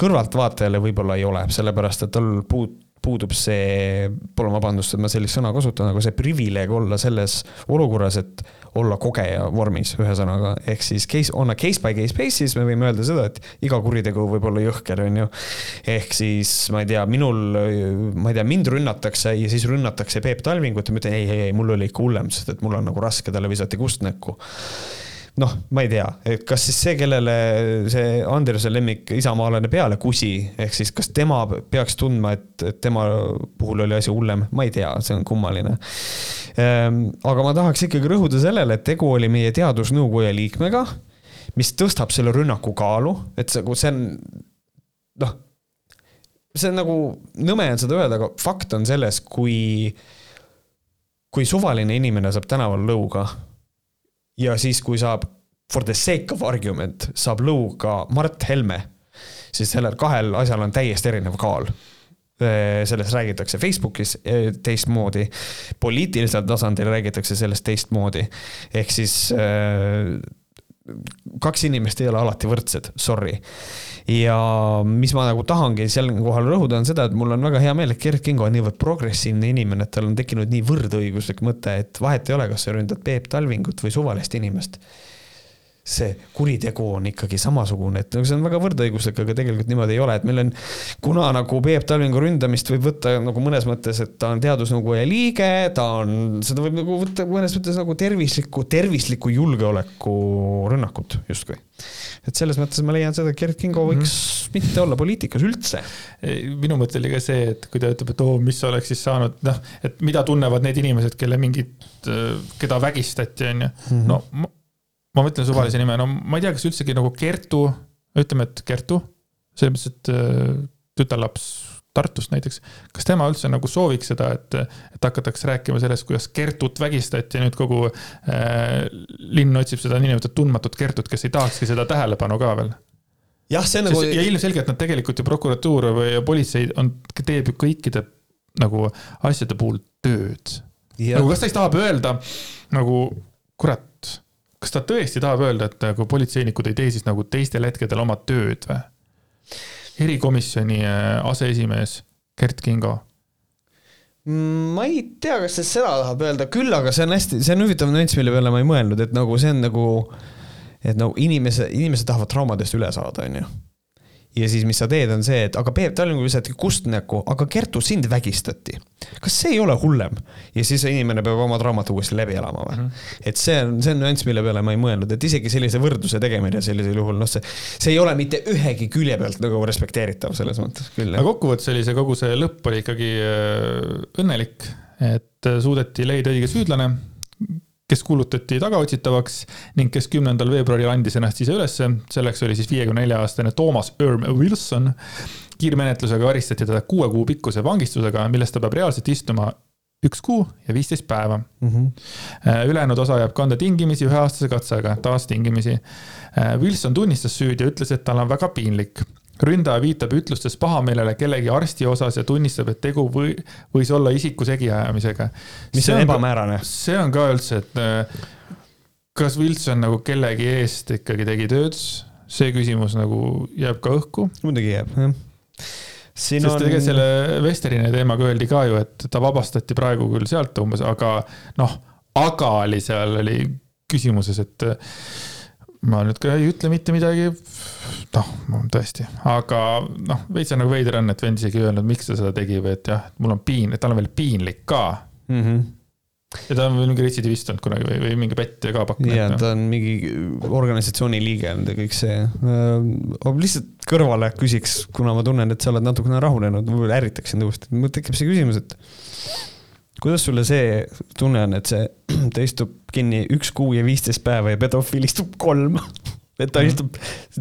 kõrvaltvaatajale võib-olla ei ole, sellepärast et tal puud-, puudub see, palun vabandust, et ma sellist sõna kasutan, aga see privileeg olla selles olukorras, et olla kogeja vormis, ühesõnaga, ehk siis case, on a case by case basis, me võime öelda seda, et iga kuritegu võib olla jõhker, on ju. ehk siis ma ei tea, minul, ma ei tea, mind rünnatakse ja siis rünnatakse Peep Talvingut ja ma ütlen ei, ei, ei, mul oli ikka hullem, sest et mul on nagu raske, talle visati kust näkku noh, ma ei tea, kas siis see, kellele see Andruse lemmik isamaalane peale kusi, ehk siis kas tema peaks tundma, et, et tema puhul oli asi hullem, ma ei tea, see on kummaline. Ehm, aga ma tahaks ikkagi rõhuda sellele, et tegu oli meie teadusnõukoja liikmega, mis tõstab selle rünnaku kaalu, et see, see on noh, see on nagu, nõme on seda öelda, aga fakt on selles, kui, kui suvaline inimene saab tänaval lõuga ja siis, kui saab for the sake of argument, saab lõuga Mart Helme, siis sellel kahel asjal on täiesti erinev kaal. Sellest räägitakse Facebookis eh, teistmoodi, poliitilisel tasandil räägitakse sellest teistmoodi. ehk siis eh, kaks inimest ei ole alati võrdsed, sorry. ja mis ma nagu tahangi siinkohal rõhuda, on seda, et mul on väga hea meel, et Gerd Kingo on niivõrd progressiivne inimene, et tal on tekkinud nii võrdõiguslik mõte, et vahet ei ole, kas sa ründad Peep Talvingut või suvalist inimest see kuritegu on ikkagi samasugune, et nagu see on väga võrdõiguslik, aga tegelikult niimoodi ei ole, et meil on, kuna nagu Peep Talvingu ründamist võib võtta nagu mõnes mõttes, et ta on teadusnõukoja liige, ta on, seda võib nagu võtta mõnes mõttes nagu tervislikku, tervislikku julgeoleku rünnakut justkui. et selles mõttes ma leian seda, et Gerd Kingo võiks mm -hmm. mitte olla poliitikas üldse. minu mõte oli ka see, et kui ta ütleb, et oo oh,, mis oleks siis saanud, noh, et mida tunnevad need inimesed, kelle mingit, keda vägistati, on ju, mhm. no ma mõtlen suvalise nime, no ma ei tea, kas üldsegi nagu Kertu, ütleme, et Kertu, selles mõttes, et äh, tütarlaps Tartust näiteks, kas tema üldse nagu sooviks seda, et, et hakatakse rääkima sellest, kuidas Kertut vägistati ja nüüd kogu äh, linn otsib seda niinimetatud tundmatut Kertut, kes ei tahakski seda tähelepanu ka veel? jah, see nagu. ja ilmselgelt nad tegelikult ju prokuratuur või politsei on, teeb ju kõikide nagu asjade puhul tööd. nagu kas ta siis tahab öelda nagu kurat kas ta tõesti tahab öelda, et nagu politseinikud ei tee siis nagu teistel hetkedel oma tööd või? erikomisjoni äh, aseesimees Gert Kingo. Mm, ma ei tea, kas ta seda tahab öelda, küll aga see on hästi, see on huvitav nüanss, mille peale ma ei mõelnud, et nagu see on nagu, et nagu inimese, inimesed tahavad traumadest üle saada, onju ja siis, mis sa teed, on see, et aga Peep Tallingu visati kust näkku, aga Kertu, sind vägistati. kas see ei ole hullem? ja siis inimene peab oma traumat uuesti läbi elama või mm? -hmm. et see on, see on nüanss, mille peale ma ei mõelnud, et isegi sellise võrdluse tegemine sellisel juhul, noh, see, see ei ole mitte ühegi külje pealt nagu respekteeritav selles mõttes küll. aga kokkuvõttes oli see kogu see lõpp oli ikkagi äh, õnnelik, et äh, suudeti leida õige süüdlane kes kuulutati tagaotsitavaks ning kes kümnendal veebruaril andis ennast ise ülesse. selleks oli siis viiekümne nelja aastane Thomas Erm Wilson. kiirmenetlusega karistati teda kuue kuu pikkuse vangistusega, millest ta peab reaalselt istuma üks kuu ja viisteist päeva mm. -hmm. ülejäänud osa jääb kanda tingimisi üheaastase katsega, taas tingimisi. Äh, Wilson tunnistas süüd ja ütles, et tal on väga piinlik ründaja viitab ütlustes pahameelele kellegi arsti osas ja tunnistab, et tegu või, võis olla isiku segiajamisega. mis see on ebamäärane. see on ka üldse, et äh, kas Wilson nagu kellegi eest ikkagi tegi tööd, see küsimus nagu jääb ka õhku. muidugi jääb, jah Siin sest on... tegelikult selle Vesterini teemaga öeldi ka ju, et ta vabastati praegu küll sealt umbes, aga noh, aga oli seal oli küsimuses, et ma nüüd ka ei ütle mitte midagi. noh, tõesti, aga noh, veits on nagu veider on, et vend isegi ei öelnud, miks ta seda tegi või et jah, mul on piin, et tal on veel piinlik ka mm. -hmm ja ta on veel mingi retsidivist olnud kunagi või, või mingi pätte ka pakkunud. ja ta on mingi organisatsiooni liige olnud ja kõik see. Lihtsalt kõrvale küsiks, kuna ma tunnen, et sa oled natukene rahunenud, võib-olla ärritaksin uuesti, mul tekib see küsimus, et kuidas sulle see tunne on, et see, ta istub kinni üks kuu ja viisteist päeva ja pedofiil istub kolm et ta mm -hmm. istub,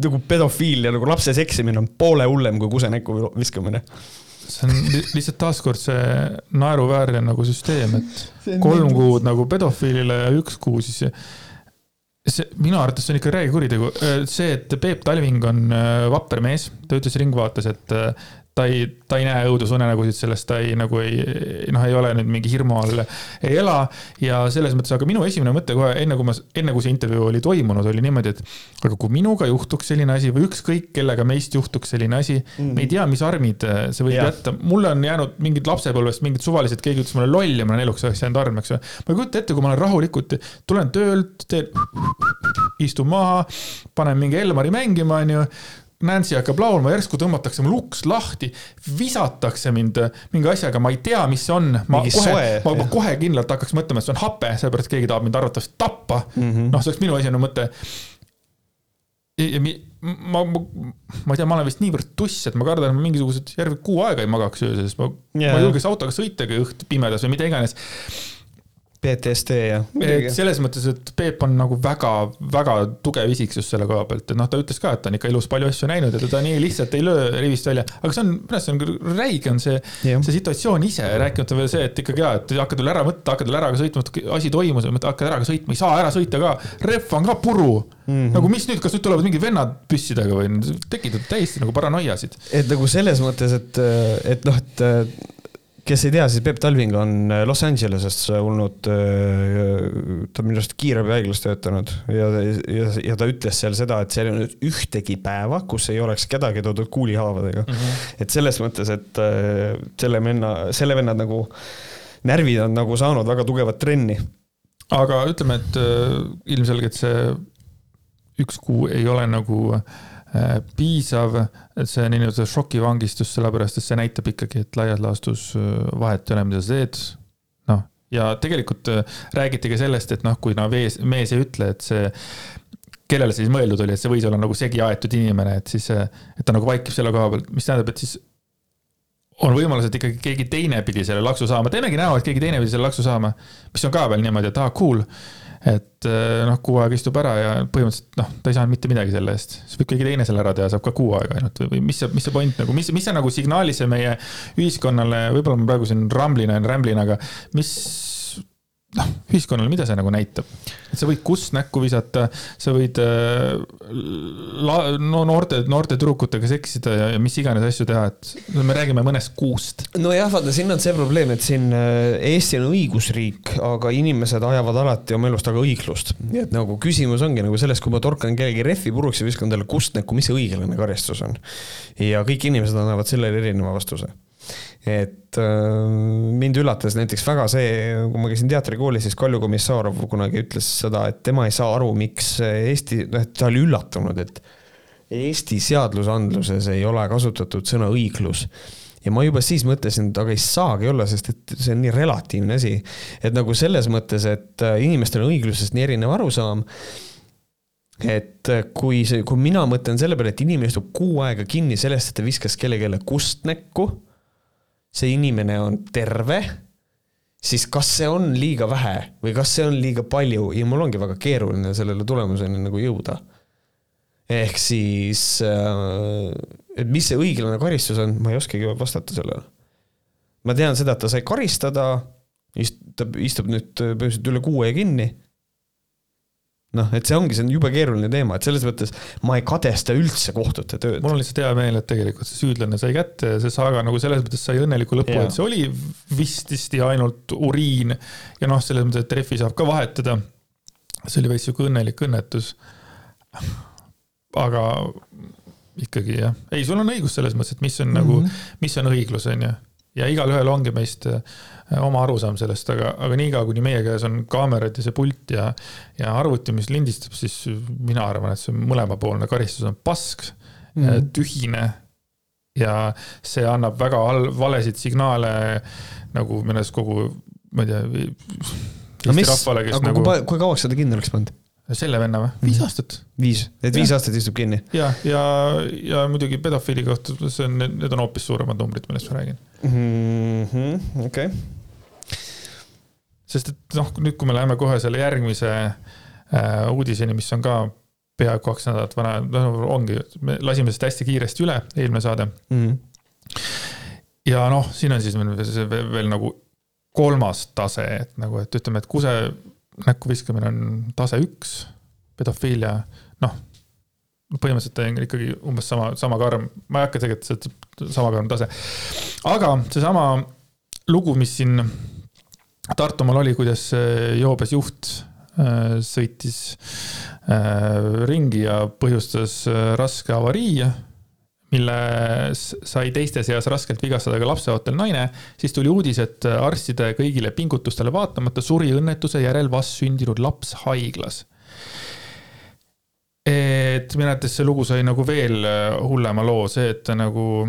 nagu pedofiil ja nagu lapse seksimine on poole hullem kui kuse näkku viskamine. see on lihtsalt taaskord see naeruväärne nagu süsteem, et kolm kuud nagu pedofiilile ja üks kuu siis see minu arvates see on ikka räige kuritegu, see, et Peep Talving on äh, vapper mees, ta ütles Ringvaates, et äh, ta ei, ta ei näe õudusunenägusid sellest, ta ei nagu ei, noh, ei ole nüüd mingi hirmu all, ei ela. ja selles mõttes, aga minu esimene mõte kohe enne kui ma, enne kui see intervjuu oli toimunud, oli niimoodi, et aga kui minuga juhtuks selline asi või ükskõik kellega meist juhtuks selline asi mm, -hmm. me ei tea, mis armid äh, see võib ja. jätta. mulle on jäänud mingid lapsepõlvest mingid suvalised, keegi ütles mulle loll ja ma olen eluks ajaks jäänud arm, eks ju. ma ei kujuta ette, kui ma olen rahulikult, tulen töölt, teen, istun maha, panen mingi Elmari mängima, onju Nancy hakkab laulma, järsku tõmmatakse mul uks lahti, visatakse mind mingi asjaga, ma ei tea, mis see on. ma mingi kohe, ma, ma kohe kindlalt hakkaks mõtlema, et see on hape, sellepärast keegi tahab mind arvatavasti tappa mm -hmm.. noh, see oleks minu esimene mõte. ma, ma, ma ei tea, ma olen vist niivõrd tuss, et ma kardan, et ma mingisugused järgmine kuu aega ei magaks öösel, sest ma yeah., ma ei julgeks autoga sõitagi õht pimedas või mida iganes PTSD ja. selles mõttes, et Peep on nagu väga-väga tugev isiksus selle koha pealt, et noh, ta ütles ka, et ta on ikka elus palju asju näinud ja teda nii lihtsalt ei löö rivist välja. aga see on, minu arust see on räige on see, see situatsioon ise, rääkimata veel see, et ikkagi jaa, et hakkad veel ära mõtta, hakkad veel ära ka sõitma, asi toimus, hakkad ära ka sõitma, ei saa ära sõita ka. rehv on ka puru mm. -hmm. nagu mis nüüd, kas nüüd tulevad mingid vennad püssidega või tekitab täiesti nagu paranoiasid. et nagu selles mõttes, et, et noh, et kes ei tea, siis Peep Talving on äh, Los Angeleses olnud, äh, ta on minu arust kiirabihaiglas töötanud ja, ja, ja ta ütles seal seda, et seal ei olnud ühtegi päeva, kus ei oleks kedagi toodud kuulihaavadega mm. -hmm. et selles mõttes, et äh, selle venna, selle venna nagu närvid on nagu saanud väga tugevat trenni. aga ütleme, et ilmselgelt see üks kuu ei ole nagu äh, Äh, piisav, et see niinimetatud šokivangistus, sellepärast et see näitab ikkagi, et laias laastus äh, vahet ei ole, mida sa teed. noh, ja tegelikult äh, räägiti ka sellest, et noh, kui no mees, mees ei ütle, et see kellele see siis mõeldud oli, et see võis olla nagu segi aetud inimene, et siis, et ta nagu vaikib selle koha peal, mis tähendab, et siis on võimalus, et ikkagi keegi teine pidi selle laksu saama, teemegi näo, et keegi teine pidi selle laksu saama, mis on ka veel niimoodi, et aa ah,, cool et eh, noh, kuu aega istub ära ja põhimõtteliselt noh, ta ei saanud mitte midagi selle eest. siis võib keegi teine selle ära teha, saab ka kuu aega ainult või, mis see, mis see point nagu, mis, mis see nagu signaali see meie ühiskonnale, võib-olla ma praegu siin ramblin, rämblin, aga mis noh, ühiskonnale, mida see nagu näitab? et sa võid kust näkku visata, sa võid äh, la-, no noorte, noorte tüdrukutega seksida ja, ja mis iganes asju teha, et me räägime mõnest kuust. nojah, vaata siin on see probleem, et siin äh, Eesti on õigusriik, aga inimesed ajavad alati oma elus taga õiglust. nii et nagu küsimus ongi nagu selles, kui ma torkan kellegi rehvi puruks ja viskan talle kust näkku, mis see õiglane karistus on. ja kõik inimesed annavad sellele erineva vastuse et äh, mind üllatas näiteks väga see, kui ma käisin teatrikoolis, siis Kalju Komissarov kunagi ütles seda, et tema ei saa aru, miks Eesti, noh, et ta oli üllatunud, et Eesti seadusandluses ei ole kasutatud sõna õiglus ja ma juba siis mõtlesin, et aga ei saagi olla, sest et see on nii relatiivne asi. et nagu selles mõttes, et äh, inimestel on õiglusest nii erinev arusaam. et äh, kui see, kui mina mõtlen selle peale, et inimene istub kuu aega kinni sellest, et ta viskas kellelegi kust näkku see inimene on terve, siis kas see on liiga vähe või kas see on liiga palju ja mul ongi väga keeruline sellele tulemuseni nagu jõuda. ehk siis, äh, et mis see õiglane karistus on, ma ei oskagi vastata sellele. ma tean seda, et ta sai karistada, ta istub nüüd põhimõtteliselt üle kuu aja kinni noh, et see ongi, see on jube keeruline teema, et selles mõttes ma ei kadesta üldse kohtute tööd. mul on lihtsalt hea meel, et tegelikult see süüdlane sai kätte ja see saaga nagu selles mõttes sai õnneliku lõpu, et see oli vististi ainult uriin ja noh, selles mõttes, et rehvi saab ka vahetada. see oli veits sihuke õnnelik õnnetus. aga ikkagi jah, ei, sul on õigus selles mõttes, et mis on mm -hmm. nagu, mhm. mis on õiglus, on ju ja igalühel ongi meist äh, oma arusaam sellest, aga, aga niikaua, kuni meie käes on kaamerad ja see pult ja, ja arvuti, mis lindistab, siis mina arvan, et see mõlemapoolne karistus on pask mm, -hmm. tühine. ja see annab väga valesid signaale nagu minu arust kogu, ma ei tea. Eesti rahvale, kes aga nagu. kui kauaks seda kinni oleks pannud? Selle venna või? viis aastat. viis, et viis ja. aastat istub kinni? ja, ja, ja muidugi pedofiili kohta, see on, need on hoopis suuremad numbrid, millest ma räägin mm -hmm,. okei okay. sest et noh, nüüd, kui me läheme kohe selle järgmise äh, uudiseni, mis on ka peaaegu kaks nädalat vana, no ongi, me lasime seda hästi kiiresti üle, eelmine saade mm. -hmm. ja noh, siin on siis veel, veel, veel nagu kolmas tase, et nagu, et ütleme, et kuse näkku viskamine on tase üks, pedofiilia, noh, põhimõtteliselt on ikkagi umbes sama, sama karm, ma ei hakka tegelikult, see sama karm tase. aga seesama lugu, mis siin Tartumaal oli, kuidas joobes juht äh, sõitis äh, ringi ja põhjustas äh, raske avarii milles sai teiste seas raskelt vigastada ka lapseootel naine, siis tuli uudis, et arstide kõigile pingutustele vaatamata suri õnnetuse järel vastsündinud laps haiglas. et minu arvates see lugu sai nagu veel hullema loo, see, et nagu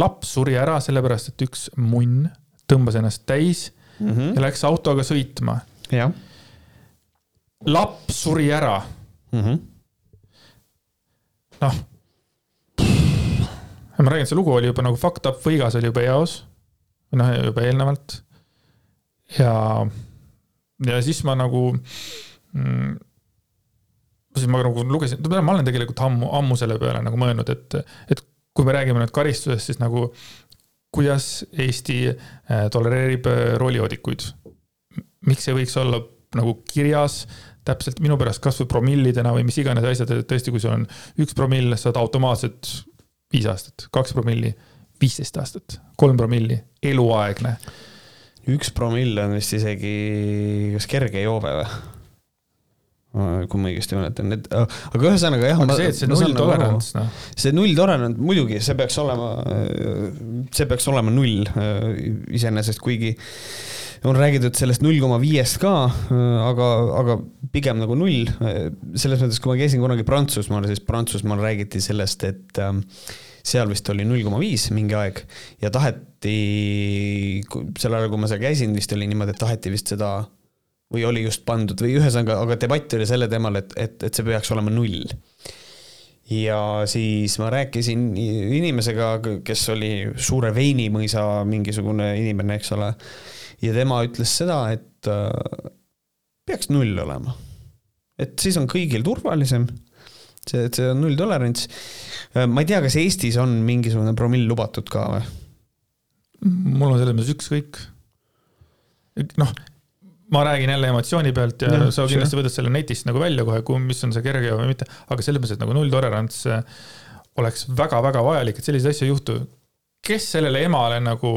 laps suri ära sellepärast, et üks munn tõmbas ennast täis mm -hmm. ja läks autoga sõitma. laps suri ära mm. -hmm. noh ma räägin, see lugu oli juba nagu fucked up, võigas oli juba eos. noh, juba eelnevalt. ja, ja siis ma nagu mm,. siis ma nagu lugesin, ma olen tegelikult ammu, ammu selle peale nagu mõelnud, et, et kui me räägime nüüd karistusest, siis nagu kuidas Eesti äh, tolereerib äh, roolijoodikuid. miks ei võiks olla nagu kirjas täpselt minu pärast kasvõi promillidena või mis iganes asjad, et tõesti, kui sul on üks promill, saad automaatselt viis aastat, kaks promilli, viisteist aastat, kolm promilli, eluaegne. üks promill on vist isegi kas kerge joobe või? kui ma õigesti mäletan, et aga ühesõnaga jah. aga see, et see nulltolerants, noh. see nulltolerants, muidugi, see peaks olema, see peaks olema null iseenesest, kuigi on räägitud sellest null koma viiest ka, aga, aga pigem nagu null. selles mõttes, kui ma käisin kunagi Prantsusmaal, siis Prantsusmaal räägiti sellest, et ähm, seal vist oli null koma viis mingi aeg ja taheti, sel ajal, kui ma seal käisin, vist oli niimoodi, et taheti vist seda või oli just pandud või ühesõnaga, aga debatt oli selle teemal, et, et, et see peaks olema null. ja siis ma rääkisin inimesega, kes oli Suure Veinimõisa mingisugune inimene, eks ole ja tema ütles seda, et äh, peaks null olema. et siis on kõigil turvalisem. see, et see on nulltolerants. Äh, ma ei tea, kas Eestis on mingisugune promill lubatud ka või? mul on selles mõttes ükskõik. noh, ma räägin jälle emotsiooni pealt ja, ja sa kindlasti võtad selle netist nagu välja kohe, mis on see kerge või mitte, aga selles mõttes, et nagu nulltolerants äh, oleks väga-väga vajalik, et selliseid asju ei juhtu. kes sellele emale nagu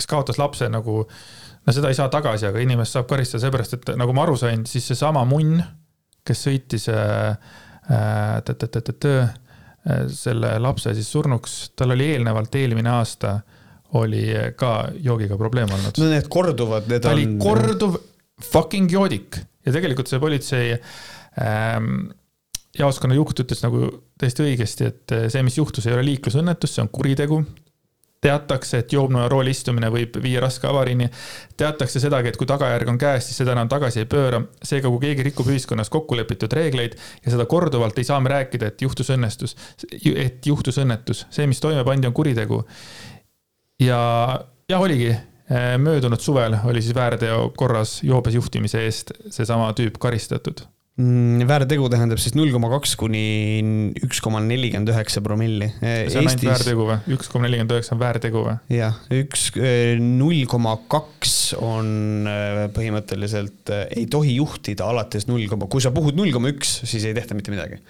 kes kaotas lapse nagu, no seda ei saa tagasi, aga inimest saab karistada seepärast, et nagu ma aru sain, siis seesama munn, kes sõitis äh, äh, selle lapse siis surnuks, tal oli eelnevalt eelmine aasta oli ka joogiga probleem olnud. no need korduvad, need ta on. ta oli korduv fucking joodik ja tegelikult see politsei ähm, jaoskonna juht ütles nagu täiesti õigesti, et see, mis juhtus, ei ole liiklusõnnetus, see on kuritegu teatakse, et joobnoa rooli istumine võib viia raske avariini. teatakse sedagi, et kui tagajärg on käes, siis seda enam tagasi ei pööra. seega, kui keegi rikub ühiskonnas kokku lepitud reegleid ja seda korduvalt, ei saa me rääkida, et juhtus õnnestus, et juhtus õnnetus. see, mis toime pandi, on kuritegu. ja, jah, oligi möödunud suvel oli siis väärteo korras joobes juhtimise eest seesama tüüp karistatud väärtegu tähendab siis null koma kaks kuni üks koma nelikümmend üheksa promilli. see on ainult väärtegu või? üks koma nelikümmend üheksa on väärtegu või? jah, üks, eh, null koma kaks on eh, põhimõtteliselt, eh, ei tohi juhtida alates null koma, kui sa puhud null koma üks, siis ei tehta mitte midagi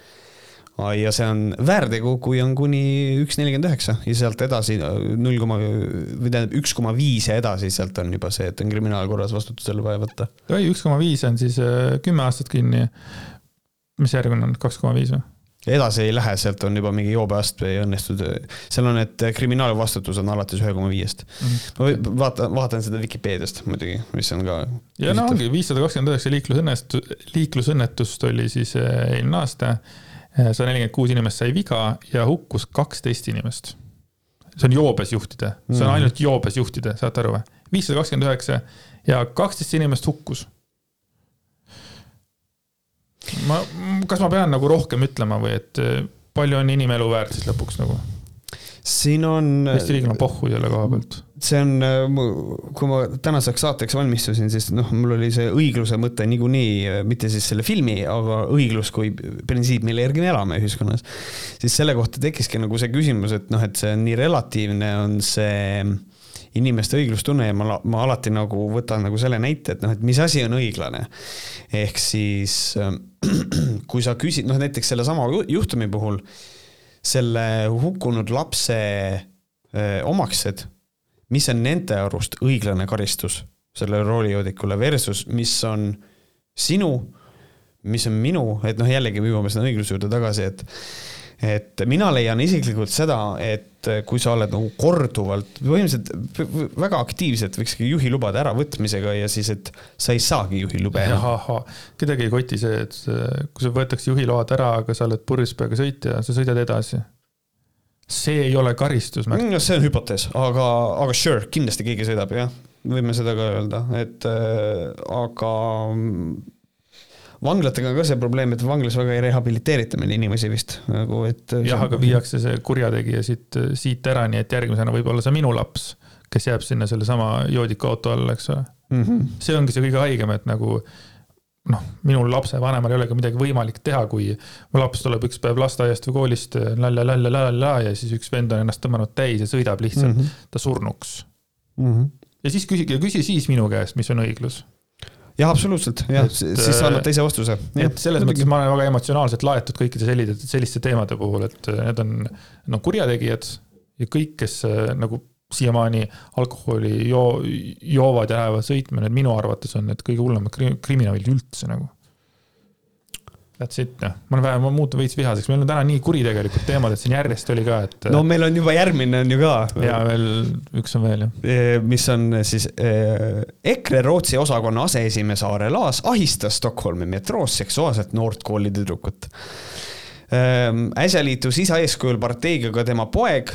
ja see on väärtegu, kui on kuni üks nelikümmend üheksa ja sealt edasi null koma või tähendab üks koma viis ja edasi, sealt on juba see, et on kriminaalkorras vastutusele vaja võtta. oi, üks koma viis on siis äh, kümme aastat kinni. mis järgmine on, kaks koma viis või? edasi ei lähe, sealt on juba mingi joobeastme ei õnnestunud, seal on, et kriminaalvastutus on alates ühe koma viiest. Mhm. ma vaatan, vaatan seda Vikipeediast muidugi, mis on ka. ja no ongi viissada kakskümmend üheksa liiklusõnnetust, liiklusõnnetust oli siis äh, eelmine aasta sada nelikümmend kuus inimest sai viga ja hukkus kaksteist inimest. see on joobes juhtide, see on mhm. ainult joobes juhtide, saate aru või? viissada kakskümmend üheksa ja kaksteist inimest hukkus. ma, kas ma pean nagu rohkem ütlema või et eh, palju on inimelu väärt siis lõpuks nagu? siin on. Eesti riigil on pohhu selle koha pealt. See on, äh, kui ma tänaseks saateks valmistusin, siis noh, mul oli see õigluse mõte niikuinii, äh, mitte siis selle filmi, aga õiglus kui printsiip, mille järgi me elame ühiskonnas. siis selle kohta tekkiski nagu see küsimus, et noh, et see on nii relatiivne, on see inimeste õiglustunne ja ma, ma alati nagu võtan nagu selle näite, et noh, et mis asi on õiglane. ehk siis kui sa küsid, noh näiteks sellesama juhtumi puhul, selle hukkunud lapse öö, omaksed, mis on nende arust õiglane karistus sellele roolijoodikule versus mis on sinu, mis on minu, et noh, jällegi me jõuame sinna õigluse juurde tagasi, et et mina leian isiklikult seda, et kui sa oled nagu korduvalt, põhimõtteliselt väga aktiivselt võikski juhilubade äravõtmisega ja siis, et sa ei saagi juhilube enam. kedagi ei koti see, et kui sul võetakse juhiload ära, aga sa oled purjus peaga sõitja, sa sõidad edasi. See ei ole karistus. Mm, see on hüpotees, aga, aga sure, kindlasti keegi sõidab, jah. võime seda ka öelda, et äh, aga vanglatega on ka see probleem, et vanglas väga ei rehabiliteerita meil inimesi vist nagu, et. jah, aga viiakse see kurjategija siit, siit ära, nii et järgmisena võib olla see minu laps, kes jääb sinna sellesama joodiku auto alla, eks ole mm. -hmm. see ongi see kõige haigem, et nagu noh, minul lapsevanemal ei ole ka midagi võimalik teha, kui mu laps tuleb üks päev lasteaiast või koolist la-la-la-la-la ja siis üks vend on ennast tõmmanud täis ja sõidab lihtsalt mm -hmm. ta surnuks mm. -hmm. ja siis küsige, küsi siis minu käest, mis on õiglus jah, absoluutselt, jah, siis sa annad teise vastuse. et selles mõttes ma olen väga emotsionaalselt laetud kõikide selliste, selliste teemade puhul, et äh, need on no kurjategijad ja kõik, kes äh, nagu siiamaani alkoholi joo-, joovad ja lähevad sõitma, need minu arvates on need kõige hullemad kriminaalid üldse nagu That's it, noh, ma olen vähe, ma muutun veits vihaseks, meil on täna nii kuritegelikud teemad, et siin järjest oli ka, et. no meil on juba järgmine on ju ka. ja veel üks on veel, jah. E, mis on siis eh, EKRE Rootsi osakonna aseesimees Aare Laas ahistas Stockholmi metroos seksuaalselt noort kooli tüdrukut. äsja liitus isa eeskujul parteiga ka tema poeg,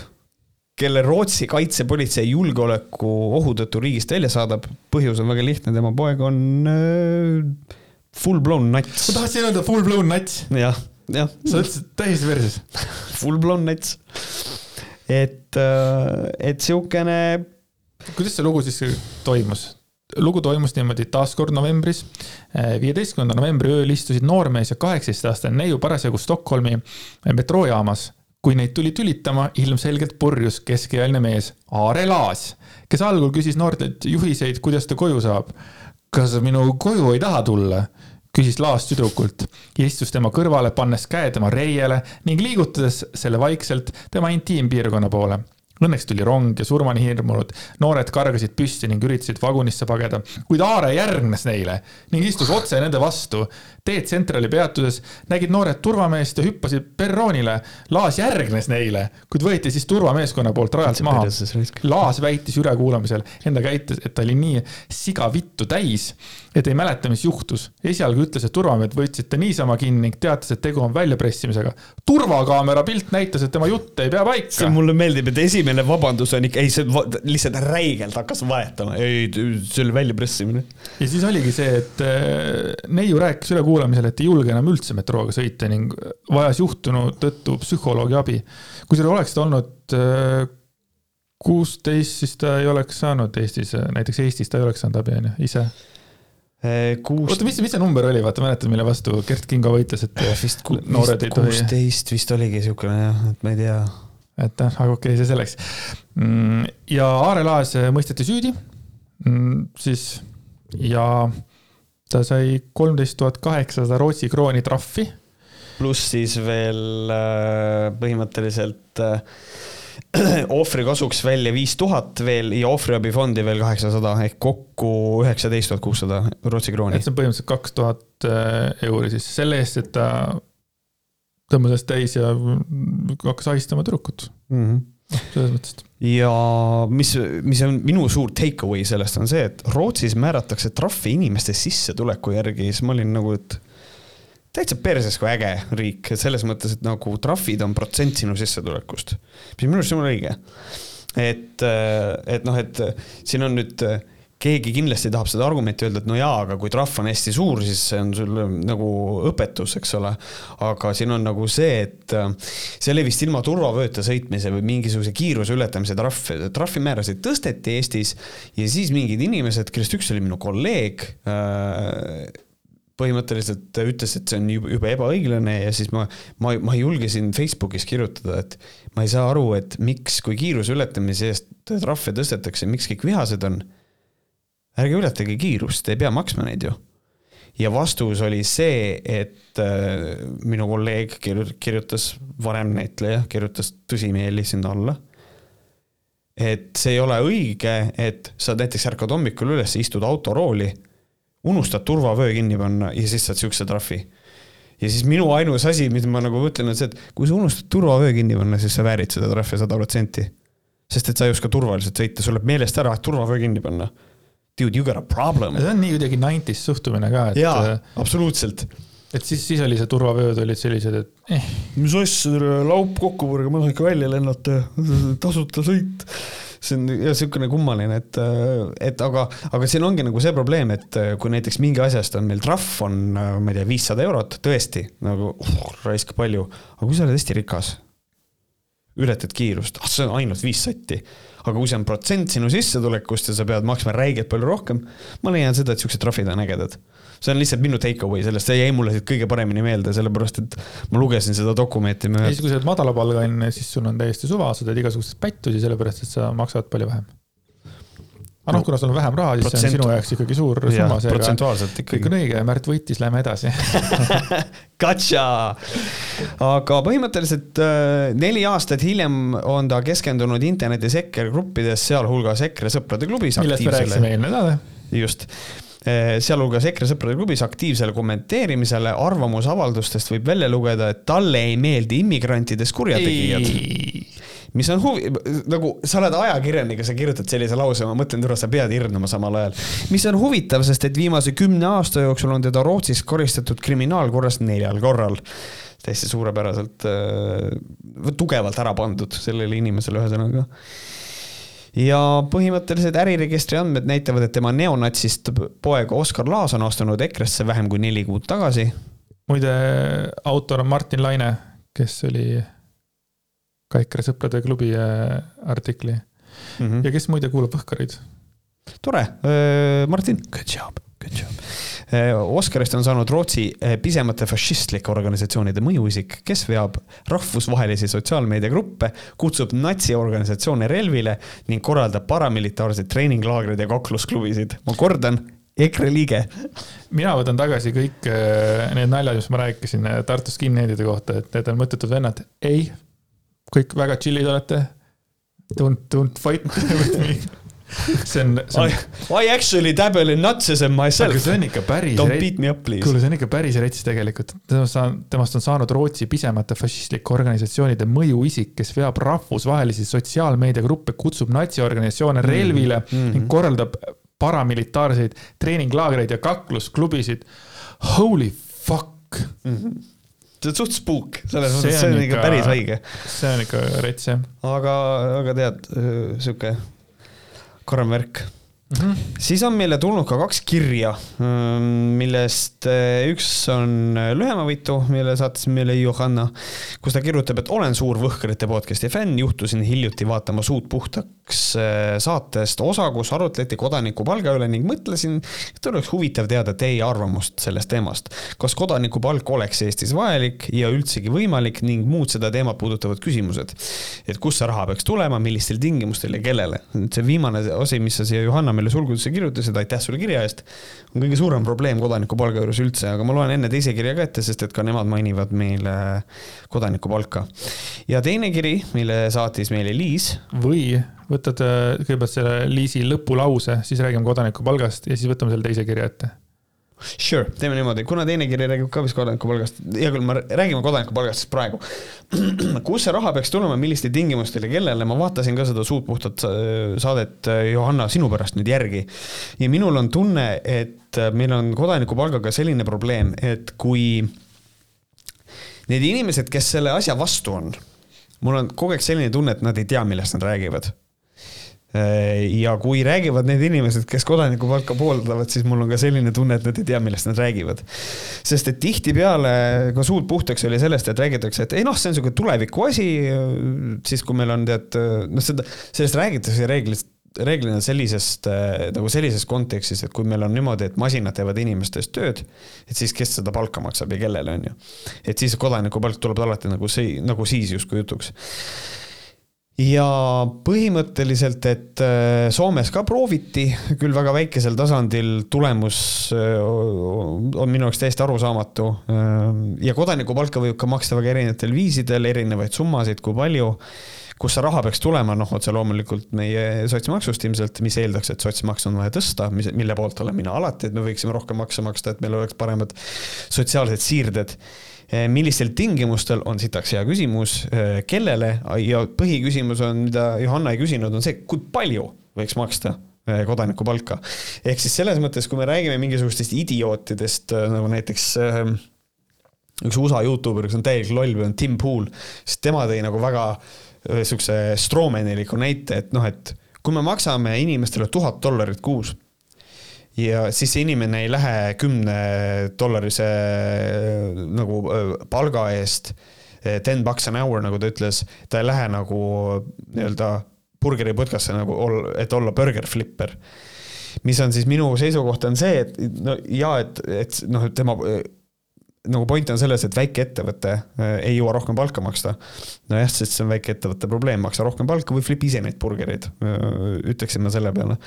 kelle Rootsi kaitsepolitsei julgeolekuohu tõttu riigist välja saadab. põhjus on väga lihtne, tema poeg on äh, Full blown nats. ma tahtsin öelda full blown nats. jah, jah. sa ütlesid täiesti perses Full blown nats. et, äh, et siukene. kuidas see lugu siis toimus? lugu toimus niimoodi taaskord novembris. Äh, viieteistkümnenda novembri ööl istusid noormees ja kaheksateistaastane neiu parasjagu Stockholmi metroojaamas kui neid tuli tülitama ilmselgelt purjus keskealine mees Aare Laas, kes algul küsis noortelt juhiseid, kuidas ta koju saab kas minu koju ei taha tulla? küsis Laas tüdrukult ja istus tema kõrvale, pannes käe tema reiele ning liigutades selle vaikselt tema intiimpiirkonna poole Õnneks tuli rong ja surmani hirmunud noored kargasid püsti ning üritasid vagunisse pageda, kuid Aare järgnes neile ning istus otse nende vastu. T-Centrali peatuses nägid noored turvameest ja hüppasid perroonile. Laas järgnes neile, kuid võeti siis turvameeskonna poolt rajalt maha. Laas väitis ülekuulamisel enda käites, et ta oli nii siga vittu täis et ei mäleta, mis juhtus. esialgu ütles, et turvamehed võtsid ta niisama kinni ning teatas, et tegu on väljapressimisega. turvakaamera pilt näitas, et tema jutt ei pea paika. see mulle meeldib, et esimene vabandus on ikka, ei see lihtsalt räigelt hakkas vahetama, ei see oli väljapressimine. ja siis oligi see, et äh, neiu rääkis ülekuulamisel, et ei julge enam üldse metrooga sõita ning vajas juhtunu tõttu psühholoogi abi. kui seal oleks ta olnud äh, kuusteist, siis ta ei oleks saanud Eestis, näiteks Eestis ta ei oleks saanud abi, onju, ise Eh, kuus. oota, mis, mis see number oli, vaata, mäletad, mille vastu Gert Kingo võitles, et vist ku, noored vist ei tohi. kuusteist vist oligi siukene jah, et ma ei tea. et noh, aga okei okay,, see selleks. Mm, ja Aare Laas mõisteti süüdi, mm, siis ja ta sai kolmteist tuhat kaheksasada Rootsi krooni trahvi. pluss siis veel äh, põhimõtteliselt äh, ohvri kasuks välja viis tuhat veel ja ohvriabifondi veel kaheksasada ehk kokku üheksateist tuhat kuussada Rootsi krooni. et see on põhimõtteliselt kaks tuhat äh, euri siis selle eest, et ta tõmbas ennast täis ja hakkas ahistama tüdrukut mm. -hmm selles mõttes. ja mis, mis on minu suur take away sellest on see, et Rootsis määratakse trahvi inimeste sissetuleku järgi, siis ma olin nagu, et täitsa perses kui äge riik, selles mõttes, et nagu trahvid on protsent sinu sissetulekust, mis minu arust on õige. et, et noh, et siin on nüüd keegi kindlasti tahab seda argumenti öelda, et no jaa, aga kui trahv on hästi suur, siis see on sul nagu õpetus, eks ole. aga siin on nagu see, et see oli vist ilma turvavööta sõitmise või mingisuguse kiiruse ületamise trahv, trahvimäärasid tõsteti Eestis ja siis mingid inimesed, kellest üks oli minu kolleeg äh, põhimõtteliselt ütles, et see on juba ebaõiglane ja siis ma, ma, ma julgesin Facebookis kirjutada, et ma ei saa aru, et miks, kui kiiruse ületamise eest trahve tõstetakse, miks kõik vihased on. Ärge ületage kiirust, ei pea maksma neid ju. ja vastus oli see, et äh, minu kolleeg kirjutas, vanem näitleja, kirjutas tõsimeeli sinna alla et see ei ole õige, et sa näiteks ärkad hommikul üles, istud autorooli unustad turvavöö kinni panna ja siis saad siukse trahvi. ja siis minu ainus asi, mida ma nagu mõtlen, on see, et kui sa unustad turvavöö kinni panna, siis sa väärid seda trahvi sada protsenti. sest et sa ei oska turvaliselt sõita, sul läheb meelest ära, turvavöö kinni panna. Dude, you got a problem. see on nii kuidagi nineties suhtumine ka, et. jaa, absoluutselt et siis, siis oli see turvavööd olid sellised, et eh.. mis asja, laup kokkupõrge, ma tahan ikka välja lennata, tasuta sõit see on ja niisugune kummaline, et, et aga, aga siin ongi nagu see probleem, et kui näiteks mingi asjast on meil trahv on, ma ei tea, viissada eurot, tõesti nagu uh, raisk palju, aga kui sa oled hästi rikas, ületad kiirust, ah see on ainult viis sotti aga kui see on protsent sinu sissetulekust ja sa pead maksma räigelt palju rohkem, ma leian seda, et siuksed trahvid on ägedad see on lihtsalt minu take away sellest, see jäi mulle siit kõige paremini meelde, sellepärast et ma lugesin seda dokumenti. ja siis, kui sa oled madalapalgaline, siis sul on täiesti suva, sa teed igasuguseid pättusi, sellepärast et sa maksad palju vähem. Aga noh, kuna sul on vähem raha, siis Protsent... see on sinu jaoks ikkagi suur summa, seega protsentuaalselt ikkagi. kõik on õige, Märt võitis, lähme edasi Gotcha! aga põhimõtteliselt äh, neli aastat hiljem on ta keskendunud internetis EKRE gruppides, sealhulgas EKRE sõprade klubis. millest me rääkisime eelmine nädal. just Eh, sealhulgas EKRE sõprade klubis aktiivsele kommenteerimisele arvamusavaldustest võib välja lugeda, et talle ei meeldi immigrantidest kurjategijad. Mis on huvi, nagu sa oled ajakirjanik ja sa kirjutad sellise lause, ma mõtlen, tule, sa pead hirmuma samal ajal. mis on huvitav, sest et viimase kümne aasta jooksul on teda Rootsis karistatud kriminaalkorras neljal korral täiesti suurepäraselt äh,, tugevalt ära pandud sellele inimesele, ühesõnaga ja põhimõtteliselt äriregistri andmed näitavad, et tema neonatsist poeg Oskar Laas on astunud EKRE-sse vähem kui neli kuud tagasi. muide, autor on Martin Laine, kes oli ka EKRE sõprade klubi äh, artikli mm -hmm. ja kes muide kuulab Võhkareid. tore, äh, Martin, good job, good job Eh, Oscarist on saanud Rootsi pisemate fašistlike organisatsioonide mõjuisik, kes veab rahvusvahelisi sotsiaalmeediagruppe, kutsub natsiorganisatsioone relvile ning korraldab paramilitaarseid treeninglaagreid ja kaklusklubisid. ma kordan, EKRE liige. mina võtan tagasi kõik need naljad, mis ma rääkisin Tartu skinhead'ide kohta, et need on mõttetud vennad. ei, kõik väga chill'id olete. Don't, don't fight with me see on, see on. I actually dabble in natsism myself. aga see on ikka päris. Don't beat me up please. kuule, see on ikka päris rets tegelikult. temast on, temast on saanud Rootsi pisemate fašistlike organisatsioonide mõjuisik, kes veab rahvusvahelisi sotsiaalmeediagruppe, kutsub natsiorganisatsioone mm -hmm. relvile mm -hmm. ning korraldab paramilitaarseid treeninglaagreid ja kaklusklubisid. Holy fuck mm. -hmm see on suht spook, selles mõttes, see on ikka päris haige. see on ikka rets jah. aga, aga tead, sihuke Karm Värk Mm -hmm. siis on meile tulnud ka kaks kirja, ähm, millest äh, üks on äh, lühemavõitu, mille saatis meile Johanna, kus ta kirjutab, et olen suur Võhkrite podcast'i fänn, juhtusin hiljuti vaatama Suud puhtaks äh, saatest osa, kus arutleti kodanikupalga üle ning mõtlesin, et oleks huvitav teada teie arvamust sellest teemast. kas kodanikupalk oleks Eestis vajalik ja üldsegi võimalik ning muud seda teemat puudutavad küsimused. et kust see raha peaks tulema, millistel tingimustel ja kellele. nüüd see viimane asi, mis sa siia Johanna meile sulgudesse kirjutasid, aitäh sulle kirja eest, on kõige suurem probleem kodanikupalga juures üldse, aga ma loen enne teise kirja ka ette, sest et ka nemad mainivad meile kodanikupalka. ja teine kiri, mille saatis meile Liis. või võtad äh, kõigepealt selle Liisi lõpulause, siis räägime kodanikupalgast ja siis võtame selle teise kirja ette Sure, teeme niimoodi, kuna teine kiri räägib ka vist kodanikupalgast, hea küll, me räägime kodanikupalgast praegu. kus see raha peaks tulema, millistel tingimustel ja kellele, ma vaatasin ka seda suud puhtat saadet Johanna sinu pärast nüüd järgi. ja minul on tunne, et meil on kodanikupalgaga selline probleem, et kui need inimesed, kes selle asja vastu on, mul on kogu aeg selline tunne, et nad ei tea, millest nad räägivad Äh, ja kui räägivad need inimesed, kes kodanikupalka pooldavad, siis mul on ka selline tunne, et nad ei tea, millest nad räägivad. sest et tihtipeale ka suud puhtaks oli sellest, et räägitakse, et ei noh, see on sihuke tuleviku asi. siis kui meil on tead noh, seda, sellest räägitakse reeglist reeglina sellisest nagu sellises kontekstis, et kui meil on niimoodi, et masinad teevad inimeste eest tööd, et siis kes seda palka maksab ja kellele, on ju. et siis kodanikupalk tuleb alati nagu see, nagu siis justkui jutuks ja põhimõtteliselt, et äh, Soomes ka prooviti, küll väga väikesel tasandil, tulemus äh, on minu jaoks täiesti arusaamatu. Äh, ja kodanikupalka võib ka maksta väga erinevatel viisidel, erinevaid summasid, kui palju. kust see raha peaks tulema, noh, otse loomulikult meie sotsmaksust ilmselt, mis eeldaks, et sotsmaksu on vaja tõsta, mis, mille poolt olen mina alati, et me võiksime rohkem makse maksta, et meil oleks paremad sotsiaalsed siirded millistel tingimustel, on sitaks hea küsimus, eh, kellele ja põhiküsimus on, mida Johanna ei küsinud, on see, kui palju võiks maksta eh, kodanikupalka. ehk siis selles mõttes, kui me räägime mingisugustest idiootidest nagu näiteks üks USA Youtuber, kes on täielik loll või on Tim Pool, siis tema tõi nagu väga sihukese stroomeniliku näite, et noh, et kui me maksame inimestele tuhat dollarit kuus ja siis see inimene ei lähe kümne dollarise nagu palga eest, ten bucks an hour, nagu ta ütles, ta ei lähe nagu nii-öelda burgeripõtkasse nagu, et olla burger flipper. mis on siis minu seisukoht on see, et no ja et, et noh, et tema nagu point on selles, et väikeettevõte ei jõua rohkem palka maksta. nojah, sest see on väikeettevõtte probleem, maksa rohkem palka või flip ise neid burgereid, ütleksin ma selle peale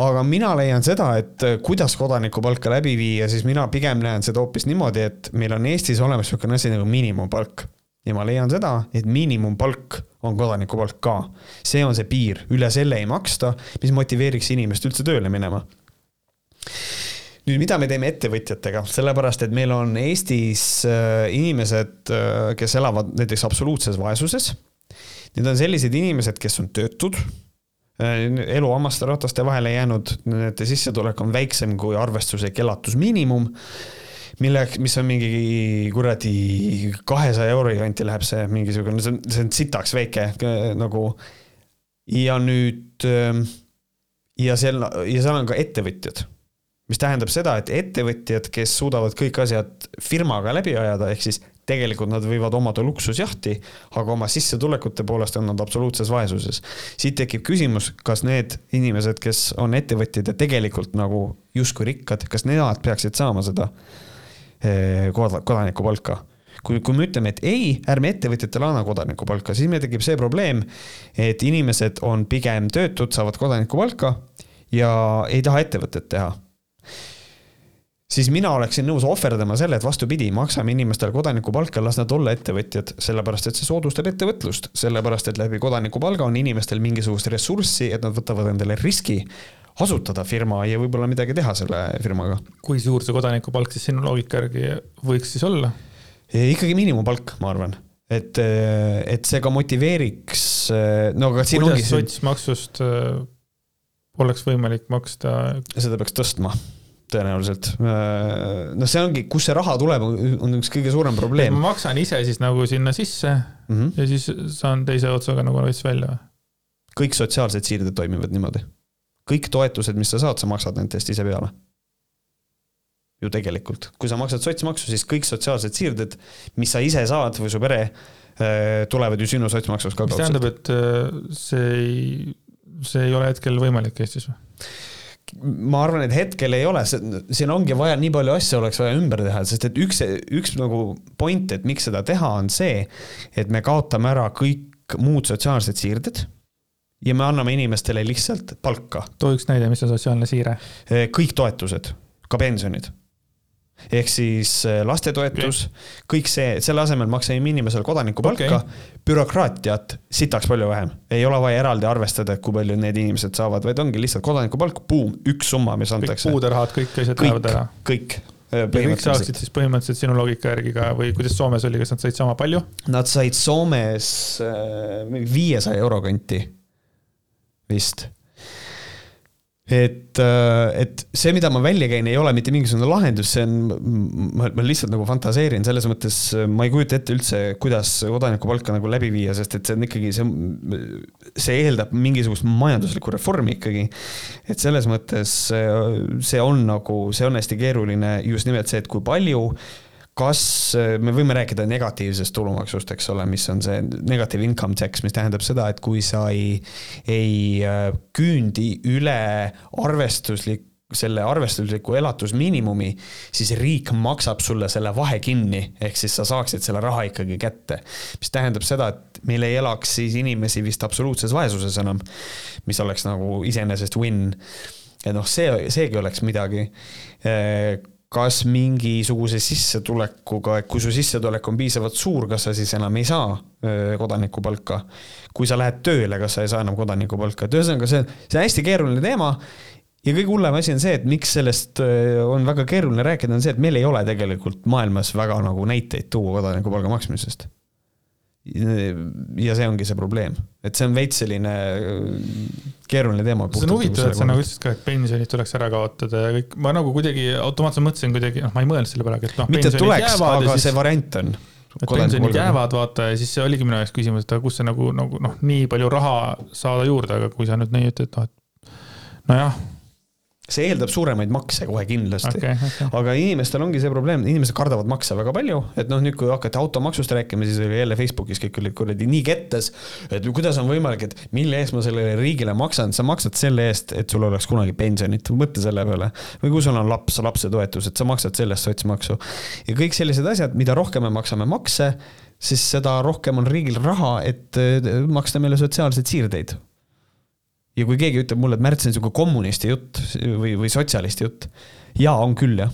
aga mina leian seda, et äh, kuidas kodanikupalka läbi viia, siis mina pigem näen seda hoopis niimoodi, et meil on Eestis olemas niisugune asi nagu miinimumpalk. ja ma leian seda, et miinimumpalk on kodanikupalk ka. see on see piir, üle selle ei maksta, mis motiveeriks inimest üldse tööle minema nüüd, mida me teeme ettevõtjatega, sellepärast et meil on Eestis äh, inimesed, äh, kes elavad näiteks absoluutses vaesuses. Need on sellised inimesed, kes on töötud Äh, elu hammasrataste vahele jäänud, nende sissetulek on väiksem kui arvestuslik elatusmiinimum, mille, mis on mingi kuradi kahesaja euro kanti läheb see mingisugune, see on, see on sitaks väike nagu. ja nüüd ähm, ja seal, ja seal on ka ettevõtjad mis tähendab seda, et ettevõtjad, kes suudavad kõik asjad firmaga läbi ajada, ehk siis tegelikult nad võivad omada luksusjahti, aga oma sissetulekute poolest on nad absoluutses vaesuses. siit tekib küsimus, kas need inimesed, kes on ettevõtjad ja tegelikult nagu justkui rikkad, kas nemad peaksid saama seda eh, kodanikupalka? kui, kui me ütleme, et ei, ärme ettevõtjatele anna kodanikupalka, siis meil tekib see probleem, et inimesed on pigem töötud, saavad kodanikupalka ja ei taha ettevõtet teha siis mina oleksin nõus ohverdama selle, et vastupidi, maksame inimestele kodanikupalka, las nad olla ettevõtjad, sellepärast et see soodustab ettevõtlust, sellepärast et läbi kodanikupalga on inimestel mingisugust ressurssi, et nad võtavad endale riski asutada firma ja võib-olla midagi teha selle firmaga. kui suur see kodanikupalk siis sinu loogika järgi võiks siis olla? ikkagi miinimumpalk, ma arvan et, et see ka motiveeriks, no aga siin kuidas ongi. kuidas sotsmaksust äh, oleks võimalik maksta? seda peaks tõstma tõenäoliselt. Noh, see ongi, kust see raha tuleb, on üks kõige suurem probleem. ma maksan ise siis nagu sinna sisse mm -hmm. ja siis saan teise otsaga nagu veits välja kõik sotsiaalsed siirded toimivad niimoodi. kõik toetused, mis sa saad, sa maksad nendest ise peale. ju tegelikult, kui sa maksad sotsmaksu, siis kõik sotsiaalsed siirded, mis sa ise saad või su pere, tulevad ju sinu sotsmaksust ka. mis tähendab, et äh, see ei, see ei ole hetkel võimalik Eestis või? ma arvan, et hetkel ei ole, siin ongi vaja, nii palju asju oleks vaja ümber teha, sest et üks, üks nagu point, et miks seda teha, on see, et me kaotame ära kõik muud sotsiaalsed siirded ja me anname inimestele lihtsalt palka. too üks näide, mis on sotsiaalne siire? kõik toetused, ka pensionid ehk siis äh, lastetoetus okay., kõik see, selle asemel maksame inimesele kodanikupalka okay., bürokraatiat sitaks palju vähem. ei ole vaja eraldi arvestada, kui palju need inimesed saavad, vaid ongi lihtsalt kodanikupalk, buum, üks summa, mis antakse. kõik puuderahad, kõik asjad lähevad ära. kõik. ja kõik saaksid siis põhimõtteliselt sinu loogika järgi ka või kuidas Soomes oli, kas nad said sama palju? Nad said Soomes äh, viiesaja euro kanti vist et, äh, et see, mida ma välja käin, ei ole mitte mingisugune lahendus, see on, ma, ma lihtsalt nagu fantaseerin, selles mõttes ma ei kujuta ette üldse, kuidas kodanikupalka nagu läbi viia, sest et see on ikkagi, see, see eeldab mingisugust majanduslikku reformi ikkagi. et selles mõttes see on nagu, see on hästi keeruline, just nimelt see, et kui palju kas me võime rääkida negatiivsest tulumaksust, eks ole, mis on see negative income tax, mis tähendab seda, et kui sa ei, ei küündi üle arvestuslik selle arvestusliku elatusmiinimumi, siis riik maksab sulle selle vahe kinni, ehk siis sa saaksid selle raha ikkagi kätte. mis tähendab seda, et meil ei elaks siis inimesi vist absoluutses vaesuses enam, mis oleks nagu iseenesest win. et noh, see, seegi oleks midagi kas mingisuguse sissetulekuga, et kui su sissetulek on piisavalt suur, kas sa siis enam ei saa kodanikupalka? kui sa lähed tööle, kas sa ei saa enam kodanikupalka, et ühesõnaga see, see on hästi keeruline teema. Ja kõige hullem asi on see, et miks sellest on väga keeruline rääkida, on see, et meil ei ole tegelikult maailmas väga nagu näiteid tuua kodanikupalga maksmisest ja see ongi see probleem, et see on veits selline äh, keeruline teema. see on huvitav, et sa nagu ütlesid ka, et pensionid tuleks ära kaotada ja kõik, ma nagu kuidagi automaatselt mõtlesin kuidagi, noh, ma ei mõelnud selle peale, et noh. mitte tuleks, aga siis, see variant on. et pensionid jäävad, vaata, ja siis see oligi minu jaoks küsimus, et aga kus see nagu, nagu noh, nii palju raha saada juurde, aga kui sa nüüd nii ütled, noh, et nojah see eeldab suuremaid makse kohe kindlasti okay,. Okay. aga inimestel ongi see probleem, inimesed kardavad makse väga palju, et noh, nüüd kui hakati automaksust rääkima, siis oli jälle Facebookis kõik olid kuradi nii kettes, et kuidas on võimalik, et mille eest ma sellele riigile maksan, sa maksad selle eest, et sul oleks kunagi pensionit, mõtle selle peale. või kui sul on laps, lapsetoetus, et sa maksad selle eest sotsmaksu. ja kõik sellised asjad, mida rohkem me maksame makse, siis seda rohkem on riigil raha, et maksta meile sotsiaalseid siirdeid ja kui keegi ütleb mulle, et Märts on sihuke kommunisti jutt või, või sotsialisti jutt, jaa, on küll jah.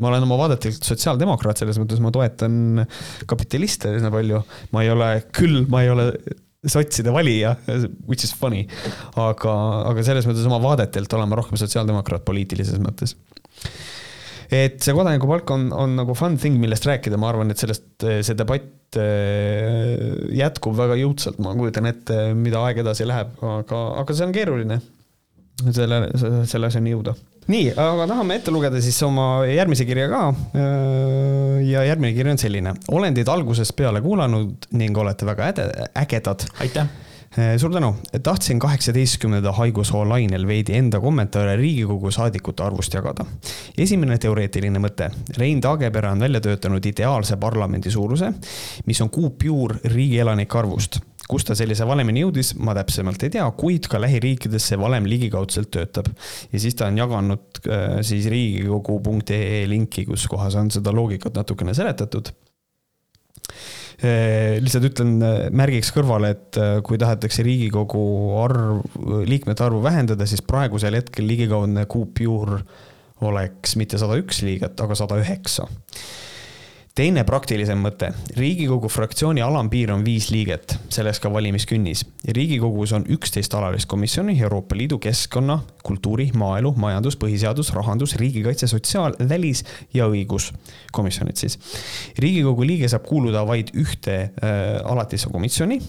ma olen oma vaadetelt sotsiaaldemokraat, selles mõttes ma toetan kapitaliste üsna palju, ma ei ole, küll ma ei ole sotside valija, which is funny, aga, aga selles mõttes oma vaadetelt olen ma rohkem sotsiaaldemokraat poliitilises mõttes et see kodanikupalk on, on nagu fun thing, millest rääkida, ma arvan, et sellest, see debatt äh, jätkub väga jõudsalt, ma kujutan ette, mida aeg edasi läheb, aga, aga see on keeruline. selle, selle asjani jõuda. nii, aga tahame ette lugeda siis oma järgmise kirja ka. Äh, ja järgmine kiri on selline. olen teid algusest peale kuulanud ning olete väga äde, ägedad. aitäh Eh, suur tänu, tahtsin kaheksateistkümnenda haigushoo lainel veidi enda kommentaare Riigikogu saadikute arvust jagada. esimene teoreetiline mõte. Rein Taagepera on välja töötanud ideaalse parlamendi suuruse, mis on kuupjuur riigi elanike arvust kust ta sellise valemini jõudis, ma täpsemalt ei tea, kuid ka lähiriikides see valem ligikaudselt töötab. ja siis ta on jaganud äh, siis riigikogu.ee linki, kus kohas on seda loogikat natukene seletatud Eh, lihtsalt ütlen eh, märgiks kõrvale, et eh, kui tahetakse Riigikogu arv, liikmete arvu vähendada, siis praegusel hetkel ligikaudne kuupjuur oleks mitte sada üks liiget, aga sada üheksa teine praktilisem mõte. riigikogu fraktsiooni alampiir on viis liiget, selleks ka valimiskünnis. riigikogus on üksteist alalist komisjoni Euroopa Liidu keskkonna, kultuuri, maaelu, majandus, põhiseadus, rahandus, riigikaitse, sotsiaal, välis ja õigus komisjonid siis. riigikogu liige saab kuuluda vaid ühte äh, alatisse komisjoni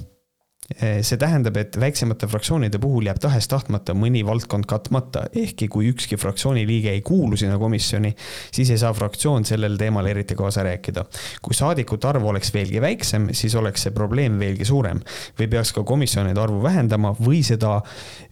see tähendab, et väiksemate fraktsioonide puhul jääb tahes-tahtmata mõni valdkond katmata, ehkki kui ükski fraktsiooni liige ei kuulu sinna komisjoni, siis ei saa fraktsioon sellel teemal eriti kaasa rääkida. kui saadikute arv oleks veelgi väiksem, siis oleks see probleem veelgi suurem või peaks ka komisjonide arvu vähendama või seda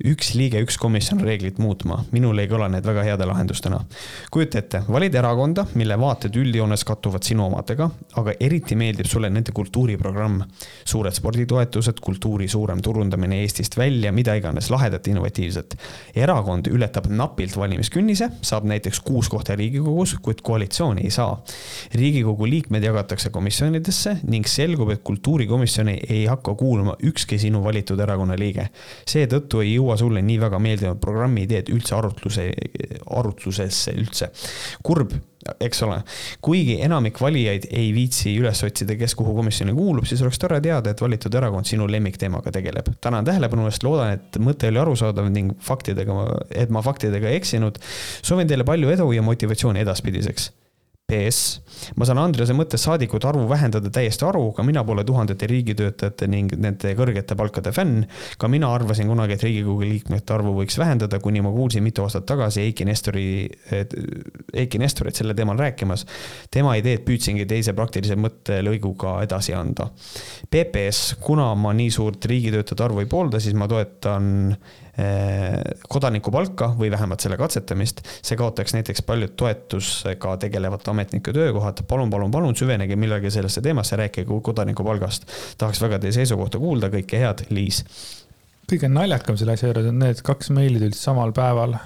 üks liige, üks komisjon reeglit muutma. minul ei kõla need väga heade lahendustena. kujuta ette, valid erakonda, mille vaated üldjoones kattuvad sinu omadega, aga eriti meeldib sulle nende kultuuriprogramm, suured sporditoetused, kultuur kultuuri suurem turundamine Eestist välja, mida iganes lahedat, innovatiivset. erakond ületab napilt valimiskünnise, saab näiteks kuus kohta Riigikogus, kuid koalitsiooni ei saa. riigikogu liikmed jagatakse komisjonidesse ning selgub, et kultuurikomisjoni ei hakka kuuluma ükski sinu valitud erakonna liige. seetõttu ei jõua sulle nii väga meeldivad programmi ideed üldse arutluse, arutlusesse üldse. kurb eks ole. kuigi enamik valijaid ei viitsi üles otsida, kes kuhu komisjoni kuulub, siis oleks tore teada, et valitud erakond sinu lemmikteemaga tegeleb. tänan tähelepanu eest, loodan, et mõte oli arusaadav ning faktidega, et ma faktidega ei eksinud. soovin teile palju edu ja motivatsiooni edaspidiseks PS. ma saan Andrease mõttes saadikute arvu vähendada täiesti aru, ka mina pole tuhandete riigitöötajate ning nende kõrgete palkade fänn. ka mina arvasin kunagi, et Riigikogu liikmete arvu võiks vähendada, kuni ma kuulsin mitu aastat tagasi Eiki Nestori, Eiki Nestorit sellel teemal rääkimas. tema ideed püüdsingi teise praktilise mõttelõiguga edasi anda. PPS, kuna ma nii suurt riigitöötajate arvu ei poolda, siis ma toetan kodanikupalka või vähemalt selle katsetamist. see kaotaks näiteks paljud toetusega tegelevate ametnike töökohad. palun, palun, palun süvenege millalgi sellesse teemasse, rääkige kodanikupalgast. tahaks väga teie seisukohta kuulda, kõike head, Liis. kõige naljakam selle asja juures on need kaks meili tulid samal päeval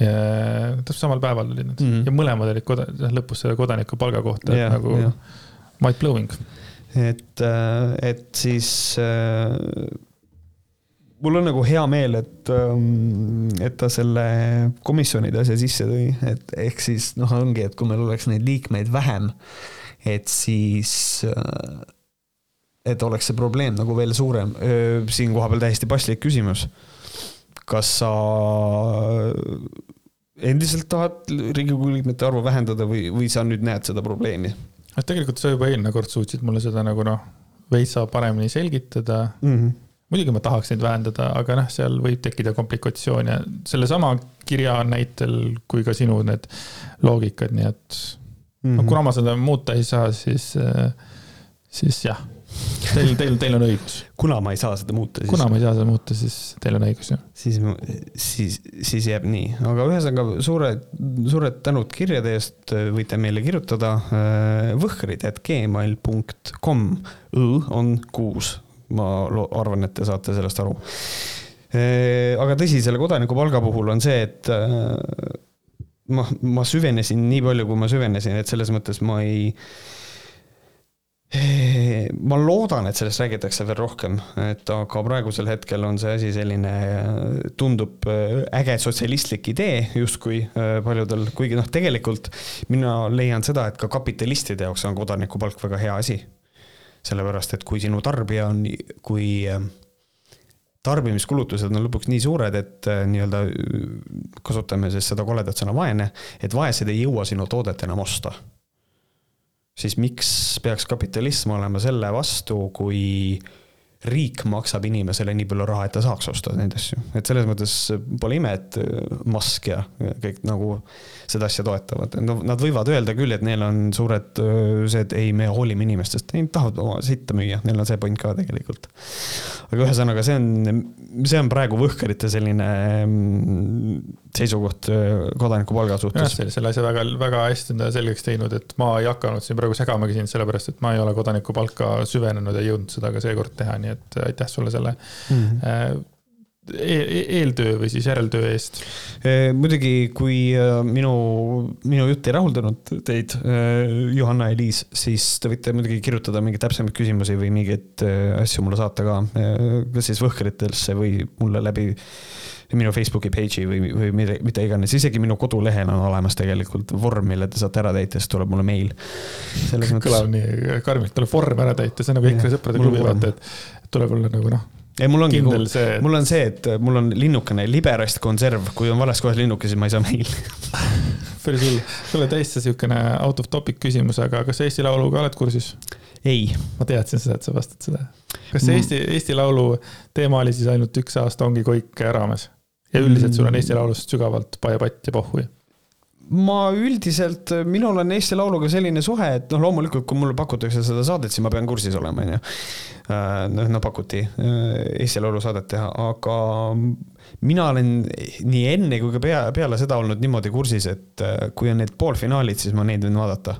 täpselt samal päeval tulid need mm -hmm. ja mõlemad olid koda-, lõpus selle kodanikupalga kohta yeah, nagu yeah. mind blowing. et, äh, et siis äh, mul on nagu hea meel, et, ähm, et ta selle komisjonide asja sisse tõi, et ehk siis noh, ongi, et kui meil oleks neid liikmeid vähem, et siis, äh, et oleks see probleem nagu veel suurem. siin kohapeal täiesti paslik küsimus. kas sa endiselt tahad Riigikogu liikmete arvu vähendada või, või sa nüüd näed seda probleemi? tegelikult sa juba eelmine kord suutsid mulle seda nagu noh, veitsa paremini selgitada mm. -hmm muidugi ma tahaks neid vähendada, aga noh, seal võib tekkida komplikatsioone sellesama kirja näitel kui ka sinu need loogikad, nii et mm -hmm. no, kuna ma seda muuta ei saa, siis, siis jah, teil, teil, teil on õigus. kuna ma ei saa seda muuta, siis. kuna ma ei saa seda muuta, siis teil on õigus, jah. siis, siis, siis jääb nii, aga ühesõnaga suured, suured tänud kirjade eest võite meile kirjutada võhkrid, et gmail.com, õ on kuus ma arvan, et te saate sellest aru. aga tõsi, selle kodanikupalga puhul on see, et ma, ma süvenesin nii palju, kui ma süvenesin, et selles mõttes ma ei ma loodan, et sellest räägitakse veel rohkem, et aga praegusel hetkel on see asi selline, tundub äge sotsialistlik idee justkui paljudel, kuigi noh, tegelikult mina leian seda, et ka kapitalistide jaoks on kodanikupalk väga hea asi sellepärast et kui sinu tarbija on, kui äh, tarbimiskulutused on lõpuks nii suured, et äh, nii-öelda kasutame siis seda koledat sõna vaene, et vaesed ei jõua sinu toodet enam osta. siis miks peaks kapitalism olema selle vastu, kui riik maksab inimesele nii palju raha, et ta saaks osta neid asju, et selles mõttes pole ime, et Musk ja kõik nagu seda asja toetavad, no nad võivad öelda küll, et neil on suured see, et ei, me hoolime inimestest, ei, nad tahavad oma sitta müüa, neil on see point ka tegelikult. aga ühesõnaga, see on, see on praegu võhkerite selline mm, seisukoht kodanikupalga suhtes. jah, selle asja väga, väga hästi on ta selgeks teinud, et ma ei hakanud siin praegu segamagi sind, sellepärast et ma ei ole kodanikupalka süvenenud ja jõudnud seda ka seekord teha, nii et aitäh sulle selle mm -hmm eeltöö või siis järeltöö eest? muidugi, kui äh, minu, minu jutt ei rahuldanud teid, äh, Johanna ja Liis, siis te võite muidugi kirjutada mingeid täpsemaid küsimusi või mingeid äh, asju mulle saata ka, kas siis Võhkritesse või mulle läbi minu Facebooki page'i või, või mida, mida iganes, isegi minu kodulehel on olemas tegelikult vorm, mille te saate ära täita, siis tuleb mulle meil. kõlab nii karmilt, tuleb vorm ära täita, see on nagu EKRE sõprade klubi, vaata, et tuleb olla nagu noh ei, mul ongi, mul on see, et mul on linnukene liberast konserv, kui on vales kohas linnuke, siis ma ei saa meili päris hull, sul on täiesti siukene out of topic küsimus, aga kas Eesti Lauluga oled kursis? ei. ma teadsin seda, et sa vastad seda. kas see Eesti, Eesti Laulu teema oli siis ainult üks aasta ongi Koik raames? ja üldiselt sul on Eesti Laulust sügavalt paepatt ja pohhui? Ma üldiselt, minul on Eesti Lauluga selline suhe, et noh, loomulikult, kui mulle pakutakse seda saadet, siis ma pean kursis olema, onju. Äh, noh, no pakuti äh, Eesti Laulu saadet teha, aga mina olen nii enne kui ka pea, peale seda olnud niimoodi kursis, et äh, kui on need poolfinaalid, siis ma neid võin vaadata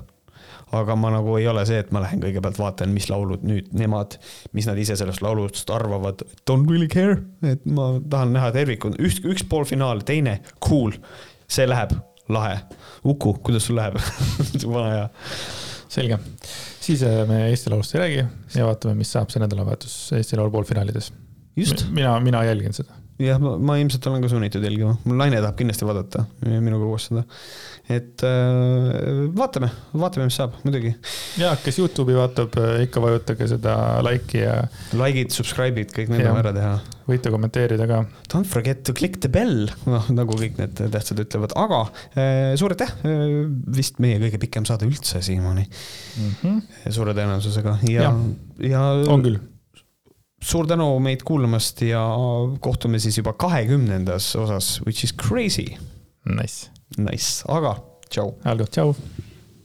aga ma nagu ei ole see, et ma lähen kõigepealt vaatan, mis laulud nüüd nemad, mis nad ise sellest laulust arvavad. Don't really care, et ma tahan näha tervikut, üks, üks poolfinaal, teine cool, see läheb lahe. Uku, kuidas sul läheb vana hea. selge, siis äh, me Eesti Laulust ei räägi ja vaatame, mis saab see nädalavahetus Eesti Laulu poolfinaalides. mina, mina jälgin seda jah, ma ilmselt olen ka sunnitud jälgima, mul naine tahab kindlasti vaadata minuga koos seda. Et äh, vaatame, vaatame, mis saab, muidugi. ja, kes Youtube'i vaatab, äh, ikka vajutage seda like'i ja. Like'id, subscribe'id, kõik need on ära teha. võite kommenteerida ka. Don't forget to click the bell, noh nagu kõik need tähtsad ütlevad, aga äh, suur aitäh, vist meie kõige pikem saade üldse siiamaani mm. -hmm. suure tõenäosusega ja, ja, ja. on küll suur tänu meid kuulamast ja kohtume siis juba kahekümnendas osas, which is crazy. Nice. Nice, aga tšau. Aldo, tšau.